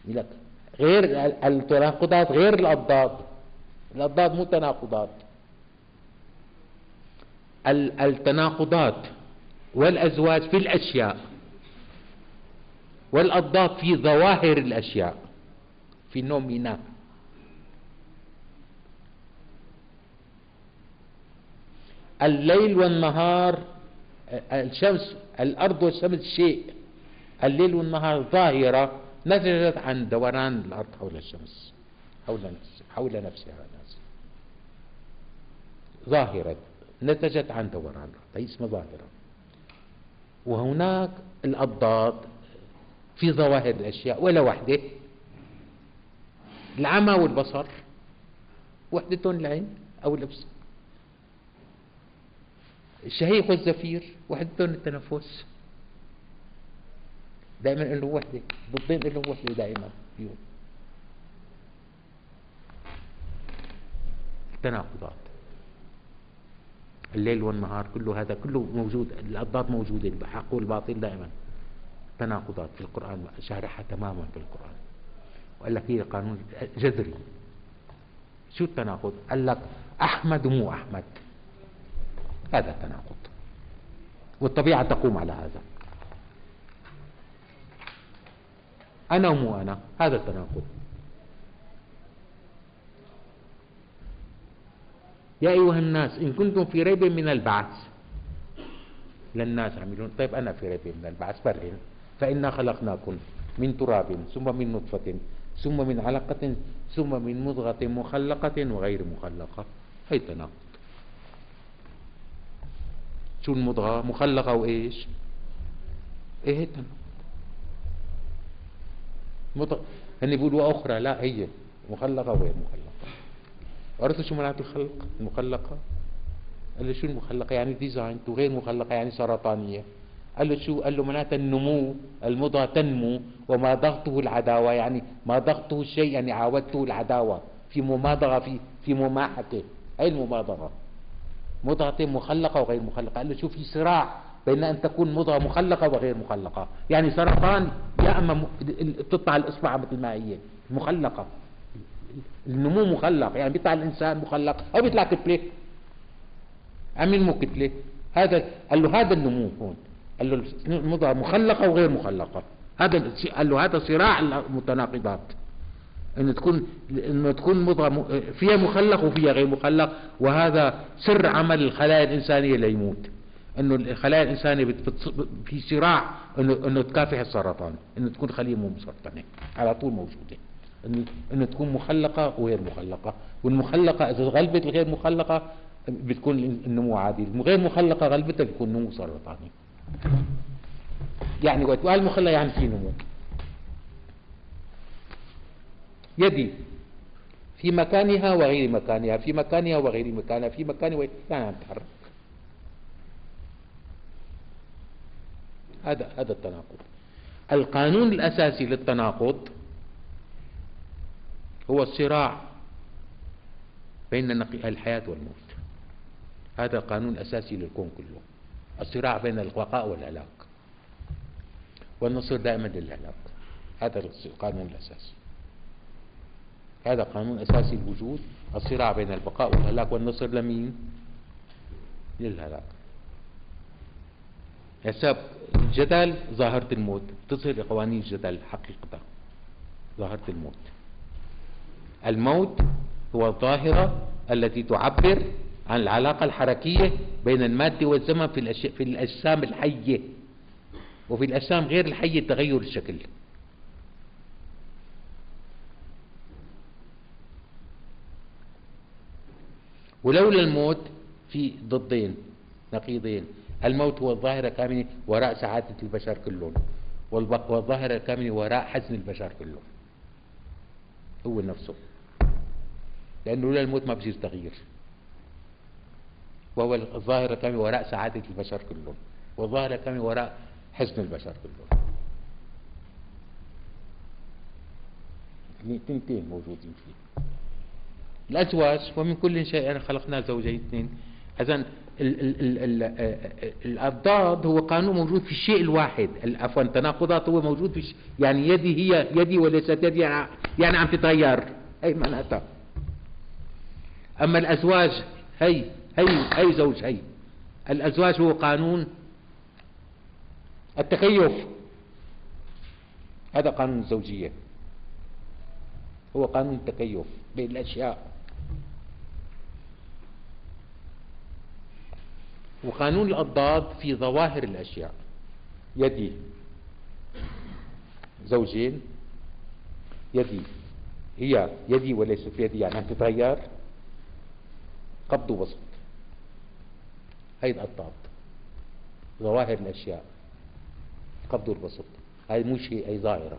[SPEAKER 1] لك غير التناقضات غير الأضداد. الأضداد مو تناقضات. التناقضات والأزواج في الأشياء. والأضداد في ظواهر الأشياء. في نومينا الليل والنهار الشمس الأرض والشمس شيء. الليل والنهار ظاهرة نتجت عن دوران الأرض حول الشمس. حول نفسها حول نفسها ظاهرة نتجت عن دوران الأرض. هي اسمها ظاهرة. وهناك الأضداد في ظواهر الأشياء ولا وحدة. العمى والبصر وحدتهم العين أو الأبصار الشهيق والزفير وحدتهم التنفس. دائما له وحدة ضدين له وحدة دائما فيهم. التناقضات. الليل والنهار كله هذا كله موجود الأضداد موجودة الحق والباطل دائما. تناقضات في القرآن شارحها تماما في القرآن. وقال لك هي قانون جذري. شو التناقض؟ قال لك أحمد مو أحمد. هذا التناقض والطبيعة تقوم على هذا. أنا ومو أنا. هذا التناقض. يا أيها الناس إن كنتم في ريب من البعث. للناس عملون. طيب أنا في ريب من البعث برهن. فإنا خلقناكم من تراب ثم من نطفة ثم من علقة ثم من مضغة مخلقة وغير مخلقة. هي تناقض شو المضغة مخلقة وإيش؟ إيه تناقض مضغة. هن بيقولوا أخرى. لا هي مخلقة وغير مخلقة. عرفتوا شو معنات الخلق؟ المخلقة قال شو المخلقة؟ يعني ديزاين وغير مخلقة يعني سرطانية. قال له شو؟ قال له معناتها النمو المضغة تنمو. وما ضغطه العداوة يعني ما ضغطه الشيء يعني عاودته العداوة. في مماضغة في في مماحته هي المماضغة؟ مضغة مخلقة وغير مخلقة. قال له شو في صراع بين أن تكون مضغة مخلقة وغير مخلقة. يعني سرطان يا أما تطلع الإصبع مثل ما هي مخلقة. النمو مخلق يعني بيطلع الإنسان مخلق. أو بيطلع كتلة. عمل مو كتلة. هذا قال له هذا النمو هون. قال له المضغة مخلقة وغير مخلقة. هذا قال له هذا صراع المتناقضات. انه تكون انه تكون مضغه فيها مخلق وفيها غير مخلق وهذا سر عمل الخلايا الإنسانية ليموت إنه الخلايا الإنسانية في صراع انه إنه تكافح السرطان. إنه تكون خلية مو مسرطنة. على طول موجودة. انه إنه تكون مخلقة وغير مخلقة. والمخلقة إذا غلبت الغير مخلقة بتكون النمو عادي الغير مخلقة غلبتها بيكون نمو سرطاني يعني وقت قال مخلق يعني في نمو. يدي في مكانها وغير مكانها في مكانها وغير مكانها في مكانها وغير يعني عم تتحرك هذا هذا التناقض. القانون الأساسي للتناقض هو الصراع بين الحياة والموت. هذا قانون أساسي للكون كله. الصراع بين البقاء والهلاك. والنصر دائما للهلاك. هذا القانون الأساسي. هذا قانون أساسي الوجود الصراع بين البقاء والهلاك والنصر لمين للهلاك. حساب الجدل ظاهرة الموت. تصل قوانين الجدل حقيقة. ظاهرة الموت. الموت هو الظاهرة التي تعبر عن العلاقة الحركية بين المادة والزمن في, الأش... في الأجسام الحية. وفي الأجسام غير الحية تغير الشكل. ولولا الموت في ضدين نقيضين. الموت هو الظاهرة الكامنة وراء سعادة البشر كلهم. والظاهرة الكامنة وراء حزن البشر كلهم. هو نفسه. لأنه لولا الموت ما بصير تغيير. وهو الظاهرة الكامنة وراء سعادة البشر كلهم والظاهرة الكامنة وراء حزن البشر كلهم. اثنتين موجودين فيه. الأزواج ومن كل شيء خلقنا زوجين اثنين. إذا الأضداد هو قانون موجود في الشيء الواحد. عفوا التناقضات هو موجود في يعني يدي هي يدي وليست يدي يعني, يعني عم تتغير. أي معناتها؟ أما الأزواج هي هي هي زوج هي الأزواج هو قانون التكيف. هذا قانون الزوجية. هو قانون التكيف بين الأشياء. وقانون الأضداد في ظواهر الأشياء. يدي. زوجين. يدي. هي يدي وليست يدي يعني تتغير. قبض وبسط هي الأضداد ظواهر الأشياء قبض والبسط هاي مو شيء أي ظاهرة.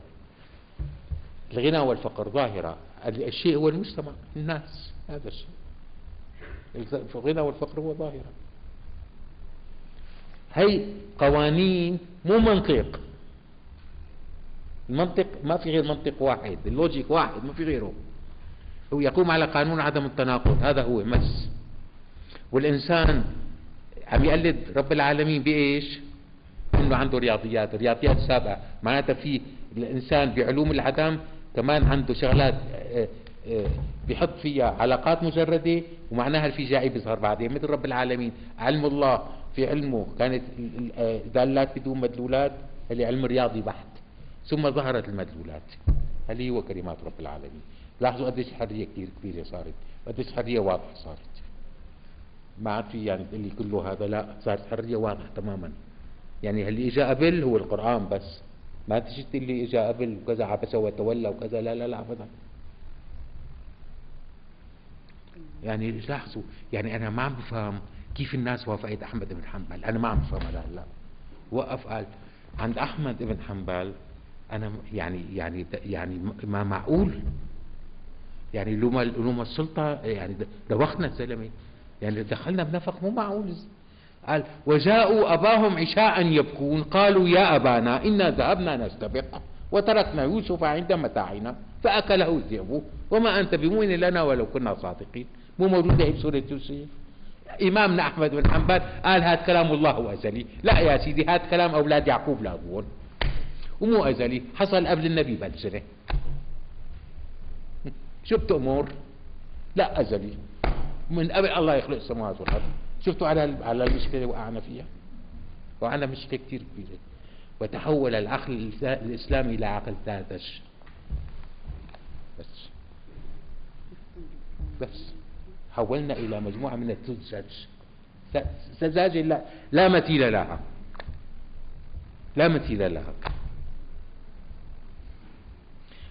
[SPEAKER 1] الغنى والفقر ظاهرة. الشيء هو المجتمع الناس هذا الشيء. الغنى والفقر هو ظاهرة. هي قوانين مو منطق. المنطق ما في غير منطق واحد اللوجيك واحد ما في غيره. هو يقوم على قانون عدم التناقض هذا هو مس والإنسان عم يقلد رب العالمين بإيش؟ إنه عنده رياضيات رياضيات سابقة معناتها في الإنسان بعلوم العدم كمان عنده شغلات آه، آه، بيحط فيها علاقات مجردة ومعناها في جاي بيظهر بعدين. مثل رب العالمين علم الله في علمه. كانت دالات بدون مدلولات اللي علم رياضي بحت. ثم ظهرت المدلولات. هذه هو كلمات رب العالمين؟ لاحظوا قديش الحرية كثير كبيرة صارت قديش الحرية واضحة صارت. ما عاد في يعني تقول لي كله هذا لا صارت حرية واضحة تماما. يعني اللي اجى قبل هو القرآن بس. ما تجي تقول لي اجى قبل وكذا عبس وتولى وكذا لا لا لا ابدا. يعني لاحظوا يعني أنا ما عم بفهم كيف الناس وافقت أحمد بن حنبل. أنا ما عم بفهم هذا هلا وقف قال عند أحمد بن حنبل أنا يعني يعني يعني ما معقول. يعني لما لما السلطة يعني دوخنا الزلمه يعني دخلنا بنفق مو معقول. قال وجاءوا أباهم عشاء يبكون. قالوا يا أبانا إنا ذهبنا نستبق وتركنا يوسف عند متاعنا فأكله الذئب. وما أنت بمؤمن لنا ولو كنا صادقين. مو موجوده في سورة يوسف؟ إمامنا أحمد بن حنبل قال هذا كلام الله أزلي لا يا سيدي هذا كلام أولاد يعقوب لاقون ومو أزلي حصل قبل النبي بألسنة شو بتأمر لا أزلي. من قبل الله يخلق السماوات والأرض. شفتوا على على المشكلة اللي وقعنا فيها؟ وقعنا مشكلة كثير كبيرة. وتحول العقل الإسلامي إلى عقل ثالث. بس. بس. حولنا إلى مجموعة من السذج سذاجة لا, لا مثيل لها. لا مثيل لها.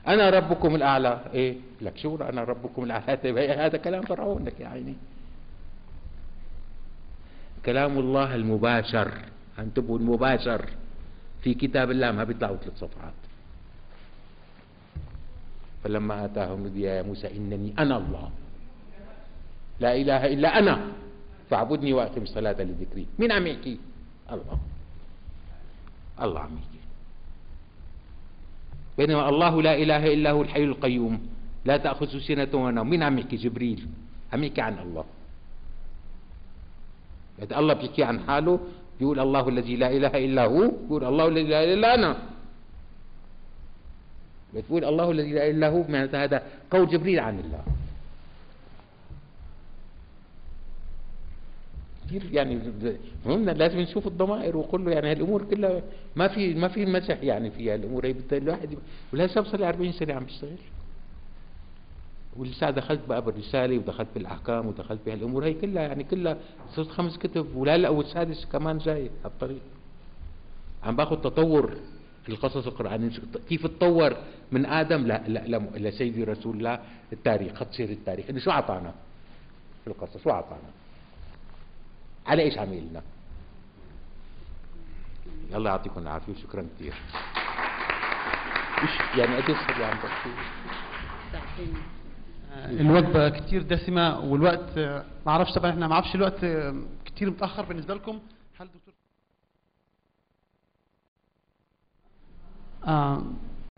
[SPEAKER 1] أنا ربكم الأعلى. إيه؟ لك شو أنا ربكم الأعلى. هذا كلام فرعون لك يا عيني. كلام الله المباشر. انتبهوا المباشر في كتاب الله ما بيطلعوا ثلاث صفحات. فلما آتاهم نودي يا موسى إنني أنا الله. لا إله إلا أنا. فاعبدني وأقم الصلاة لذكري. مين عم يحكي الله. الله عم يحكي بينما الله لا إله إلا هو الحي القيوم. لا تأخذ سنة ونوم مين عم يحكي جبريل؟ عم يحكي عن الله. إذا الله بيحكي عن حاله. يقول الله الذي لا إله إلا هو. يقول الله الذي لا إله إلا أنا. بتقول الله الذي لا إله إلا هو. معناتها هذا قول جبريل عن الله. كثير يعني هم لازم نشوف الضمائر وكله يعني هالأمور كلها ما في ما في مزح يعني فيها الأمور هي الواحد ولهسه صار لي 40 سنة عم بشتغل ولسه دخلت بقى بالرسالة ودخلت بالأحكام ودخلت بهالأمور. هي كلها يعني كلها صرت خمس كتب. ولا لا والسادس كمان جاي على الطريق عم باخذ تطور القصص القرآنية. كيف تطور من آدم لا لا لا لسيدي رسول الله. التاريخ خط سير التاريخ. إنه شو أعطانا في القصص؟ شو أعطانا؟ على إيش عملنا الله يعطيكم العافية وشكرا كثير يعني قد إيش عم تحكي
[SPEAKER 2] الوجبة كتير دسمة والوقت آه، ما أعرفش طبعا إحنا ما أعرفش الوقت آه، كتير متأخر بالنسبة لكم. هل دكتور؟ آه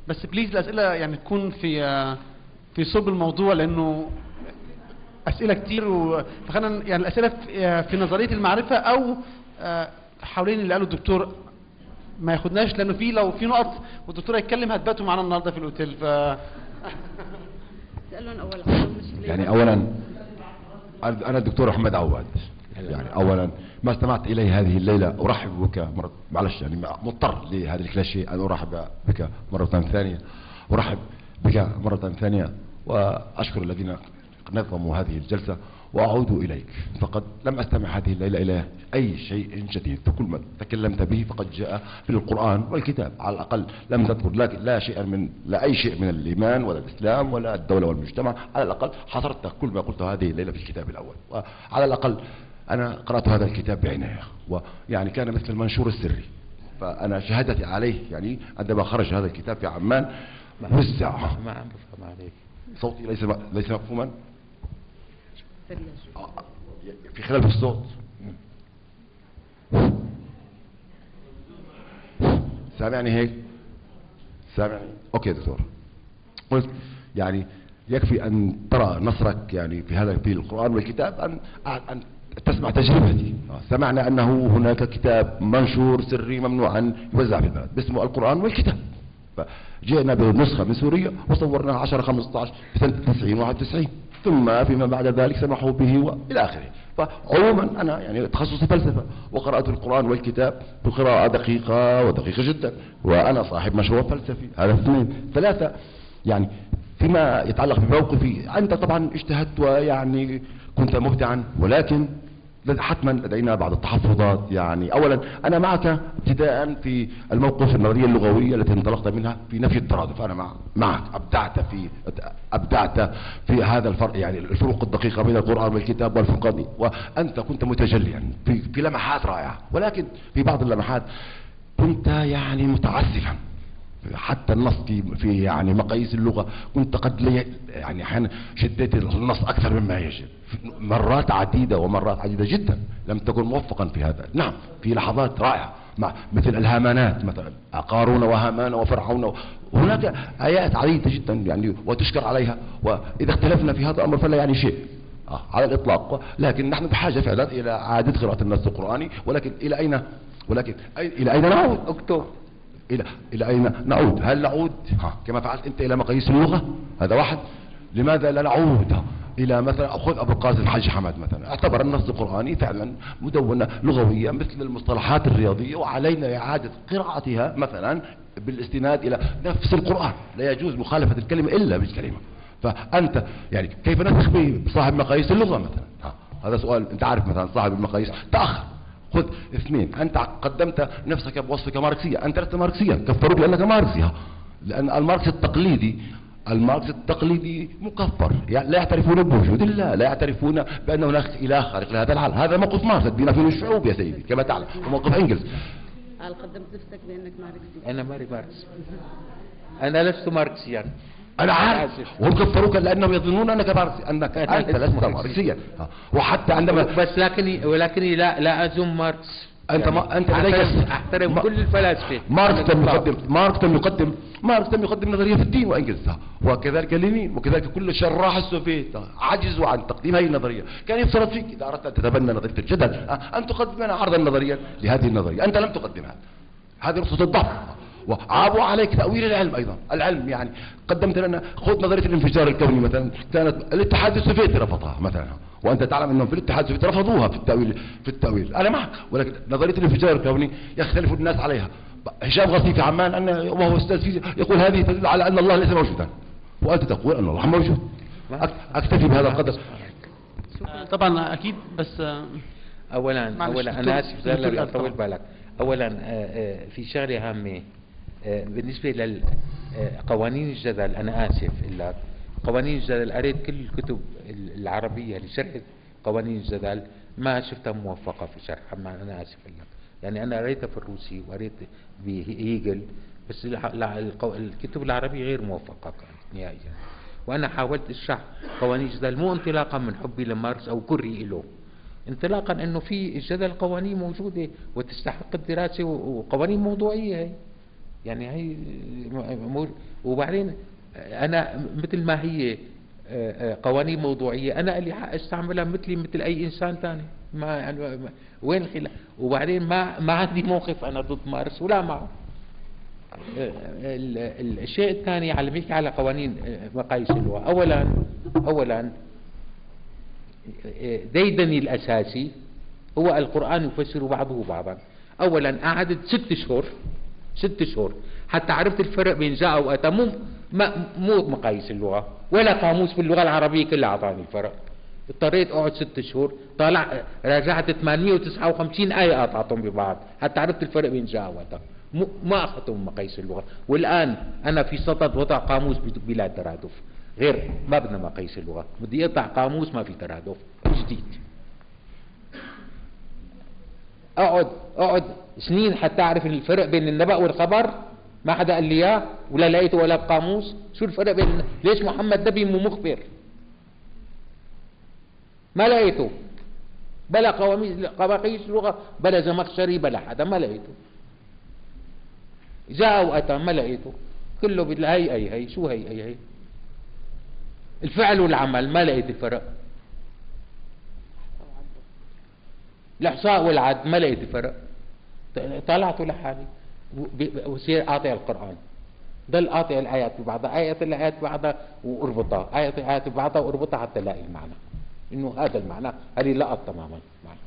[SPEAKER 2] بس بليز الأسئلة يعني تكون في آه في صلب الموضوع لأنه أسئلة كتير و- فخلينا يعني الأسئلة في, في نظرية المعرفة أو آه حوالين اللي قاله الدكتور ما ياخدناش لأنه في لو في نقط والدكتور هيتكلم هتباتوا معانا النهارده في الأوتيل ف
[SPEAKER 3] اسألهم أول عندهم مشكلة
[SPEAKER 4] يعني اولا أنا الدكتور أحمد عواد. يعني اولا ما استمعت الي هذه الليلة أرحب بك مرة معلش يعني مضطر لهذا الكلاشيه أن أرحب بك مرة ثانية. أرحب بك مرة ثانية وأشكر الذين نظموا هذه الجلسة وأعود إليك. فقد لم أستمع هذه الليلة إلى أي شيء جديد. فكل ما تكلمت به فقد جاء في القرآن والكتاب. على الأقل لم تذكر. لا, لا شيئا من لا أي شيء من الإيمان ولا الإسلام ولا الدولة والمجتمع. على الأقل حصرت كل ما قلته هذه الليلة في الكتاب الأول. وعلى الأقل أنا قرأت هذا الكتاب بعناية. ويعني كان مثل المنشور السري. فأنا شهادتي عليه. يعني عندما خرج هذا الكتاب في عمان وزع.
[SPEAKER 1] ما عم بفهم عليك.
[SPEAKER 4] صوتي ليس ليس مفهوما.
[SPEAKER 3] سريع شوي.
[SPEAKER 4] في الصوت. سامعني هيك؟ سامعني؟ أوكي دكتور. قلت يعني يكفي أن ترى نصرك يعني في هذا في القرآن والكتاب ان أن تسمع تجربتي. سمعنا أنه هناك كتاب منشور سري ممنوع ان يوزع في البلد باسمه القرآن والكتاب. فجئنا بنسخة من سوريا وصورناها 10 15 في سنه 90 91 ثم فيما بعد ذلك سمحوا به وإلى آخره. فعموما أنا يعني تخصصي فلسفة وقرات القرآن والكتاب بقراءة دقيقة ودقيقة جدا وأنا صاحب مشروع فلسفي. هذا اثنين. ثلاثة يعني فيما يتعلق بموقفي. أنت طبعا اجتهدت ويعني كنت مبدعا ولكن حتما لدينا بعض التحفظات. يعني اولا أنا معك ابتداء في الموقف النظرية اللغوية التي انطلقت منها في نفي الترادف. أنا مع معك. أبدعت في أبدعت في هذا الفرق يعني الفروق الدقيقة بين القرآن والكتاب والفرقان. وأنت كنت متجليا في لمحات رائعة. ولكن في بعض اللمحات كنت يعني متعسفا. حتى النص في في يعني مقاييس اللغة كنت قد لي يعني أحيانا شديت النص أكثر مما يجب. مرات عديدة ومرات عديدة جدا لم تكن موفقا في هذا. نعم في لحظات رائعة مع مثل الهامانات مثلا قارون وهامان وفرعون هناك آيات عديدة جدا يعني وتشكر عليها وإذا اختلفنا في هذا الأمر فلا يعني شيء آه على الإطلاق. لكن نحن بحاجة فعلا إلى اعاده قراءة النص القرآني ولكن إلى أين؟ ولكن إلى أين نعود؟
[SPEAKER 1] اكتب
[SPEAKER 4] إلى إلى أين نعود؟ هل نعود؟ ها كما فعلت أنت إلى مقاييس اللغة. هذا واحد. لماذا لا نعود إلى مثلا خذ أبو القاسم الحاج حمد مثلا. اعتبر النص القرآني فعلا مدونة لغوية مثل المصطلحات الرياضية وعلينا إعادة قراءتها مثلا بالاستناد إلى نفس القرآن. لا يجوز مخالفة الكلمة إلا بالكلمة. فأنت يعني كيف نسخ بصاحب مقاييس اللغة مثلا؟ ها هذا سؤال أنت عارف مثلا صاحب المقاييس تأخر. خذ اثنين. أنت قدمت نفسك بوصفك ماركسية. أنت لست ماركسيا كفروك لانك ماركسي لأن الماركس التقليدي الماركس التقليدي مكفر. يعني لا يعترفون بوجود الله. لا يعترفون بأن هناك إله خارق لهذا العالم هذا موقف ماركس. الدين في الشعوب يا سيدي كما تعلم. وموقف انجلز
[SPEAKER 3] قال قدمت نفسك بأنك ماركسي.
[SPEAKER 1] أنا ماري ماركس أنا لست ماركسيا.
[SPEAKER 4] أنا عارف. وهم كفروك لأنهم يظنون أنك ماركسي أنك أنت لست ماركسيا وحتى عندما
[SPEAKER 1] بس لكني ولكني لا لا أزم ماركس.
[SPEAKER 4] أنت ما أنت لديك
[SPEAKER 1] أحترم, كل الفلاسفة.
[SPEAKER 4] ماركس لم يقدم ماركس لم يقدم ماركس لم يقدم نظرية في الدين وانجلز وكذلك لينين وكذلك كل شراح السوفيت عجزوا عن تقديم هذه النظرية. كان يفترض فيك إذا أردت أن تتبنى نظرية الجدل أن تقدم لنا عرضا نظريا لهذه النظرية. أنت لم تقدمها. هذه نقطة الضعف. وعابوا عليك تأويل العلم أيضا. العلم يعني قدمت لنا خذ نظرية الانفجار الكوني مثلا. كانت الاتحاد السوفيتي رفضها مثلا. وأنت تعلم أنهم في الاتحاد السوفيتي رفضوها في التأويل في التأويل. أنا معك ولكن نظرية الانفجار الكوني يختلف الناس عليها. هشام غطي في عمان أن وهو أستاذ فيزياء يقول هذه تدل على أن الله ليس موجودا. وأنت تقول أن الله موجود. أك- أكتفي بهذا القدر.
[SPEAKER 2] طبعا أكيد بس
[SPEAKER 1] اسف
[SPEAKER 2] دكتور
[SPEAKER 1] زلمه
[SPEAKER 2] إياد
[SPEAKER 1] أطول
[SPEAKER 2] طبعاً.
[SPEAKER 1] بالك. اولا آه، آه، في شغلة هامة. آه، بالنسبة للقوانين الجدل أنا آسف إلا قوانين الجدل قريت كل الكتب ال- العربية اللي شرحت قوانين الجدل ما شفتها موفقة في شرحها ما أنا آسف لك يعني أنا قريتها في الروسي وقريت بهيجل بس الكتب العربية غير موفقة كانت نهائيا. وأنا حاولت أشرح قوانين الجدل مو انطلاقا من حبي لماركس أو كرهي له انطلاقا إنه في الجدل قوانين موجودة وتستحق الدراسة و- وقوانين موضوعية هي. يعني هي مو- وبعدين أنا مثل ما هي آه، آه، قوانين موضوعية أنا لي حق أستعملها مثلي مثل أي إنسان ثاني ما يعني وين الخلاف؟ وبعدين ما ما عندي موقف أنا ضد مارس ولا معه ال- الشيء الثاني على بيحكي على قوانين آه، مقاييس اللغة. أولا أولا آه، ديدني الأساسي هو القرآن يفسر بعضه بعضا. أولا قعدت ست شهور. ست شهور. حتى عرفت الفرق بين جاء وأتى. مو مو مقاييس اللغة ولا قاموس في اللغة العربية كلها أعطاني الفرق. اضطريت أقعد ست شهور. طالع راجعت 859 آية قاطعتهم ببعض. حتى عرفت الفرق بين جاء وأتى. ما أخذتهم مقاييس اللغة. والآن أنا في صدد وضع قاموس بلا ترادف. غير ما بدنا مقاييس اللغة. بدي أقطع قاموس ما في ترادف. جديد. اقعد اقعد سنين حتى اعرف الفرق بين النبأ والخبر. ما حدا قال لي إياه ولا لقيته ولا بقاموس شو الفرق بين ليش محمد نبي مو مخبر؟ ما لقيته. بلا قواميس قواقيس لغة بلا زمخشري بلا حدا ما لقيته. جاء وأتى ما لقيته. كله بدل هي هي هي شو هي هي هي؟ الفعل والعمل ما لقيت الفرق. الإحصاء والعد ما لقيت الفرق طلعت لحالي وصير قاطع القرآن. ضل قاطع الآيات ببعضها آيات الآيات ببعضها وأربطها آيات الآيات ببعضها وأربطها حتى الاقي المعنى إنه هذا المعنى هذه لقط تماما معنى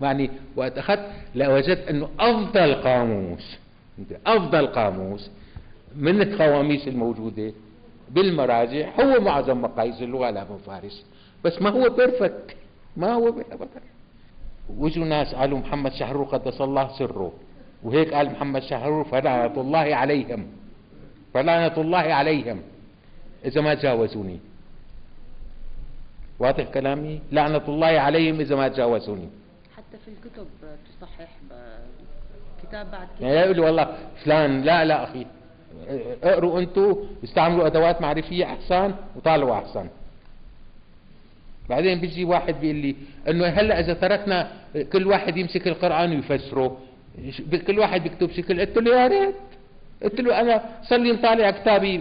[SPEAKER 1] يعني وقت أخذت لوجدت إنه أفضل قاموس أفضل قاموس من القواميس الموجودة بالمراجع. هو معجم مقاييس اللغة لابن فارس. بس ما هو perfect ما هو perfect وجوا ناس قالوا محمد شحرور قدس الله سره. وهيك قال محمد شحرور فلعنة الله عليهم. فلعنة الله عليهم. إذا ما جاوزوني واضح كلامي؟ لعنة الله عليهم إذا ما جاوزوني
[SPEAKER 3] حتى في الكتب تصحح كتاب بعد
[SPEAKER 1] يعني
[SPEAKER 3] كتاب.
[SPEAKER 1] يقول لي والله فلان لا لا أخي. اقروا أنتوا استعملوا أدوات معرفية أحسن وطالعوا أحسن. بعدين بيجي واحد بيقول لي إنه هلأ إذا تركنا كل واحد يمسك القرآن ويفسره. كل واحد بيكتب شكل. قلت له يا ريت. قلت له أنا صار لي مطالع كتابي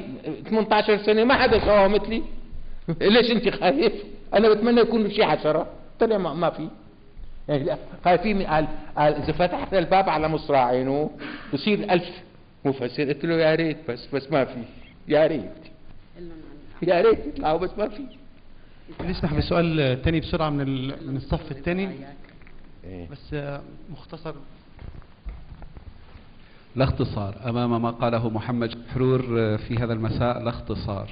[SPEAKER 1] 18 سنة ما حدا سواها مثلي. ليش أنت خايف؟ أنا بتمنى يكون شيء عشرة. طلع ما, ما في. يعني لا، خايفين قال قال إذا فتحنا الباب على مصراعينه بصير ألف مفسر. قلت له يا ريت بس بس ما في. يا ريت. يا ريت. يطلعوا بس ما في.
[SPEAKER 2] نسمح بسؤال تاني بسرعة من من الصف الثاني
[SPEAKER 1] إيه.
[SPEAKER 2] بس آه، مختصر.
[SPEAKER 5] لا اختصار. أمام ما قاله محمد حرور في هذا المساء لا اختصار.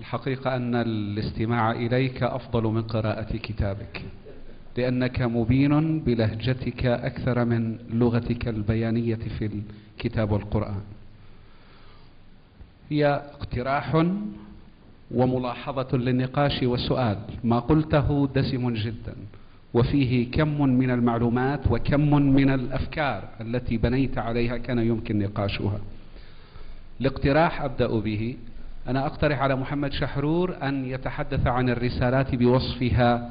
[SPEAKER 5] الحقيقة أن الاستماع إليك أفضل من قراءة كتابك لأنك مبين بلهجتك أكثر من لغتك البيانية في الكتاب والقرآن. هي اقتراح وملاحظة للنقاش والسؤال. ما قلته دسم جدا. وفيه كم من المعلومات وكم من الأفكار التي بنيت عليها كان يمكن نقاشها. الاقتراح أبدأ به. أنا أقترح على محمد شحرور أن يتحدث عن الرسالات بوصفها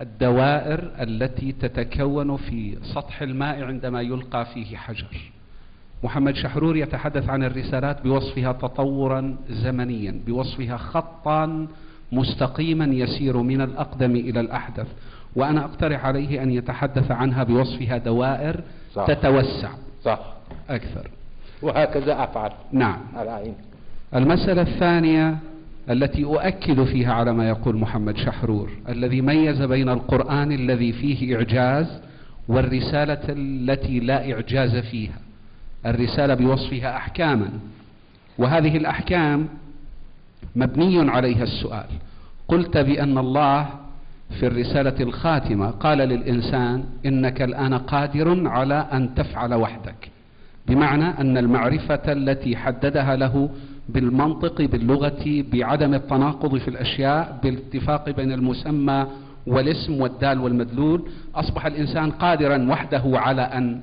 [SPEAKER 5] الدوائر التي تتكون في سطح الماء عندما يلقى فيه حجر. محمد شحرور يتحدث عن الرسالات بوصفها تطورا زمنيا بوصفها خطا مستقيما يسير من الأقدم إلى الأحدث وأنا أقترح عليه أن يتحدث عنها بوصفها دوائر
[SPEAKER 1] صح.
[SPEAKER 5] تتوسع.
[SPEAKER 1] صح.
[SPEAKER 5] أكثر.
[SPEAKER 1] وهكذا أفعل.
[SPEAKER 5] نعم.
[SPEAKER 1] على عيني
[SPEAKER 5] المسألة الثانية التي أؤكد فيها على ما يقول محمد شحرور الذي ميز بين القرآن الذي فيه إعجاز والرسالة التي لا إعجاز فيها. الرسالة بوصفها أحكاما. وهذه الأحكام مبني عليها السؤال. قلت بأن الله في الرسالة الخاتمة قال للإنسان إنك الآن قادر على أن تفعل وحدك. بمعنى أن المعرفة التي حددها له بالمنطق باللغة بعدم التناقض في الأشياء بالاتفاق بين المسمى والاسم والدال والمدلول أصبح الإنسان قادرا وحده على أن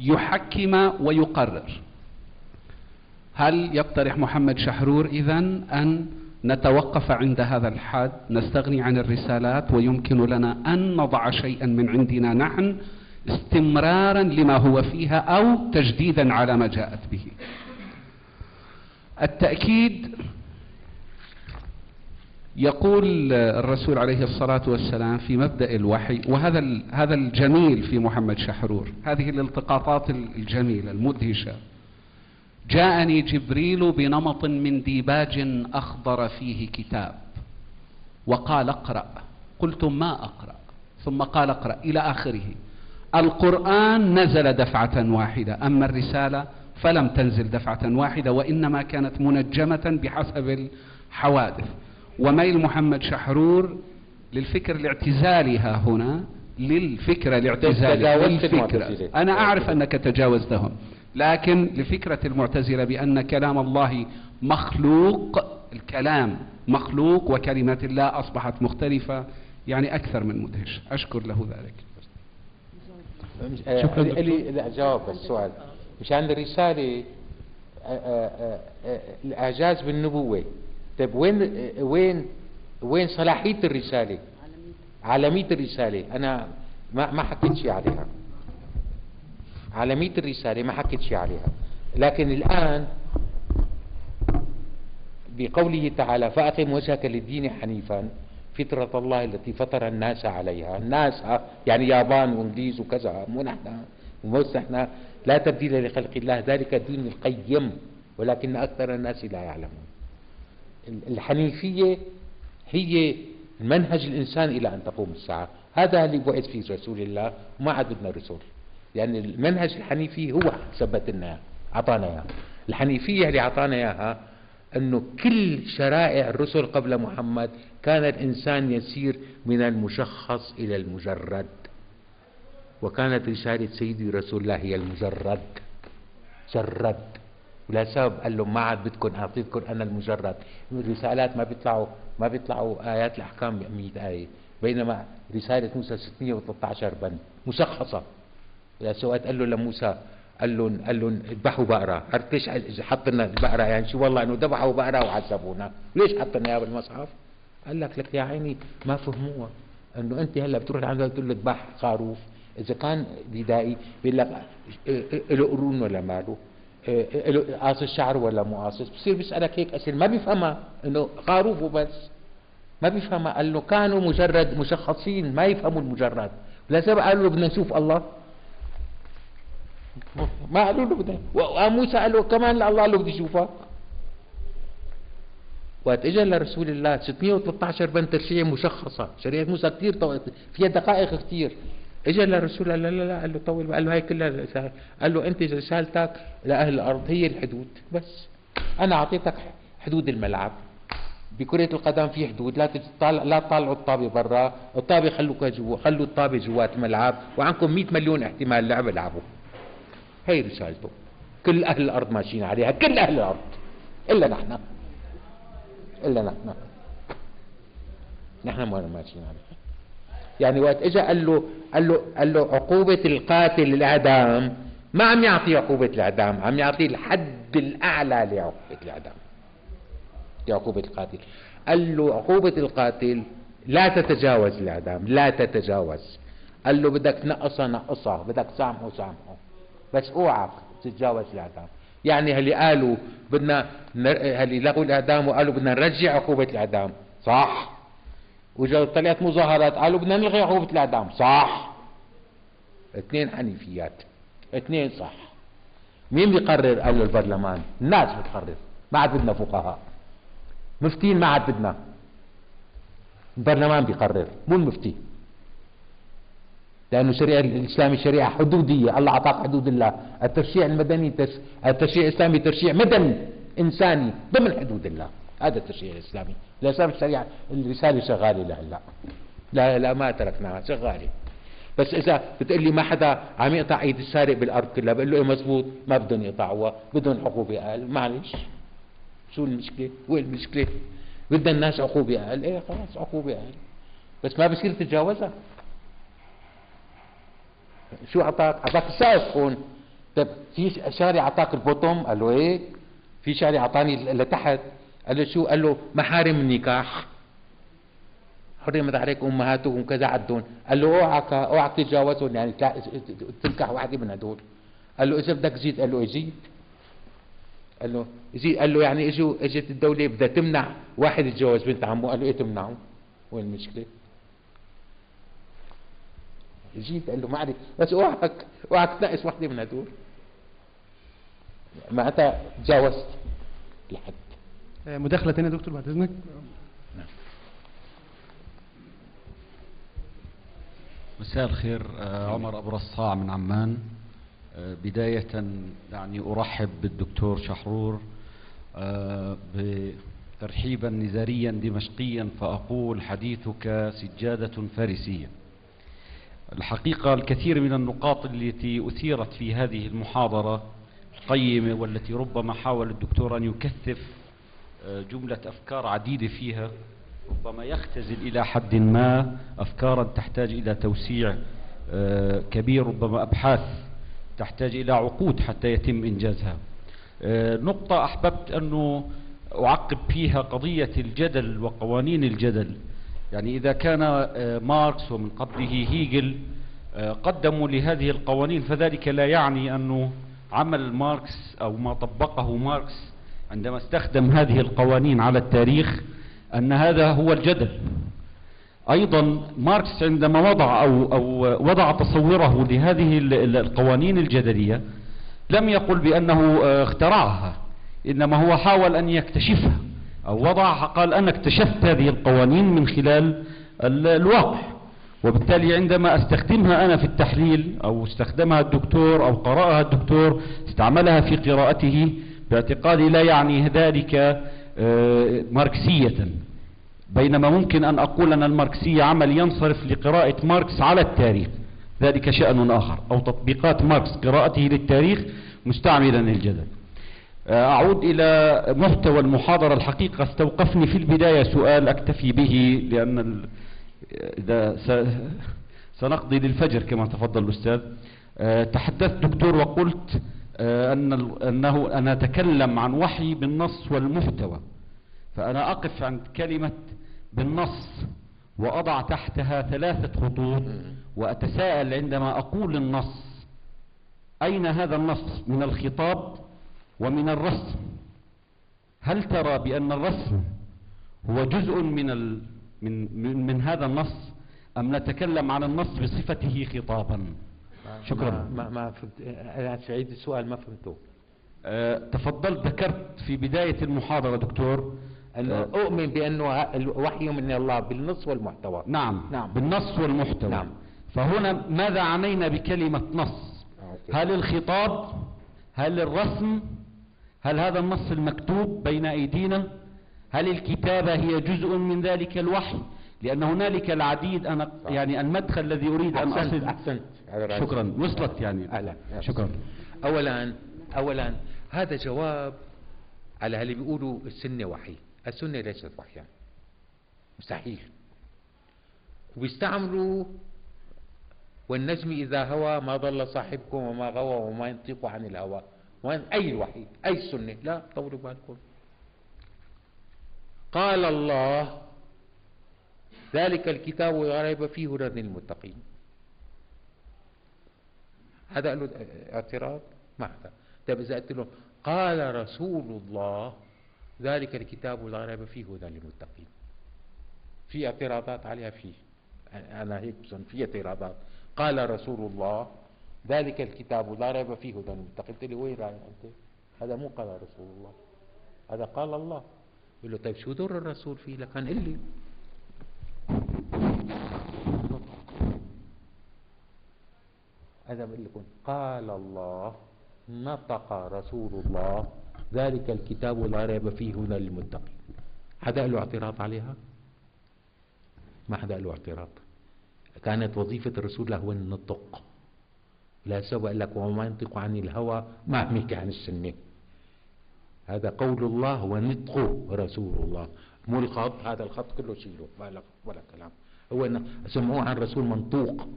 [SPEAKER 5] يحكم ويقرر. هل يقترح محمد شحرور إذن أن نتوقف عند هذا الحد نستغني عن الرسالات ويمكن لنا أن نضع شيئا من عندنا نحن استمرارا لما هو فيها أو تجديدا على ما جاءت به؟ التأكيد يقول الرسول عليه الصلاة والسلام في مبدأ الوحي وهذا هذا الجميل في محمد شحرور هذه الالتقاطات الجميلة المدهشة. جاءني جبريل بنمط من ديباج أخضر فيه كتاب وقال اقرأ. قلت ما أقرأ؟ ثم قال اقرأ إلى آخره. القرآن نزل دفعة واحدة أما الرسالة فلم تنزل دفعة واحدة وإنما كانت منجمة بحسب الحوادث. وميل محمد شحرور للفكر الاعتزالي ها هنا للفكرة الاعتزالية للفكرة. أنا أعرف أنك تجاوزتهم لكن لفكرة المعتزلة بأن كلام الله مخلوق الكلام مخلوق وكلمات الله أصبحت مختلفة يعني أكثر من مدهش. أشكر له ذلك.
[SPEAKER 3] شكراً دكتور.
[SPEAKER 1] لي لا جاوب السؤال. مشان الرسالة آه، آه، آه، الإعجاز بالنبوة. طيب وين وين وين صلاحية الرسالة؟ عالمية الرسالة. أنا ما ما حكيت شيء عليها. عالمية الرسالة ما حكيت شيء عليها. لكن الآن بقوله تعالى فأقم وجهك للدين حنيفا فطرة الله التي فطر الناس عليها. الناس يعني يابان وإنجليز وكذا مو نحن مو نحن لا تبديل لخلق الله ذلك الدين القيم ولكن أكثر الناس لا يعلمون. الحنيفية هي منهج الإنسان إلى أن تقوم الساعة. هذا اللي بعث فيه رسول الله وما عاد بدنا رسول. يعني المنهج الحنيفي هو ثبت لنا أعطانا إياه. الحنيفية اللي أعطانا إياها أنه كل شرائع الرسل قبل محمد كان الإنسان يسير من المشخص إلى المجرد. وكانت رسالة سيدي رسول الله هي المجرد. جرد. ولا سبب. قال لهم ما عاد بدكم اعطيتكم أنا المجرد. الرسالات ما بيطلعوا ما بيطلعوا آيات الأحكام 100 آية. بينما رسالة موسى 613 بند مشخصة. سوات قال له لموسى قال لهم قال لهم اذبحوا بقرة. عرفت ليش؟ حط لنا البقرة يعني شو والله إنه ذبحوا بقرة وعذبونا. ليش حط لنا إياها بالمصحف؟ قال لك لك يا عيني ما فهموها. إنه أنت هلأ بتروح لعنده تقول له اذبح خروف إذا كان بدائي بيقول لك له قرون ولا ماله له؟ قاصص شعر ولا مو قاصص بصير بيسألك هيك أسئلة. ما بيفهمها. إنه خروف وبس. ما بيفهمها. قال له كانوا مجرد مشخصين. ما يفهموا المجرد. لسبب قالوا له بدنا نشوف الله. ما قالوا له بدنا. وموسى قال له كمان الله قال له بدي اشوفك وقت اجى لرسول الله 613 بند تشريع مشخصة. شريعة موسى كثير. فيها دقائق كثير اجى للرسول قال لا لا لا قال له طول قال له هي كلها رسالة. قال له أنت رسالتك لأهل الأرض هي الحدود بس أنا أعطيتك حدود الملعب بكرة القدم في حدود لا تطلع لا تطلعوا الطابة برا، الطابة خلوها جوا، خلوا الطابة جوات الملعب، وعندكم 100 مليون احتمال لعب العبوا. هي رسالته. كل أهل الأرض ماشيين عليها، كل أهل الأرض. إلا نحن. إلا نحن. نحن ما ماشيين عليها. يعني وقت اجى قال له قال له قال له عقوبة القاتل الإعدام ما عم يعطي عقوبة الإعدام، عم يعطي الحد الأعلى لعقوبة الإعدام. عقوبة القاتل. قال له عقوبة القاتل لا تتجاوز الأعدام لا تتجاوز. قال له بدك تنقصها نقصها بدك تسامحه سامحه. بس اوعك تتجاوز الأعدام. يعني اللي قالوا بدنا. اللي لغوا الأعدام وقالوا بدنا نرجع عقوبة الأعدام. صح؟ وجا طلعت مظاهرات قالوا بدنا نلغي عقوبه الاعدام صح. اثنين حنيفيات. اثنين صح. مين بيقرر قال له البرلمان؟ الناس بتقرر. ما عاد بدنا فقهاء. مفتين ما عاد بدنا. البرلمان بيقرر مو المفتي. لأنه الشريعة الإسلامي شريعة حدودية. الله أعطاك حدود الله. التشريع المدني تس... التشريع الإسلامي تشريع مدني إنساني ضمن حدود الله. هذا التشريع الإسلامي. الإسلام الشريعة الرسالة شغالة لهلا لا. لا ما تركناها شغالة. بس إذا بتقول لي ما حدا عم يقطع إيد السارق بالأرض كلها بقول له إيه مزبوط؟ ما بدهم يقطعوها بدهم عقوبة أقل معلش. شو المشكلة؟ وين المشكلة؟ بدنا الناس عقوبة أقل إيه خلاص عقوبة أقل بس ما بصير تتجاوزها. شو أعطاك؟ أعطاك السقف هون. طيب في شارع أعطاك البوتوم؟ قال له إيه؟ في شارع أعطاني لتحت. قال له شو؟ قال له محارم النكاح. حرمت عليك امهاتهم كذا عدون قال له اوعك أوعك تتجاوزهم. يعني تنكح واحدة من هدول. قال له إذا بدك زيد؟ قال له زيد قال له زيد قال له يعني اجوا إجت الدولة بدها تمنع واحد يتجوز بنت عمه. قال له إيه تمنعه؟ وين المشكلة؟ جيت قال له ما عليك. بس اوعك أوعك تنقص وحده من هدول. معناتها تجاوزت. الحد
[SPEAKER 2] مداخلة تانية يا دكتور بعد إذنك.
[SPEAKER 6] مساء الخير آه، عمر أبو رصاع من عمان. آه، بداية يعني أرحب بالدكتور شحرور آه، بترحيبا نزاريا دمشقيا فأقول حديثك سجادة فارسية. الحقيقة الكثير من النقاط التي أثيرت في هذه المحاضرة القيمة والتي ربما حاول الدكتور أن يكثف جملة أفكار عديدة فيها ربما يختزل إلى حد ما أفكارا تحتاج إلى توسيع آه، كبير ربما أبحاث تحتاج إلى عقود حتى يتم إنجازها. آه، نقطة أحببت أنه أعقب فيها قضية الجدل وقوانين الجدل. يعني إذا كان آه، ماركس ومن قبله هيجل قدموا لهذه القوانين فذلك لا يعني أنه عمل ماركس أو ما طبقه ماركس عندما استخدم هذه القوانين على التاريخ أن هذا هو الجدل. أيضا ماركس عندما وضع أو, أو وضع تصوره لهذه ال- ال- القوانين الجدلية لم يقل بأنه آه، اخترعها إنما هو حاول أن يكتشفها أو وضعها قال أنا اكتشفت هذه القوانين من خلال ال- الواقع. وبالتالي عندما أستخدمها أنا في التحليل أو استخدمها الدكتور أو قرأها الدكتور استعملها في قراءته باعتقادي لا يعني ذلك آه، ماركسية. بينما ممكن أن أقول أن الماركسية عمل ينصرف لقراءة ماركس على التاريخ. ذلك شأن آخر. أو تطبيقات ماركس قراءته للتاريخ مستعملا الجدل أعود إلى محتوى المحاضرة الحقيقة. استوقفني في البداية سؤال أكتفي به لأن ال... إذا س... سنقضي للفجر كما تفضل الأستاذ. تحدثت دكتور وقلت أن ال- أنه أنا أتكلم عن وحي بالنص والمحتوى. فأنا أقف عند كلمة بالنص وأضع تحتها ثلاثة خطوط وأتساءل عندما أقول النص أين هذا النص؟ من الخطاب ومن الرسم. هل ترى بأن الرسم هو جزء من ال من من, من هذا النص أم نتكلم عن النص بصفته خطابا؟ شكرا.
[SPEAKER 1] ما ما, فهمت. أنا سعيد السؤال ما فهمته.
[SPEAKER 6] أه تفضلت ذكرت في بداية المحاضرة دكتور
[SPEAKER 1] انه
[SPEAKER 6] أه
[SPEAKER 1] أؤمن بأنه ه- الوحي من الله بالنص والمحتوى.
[SPEAKER 6] نعم
[SPEAKER 1] نعم.
[SPEAKER 6] بالنص والمحتوى.
[SPEAKER 1] نعم.
[SPEAKER 6] فهنا ماذا عنينا بكلمة نص؟
[SPEAKER 1] أوكي.
[SPEAKER 6] هل الخطاب هل الرسم هل هذا النص المكتوب بين أيدينا؟ هل الكتابة هي جزء من ذلك الوحي؟ لأن هنالك العديد أنا يعني المدخل الذي أريد أن
[SPEAKER 1] أحسنت
[SPEAKER 6] أصل.
[SPEAKER 1] رأسي.
[SPEAKER 6] شكرا. وصلت يعني.
[SPEAKER 1] أهلا.
[SPEAKER 6] شكرا.
[SPEAKER 1] اولا اولا هذا جواب على اللي بيقولوا السنة وحي السنة ليست وحيا. مستحيل. وبيستعملوا والنجم إذا هوى ما ضل صاحبكم وما غوى وما ينطق عن الهوى. وين أي الوحي أي السنة لا طولوا بالكم. قال الله ذلك الكتاب لا ريب فيه هدى للمتقين. هذا له اعتراض؟ ما هذا. طيب إذا قلت له قال رسول الله ذلك الكتاب لا ريب فيه هدى للمتقين. في اعتراضات عليها فيه. أنا هيك بظن في اعتراضات. قال رسول الله ذلك الكتاب لا ريب فيه هدى للمتقين. قلت لي وين رايح أنت؟ هذا مو قال رسول الله هذا قال الله. يقول له طيب شو دور الرسول فيه؟ لكان قل لي هذا بقول لكم قال الله نطق رسول الله. ذلك الكتاب لا ريب فيه هدى للمتقين حدا له اعتراض عليها؟ ما حدا له اعتراض؟ كانت وظيفة الرسول هو النطق لا سوى لك وما ينطق عن الهوى ما عميك عن السنة هذا قول الله ونطق رسول الله. مو الخط؟ هذا الخط كله شيله. ولا ولا كلام. هو سمعوه عن رسول منطوق.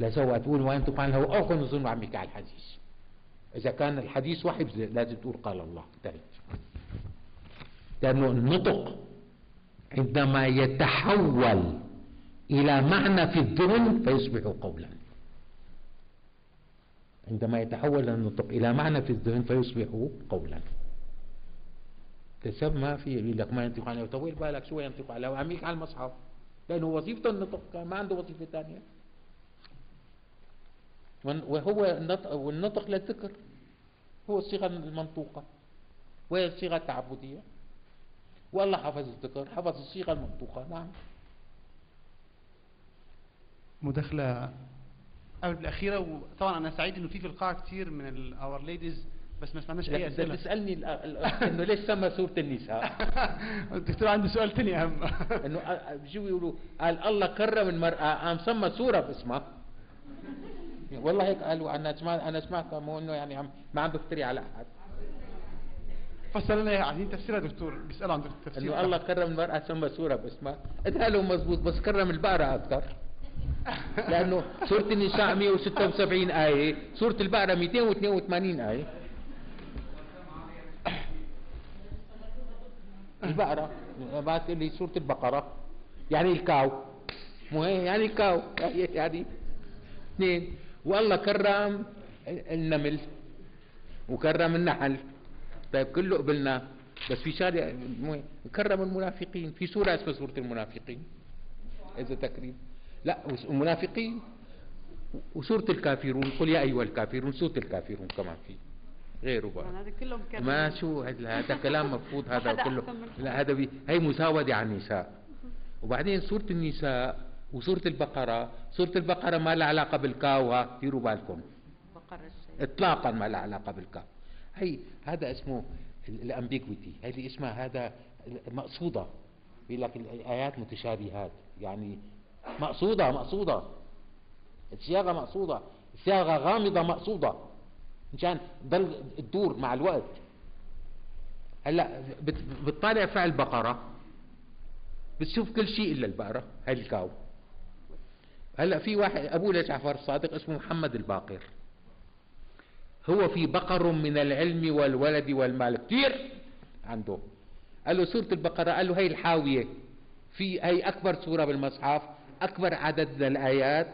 [SPEAKER 1] لا تقول وينطق عن الهوى أو كن ظن عمك على الحديث إذا كان الحديث واحد لازم تقول قال الله. انتهت لأنه النطق عندما يتحول إلى معنى في الذهن فيصبح قولا. عندما يتحول النطق إلى معنى في الذهن فيصبح قولا. تسب ما في يقول لك ما ينطق عنه طويل بالك شو ينطق عليه وعميك على المصحف. لأنه وظيفته النطق ما عنده وظيفة ثانية. وهو النطق والنطق للذكر هو الصيغة المنطوقة. وهي الصيغة التعبدية. والله حفظ الذكر حفظ الصيغة المنطوقة. نعم.
[SPEAKER 2] مداخلة قبل الأخيرة وطبعا أنا سعيد إنه في في القاعة كتير من الأور ليديز بس ما سمعناش أي أسئلة.
[SPEAKER 1] ال- إنه ليش سمى سورة النساء؟
[SPEAKER 2] الدكتور عنده سؤال تاني أهم.
[SPEAKER 1] إنه بيجوا يقولوا قال الله كرم المرأة قام سمى سورة باسمها. والله هيك قالوا أنا سمعت أنا سمعت مو إنه يعني عم ما عم بفتري على أحد.
[SPEAKER 2] فسر لنا عايزين تفسيرها دكتور بيسألوا عن التفسير
[SPEAKER 1] انه الله كرم المرأة سمى سورة باسمها قلت له مزبوط بس كرم البقرة أكثر لأنه سورة النساء 176 آية سورة البقرة 282 آية. البقرة ما تقول لي سورة البقرة يعني الكاو. مو يعني الكاو. يعني اثنين. والله كرم النمل وكرم النحل. طيب كله قبلنا بس في هي. كرم المنافقين. في سورة اسمها سورة المنافقين. إذا تكريم. لا المنافقين وسورة الكافرون. قل يا أيها الكافرون سورة الكافرون كمان في غيره بقى.
[SPEAKER 3] هذا كلهم كذب
[SPEAKER 1] ما شو هذا هذا كلام مفروض هذا كله. لا هذا بي هي مساودة على النساء. وبعدين سورة النساء وسورة البقرة سورة البقرة ما لها علاقة بالكاو ها ديروا بالكم. اطلاقا ما لها علاقة بالكاو. هي هذا اسمه الامبيجويتي هذه اسمها هذا مقصودة. بيقول لك الآيات متشابهات. يعني مقصودة مقصودة. الصياغة مقصودة. الصياغة غامضة مقصودة. مشان ضل تدور مع الوقت. هلأ بت- بتطالع فعل بقرة. بتشوف كل شيء إلا البقرة. هاي الكاو. هلا في واحد ابوه لجعفر الصادق اسمه محمد الباقر. هو في بقر من العلم والولد والمال. كثير عنده. قال له سورة البقرة قال له هي الحاوية. في هي أكبر سورة بالمصحف أكبر عدد من الآيات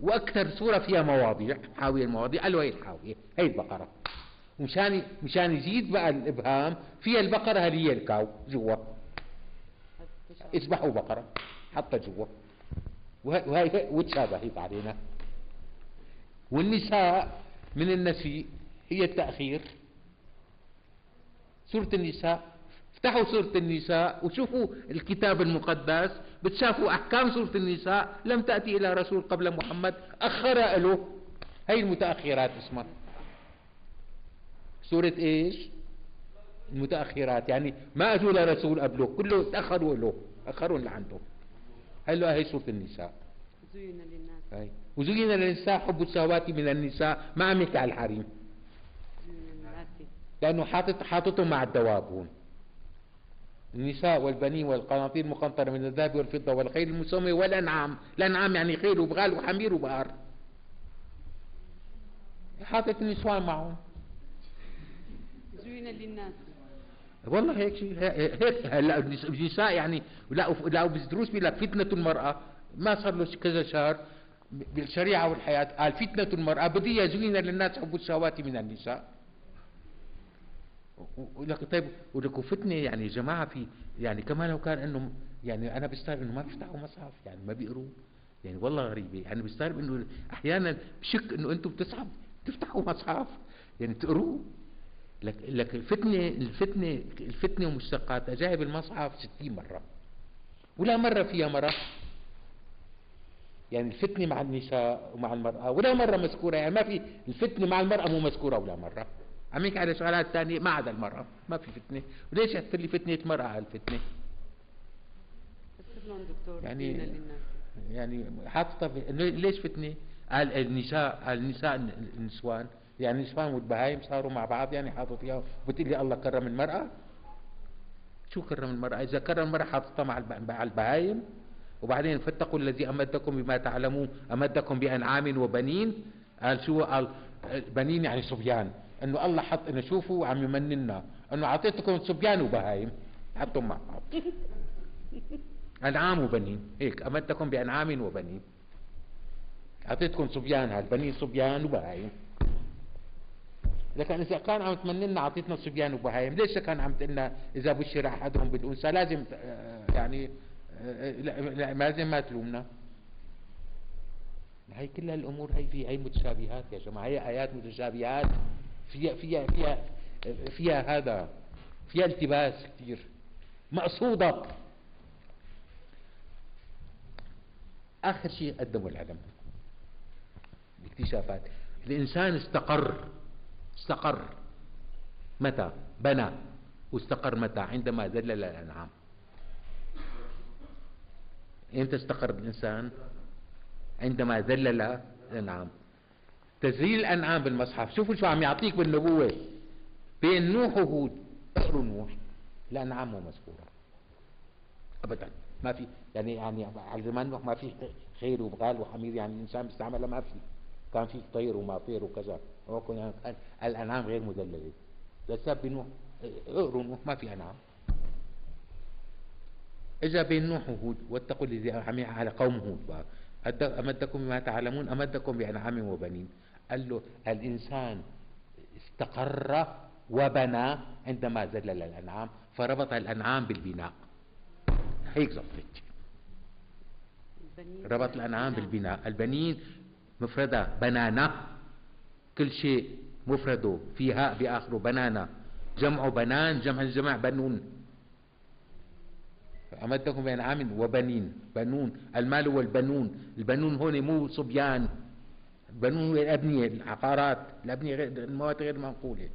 [SPEAKER 1] وأكثر سورة فيها مواضيع حاوية المواضيع. قال له هي الحاوية هي البقرة. مشان مشان يزيد بقى الإبهام فيها البقرة هذه هي الكاو؟ جوا. اذبحوا بقرة حطها جوا. وهي وتشابهت علينا والنساء من النسيء هي التأخير. سورة النساء. افتحوا سورة النساء وشوفوا الكتاب المقدس. بتشافوا أحكام سورة النساء. لم تأتي إلى رسول قبل محمد. أخر له. هي المتأخرات اسمها. سورة إيش؟ المتأخرات. يعني ما أجوا لرسول قبله. كله تأخروا له. أخروا لعنده هلا هي سورة النساء.
[SPEAKER 3] زين للناس.
[SPEAKER 1] وزين للنساء حب الشهوات من النساء ما عم يحكي على الحريم لأنه حاطط حاططهم مع الدواب هون. النساء والبنين والقناطير المقنطرة من الذهب والفضة والخيل المسومة والأنعام. الأنعام يعني خيل وبغال وحمير وبقر حاطط النسوان معهم.
[SPEAKER 3] زين للناس.
[SPEAKER 1] والله هيك شيء هيك هلا النساء يعني لا لا بالدروس بيقول لك فتنة المرأة ما صار له كذا شهر بالشريعة والحياة قال فتنة المرأة بدي زين للناس حب الشهوات من النساء. ولك طيب ولك فتنة يعني يا جماعة في يعني كمان لو كان إنه يعني أنا بستغرب إنه ما بيفتحوا مصحف يعني ما بيقروا يعني والله غريبة يعني بستغرب إنه أحيانا بشك إنه أنتم بتصحف تفتحوا مصحف يعني تقروه. لك لك الفتنة الفتنة الفتنة ومشتقاتها جاية بالمصحف 60 مرة. ولا مرة فيها مرة. يعني الفتنة مع النساء ومع المرأة. ولا مرة مذكورة. يعني ما في الفتنة مع المرأة مو مذكورة ولا مرة. عم يحكي على شغلات ثانية. ما عدا المرأة. ما في فتنة. وليش حط لي فتنة مرأة على الفتنة يعني يعني إنه ليش فتنة؟ قال النساء قال النساء النسوان. يعني النسوان والبهايم صاروا مع بعض يعني حاطط فيها بتقول لي الله كرم المرأة. شو كرم المرأة؟ إذا كرم المرأة حاططها مع الب- مع البهايم. وبعدين فاتقوا الذي أمدكم بما تعلمون. أمدكم بأنعام وبنين. قال شو؟ قال بنين يعني صبيان. إنه الله حط إنه شوفوا عم يمننا. إنه أعطيتكم صبيان وبهايم. حطهم مع بعض. أنعام وبنين. هيك أمدكم بأنعام وبنين. أعطيتكم صبيان هاد بنين صبيان وبهايم. لكن إذا كان عم تمننا أعطيتنا صبيان وبهايم ليش كان عم تقلنا إذا بشر أحدهم بالأنثى؟ لازم آه، يعني آه، لا لا- لازم ما تلومنا. هي كل هالامور هي في هي متشابهات يا جماعة. هي ايات متشابهات فيها فيها فيها فيها هذا فيها التباس كثير مقصودة. آخر شيء قدموا العلم الاكتشافات. الإنسان استقر. استقر. متى؟ بنى. واستقر متى؟ عندما ذلل الانعام إمتى استقر الإنسان عندما ذلل الانعام تذليل الأنعام بالمصحف. شوفوا شو عم يعطيك بالنبوة. بين نوح وهود. اقروا نوح. الأنعام مو مذكورة. ابدا. ما في يعني يعني على زمان نوح ما في خيل وبغال وحمير يعني الانسان بيستعملها ما في. كان في طير وماطير وكذا. هو كان الأنعام غير مذلله لسبب نوح اقروا نوح ما في أنعام. اجا بين نوح وهود واتقوا الذي عم على قوم هود. امدكم بما تعلمون؟ امدكم بأنعام وبنين؟ قال له الإنسان استقر وبنى عندما ذلل الأنعام فربط الأنعام بالبناء. هيك زبطت ربط الأنعام بالبناء. البنين مفردة بنانة كل شيء مفرده في هاء باخره بنانة جمع بنان جمع الجمع بنون. أمدكم بأنعام وبنين. بنون المال والبنون. البنون هون مو صبيان. البنون الأبنية العقارات. الأبنية غير المواد غير منقولة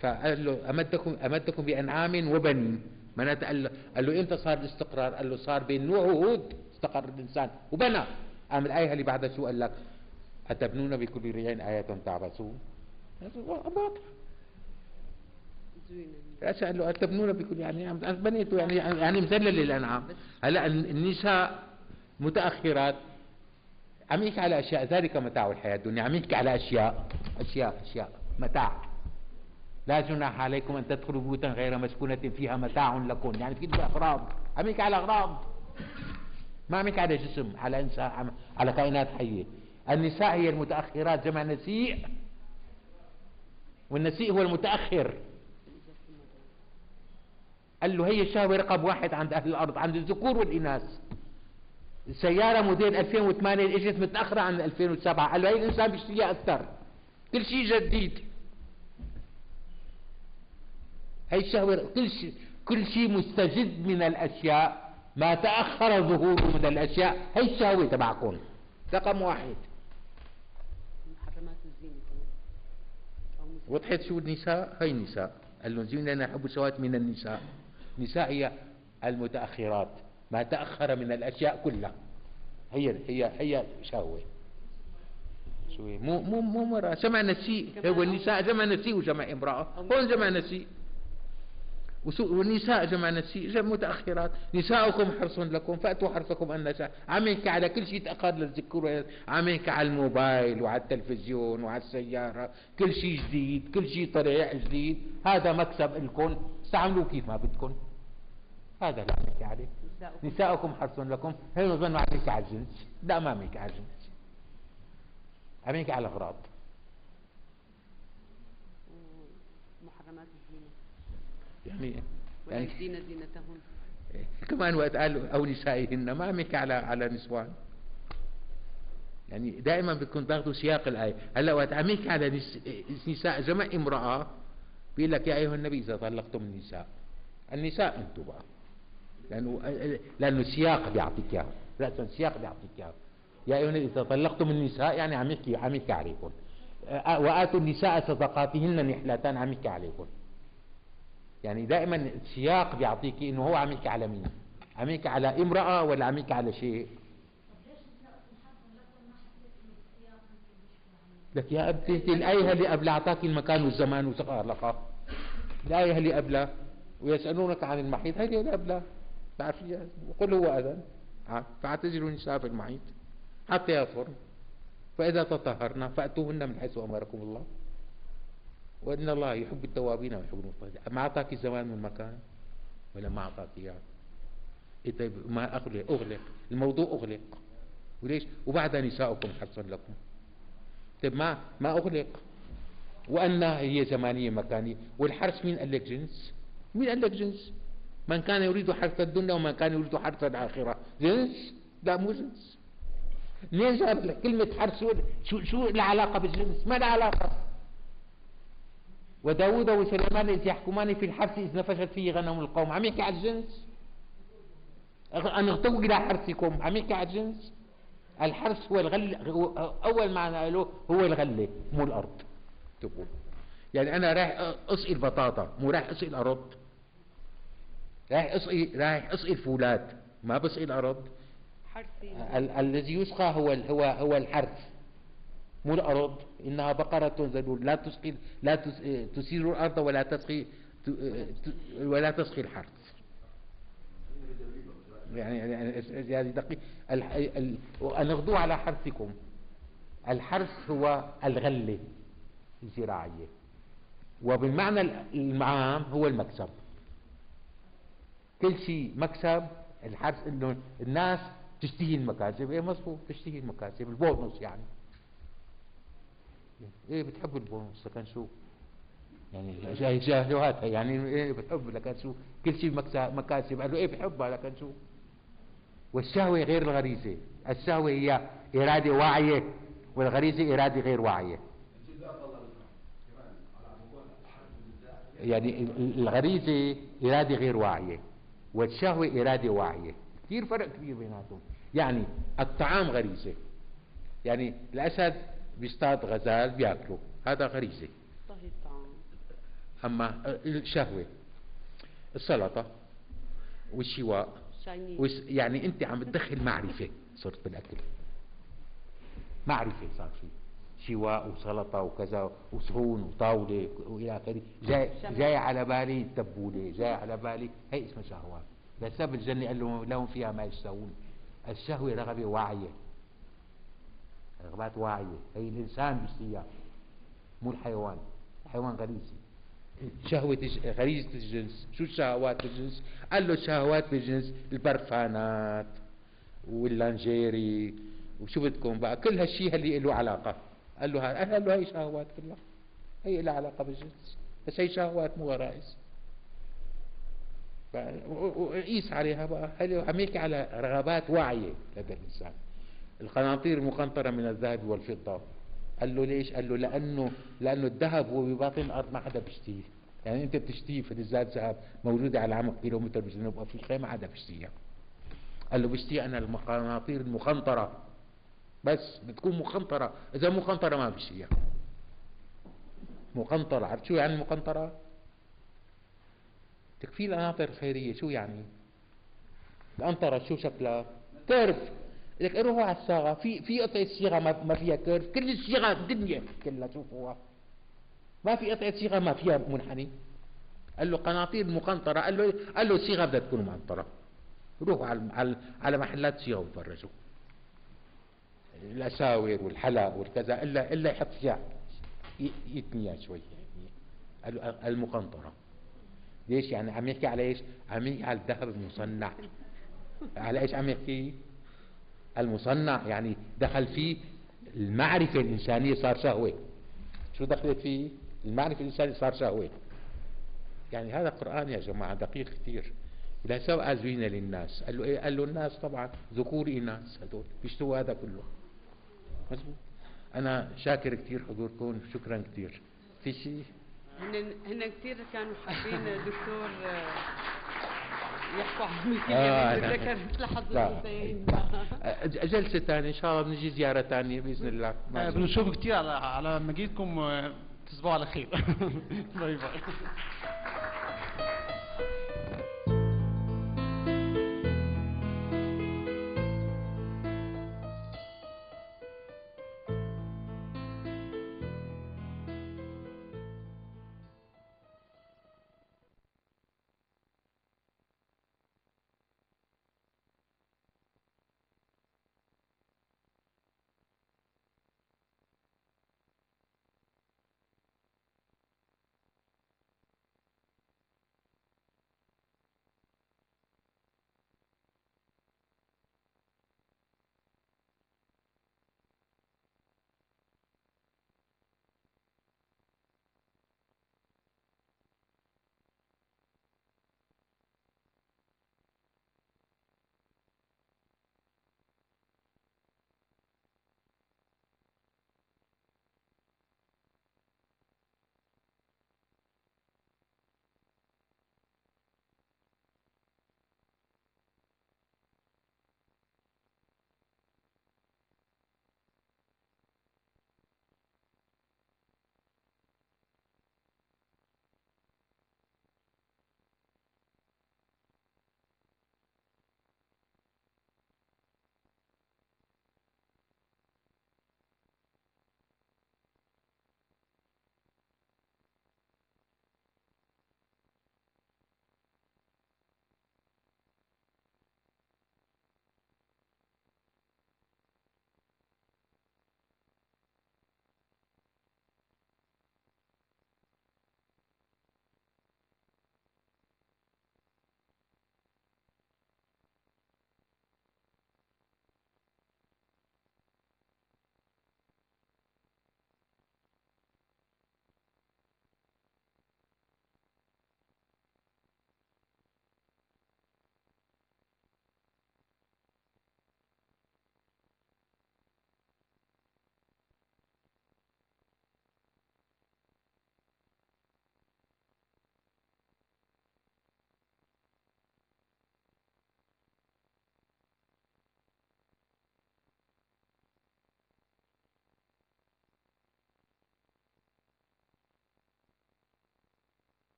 [SPEAKER 1] فقال له أمدكم أمدكم بأنعام وبنين. معناته قال له, قال له إمتى صار الاستقرار؟ قال له صار بين نوح وهود استقر الإنسان. وبنى. قام الآية اللي بعدها شو قال لك؟ أتبنون بكل ريع آية تعبثون؟ باطل قال له تبنون بكل يعني بنيته يعني يعني مذلل للأنعام. هلأ النساء متأخرات عم يحكي على أشياء ذلك متاع الحياة الدنيا عم يحكي على أشياء أشياء أشياء متاع. لا جناح عليكم أن تدخلوا بيوتا غير مسكونة فيها متاع لكم يعني في أغراض. عم يحكي على أغراض. ما عم يحكي على جسم على إنسان عم- على كائنات حية. النساء هي المتأخرات جمع نسيء والنسيء هو المتأخر. قال له هي الشهوة رقم واحد عند أهل الأرض عند الذكور والإناث. السيارة موديل 2008 إجت متأخرة عن 2007 قال له هي الإنسان بيشتريها أكثر. كل شيء جديد. هي الشهوة كل شيء كل شيء مستجد من الأشياء. ما تأخر ظهوره من الأشياء. هي الشهوة تبعكم. رقم واحد
[SPEAKER 3] محرمات الزينة كمان أو مسلمات.
[SPEAKER 1] وضحت شو النساء هي النساء. قال لهم زين لنا حب الشهوات من النساء. النساء هي المتأخرات ما تأخر من الأشياء كلها. هي هي هي شهوة. شو هي؟ مو مو مو مرأة. جمع نسيء. هو النساء جمع نسيء وجمع امرأة. هون جمع نسيء. وسو- والنساء جمع نسي جمع متأخرات. نساؤكم حرص لكم فأتوا حرصكم أن شاء عم يحكي على كل شيء تأخر للذكور عم يحكي على الموبايل وعلى التلفزيون وعلى السيارة. كل شيء جديد كل شيء طلع جديد. هذا مكسب لكم. استعملوه كيف ما بدكم. هذا اللي عم يحكي عليه.
[SPEAKER 3] نساؤكم.
[SPEAKER 1] نساؤكم حرص لكم. هي بظن عم يحكي على الجنس. لا ما عم يحكي على الجنس. عم يحكي على الأغراض. يعني
[SPEAKER 3] ولا
[SPEAKER 1] يعني
[SPEAKER 3] زينتهن.
[SPEAKER 1] كمان وقت قال أو نسائهن ما عم يحكي على على نسوان. يعني دائما بتكون تاخذوا سياق الآية. هلأ وقت عم يحكي على نس... نساء جمع امرأة بيقول لك يا أيها النبي إذا طلقتم النساء. النساء أنتم بقى. لأنه لأنه السياق بيعطيك اياه راسا السياق بيعطيك اياه يا أيها النبي إذا طلقتم النساء يعني عم يحكي عم يحكي عليكم وآتوا النساء صدقاتهن نحلتان عم يحكي عليكم يعني دائما السياق بيعطيكي إنه هو عم يحكي على مين؟ عم يحكي على امرأة ولا عم يحكي على شيء؟ لك يا انت الايه اللي قبل أعطاك المكان والزمان وسقى لقى الايه اللي قبلها ويسألونك عن المحيط هذه اللي قبلها. تعرفيها وقل هو أذن. فاعتزلوا النساء في المحيط حتى يطهرن فإذا تطهرن فأتوهن من حيث أمركم الله. وإن الله يحب التوابين ويحب المتطهرين ما أعطاك الزمان والمكان ولا ما أعطاك إياه. إيه طيب ما أغلق أغلق. الموضوع أغلق. وليش؟ وبعدها نساؤكم حرصا لكم. طيب ما ما أغلق. وأن هي زمانية مكانية. والحرث مين قال لك جنس. مين قال لك جنس. من كان يريد حرث الدنيا ومن كان يريد حرث الآخرة. جنس؟ لا مو جنس. منين جاب لك كلمه حرث شو شو العلاقة بالجنس؟ ما لها علاقة. وداود وسليمان إذ يحكمان في الحرث إذ نفشت فيه غنم القوم. عم يحكي على الجنس أن اغتوا إلى حرثكم. عم يحكي على الجنس الحرث هو الغل هو أول معنى له هو الغلة مو الأرض. تقول يعني أنا رايح أسقي البطاطا مو رايح أسقي الأرض. رايح أسقي رايح أسقي الفولاد. ما بسقي الأرض.
[SPEAKER 3] حرثي.
[SPEAKER 1] ال- الذي يسقى هو هو هو الحرث مو الأرض. إنها بقرة ذلول لا تسقي لا تس- تسير الأرض ولا تسقي ت- ولا تسقي الحرث. يعني يعني يعني دقيق ال- ال- أن اغدوا على حرثكم. الحرث هو الغلة الزراعية. وبالمعنى العام هو المكسب. كل شيء مكسب الحرث إنه الناس تشتهي المكاسب. إيه مظبوط تشتهي المكاسب. البونص يعني. إيه بتحب البونص لكن شو؟ يعني جاي جاهلوهاتها يعني إيه بتحب لكن شو؟ كل شيء مكاسب قال له إيه بحبها لكن شو؟ والشهوة غير الغريزة. الشهوة هي إرادة واعية والغريزة إرادة غير واعية. يعني ال- ال- الغريزة إرادة غير واعية والشهوة إرادة واعية. كثير فرق كبير بيناتهم. يعني الطعام غريزة. يعني الأسد بيصطاد غزال بياكله هذا غريزة.
[SPEAKER 3] طهي الطعام.
[SPEAKER 1] أما الشهوة السلطة والشواء يعني أنت عم تدخل معرفة صرت بالأكل. معرفة صار في شواء وسلطة وكذا وصحون وطاولة وإلى آخره. جاي, جاي على بالي التبولة جاي على بالي هي اسمها شهوات. لسبب الجنة قال لهم لهم فيها ما يشتهون الشهوة رغبة واعية. رغبات واعية. هي الإنسان بيشتهيها مو الحيوان. الحيوان غريزي شهوة غريزة الجنس. شو الشهوات الجنس؟ قال له شهوات الجنس البرفانات واللانجيري. وشو بدكم بقى؟ كل هالشيء اللي له علاقة. قال له قال له هي شهوات كلها هي لها علاقة بالجنس. بس هي شهوات مو غرائز. وقيس عليها بقى. عم يحكي على رغبات واعية لدى الإنسان. القناطير المقنطرة من الذهب والفضة. قال له ليش؟ قال له لأنه لأنه الذهب هو بباطن الأرض ما حدا بيشتهيه يعني أنت بتشتهي فلزات ذهب موجودة على عمق كيلومتر بجنوب أفريقيا ما حدا بيشتهيها قال له بشتهي أنا القناطير المخنطرة بس بتكون مخنطرة إذا مخنطرة ما بشتهيها مقنطرة. عرفت شو يعني مقنطرة؟ تكفي القناطر الخيرية شو يعني؟ القنطرة شو شكلها؟ curve لك روحوا على الصاغة في في قطعة صيغة ما فيها curve. كل الصيغة الدنيا كلها شوفوها ما في قطعة صيغة ما فيها منحني. قال له قناطير مقنطرة. قال له قال له الصيغة بدها تكون مقنطرة. روحوا على على محلات صيغة وتفرجوا. الأساور والحلق والكذا. الا إلا يحط فيها ي- يتنيها شوي يعني. المقنطرة. ليش يعني؟ عم يحكي على إيش؟ عم يحكي على الذهب المصنع. على إيش عم يحكي؟ المصنع يعني دخل فيه المعرفة الإنسانية صار شهوة. شو دخلت فيه؟ المعرفة الإنسانية صار شهوة. يعني هذا قرآن يا جماعة دقيق كثير. لا سواء زين للناس. قال له إيه؟ قال له الناس طبعا ذكور اناث هذول. بيشتوا هذا كله. مزبوط أنا شاكر كثير حضوركم. شكرا كثير. في شيء؟
[SPEAKER 3] هن هن كثير كانوا حابين دكتور آه، يحكوا عن
[SPEAKER 1] آه،
[SPEAKER 3] يعني حظ
[SPEAKER 1] لا.
[SPEAKER 3] الحسين.
[SPEAKER 1] أ- جلسة ثانية إن شاء الله بنجي زيارة ثانية بإذن الله.
[SPEAKER 2] آه، بنشوف كتير على على مجيئكم وتصبحوا على خير. باي باي.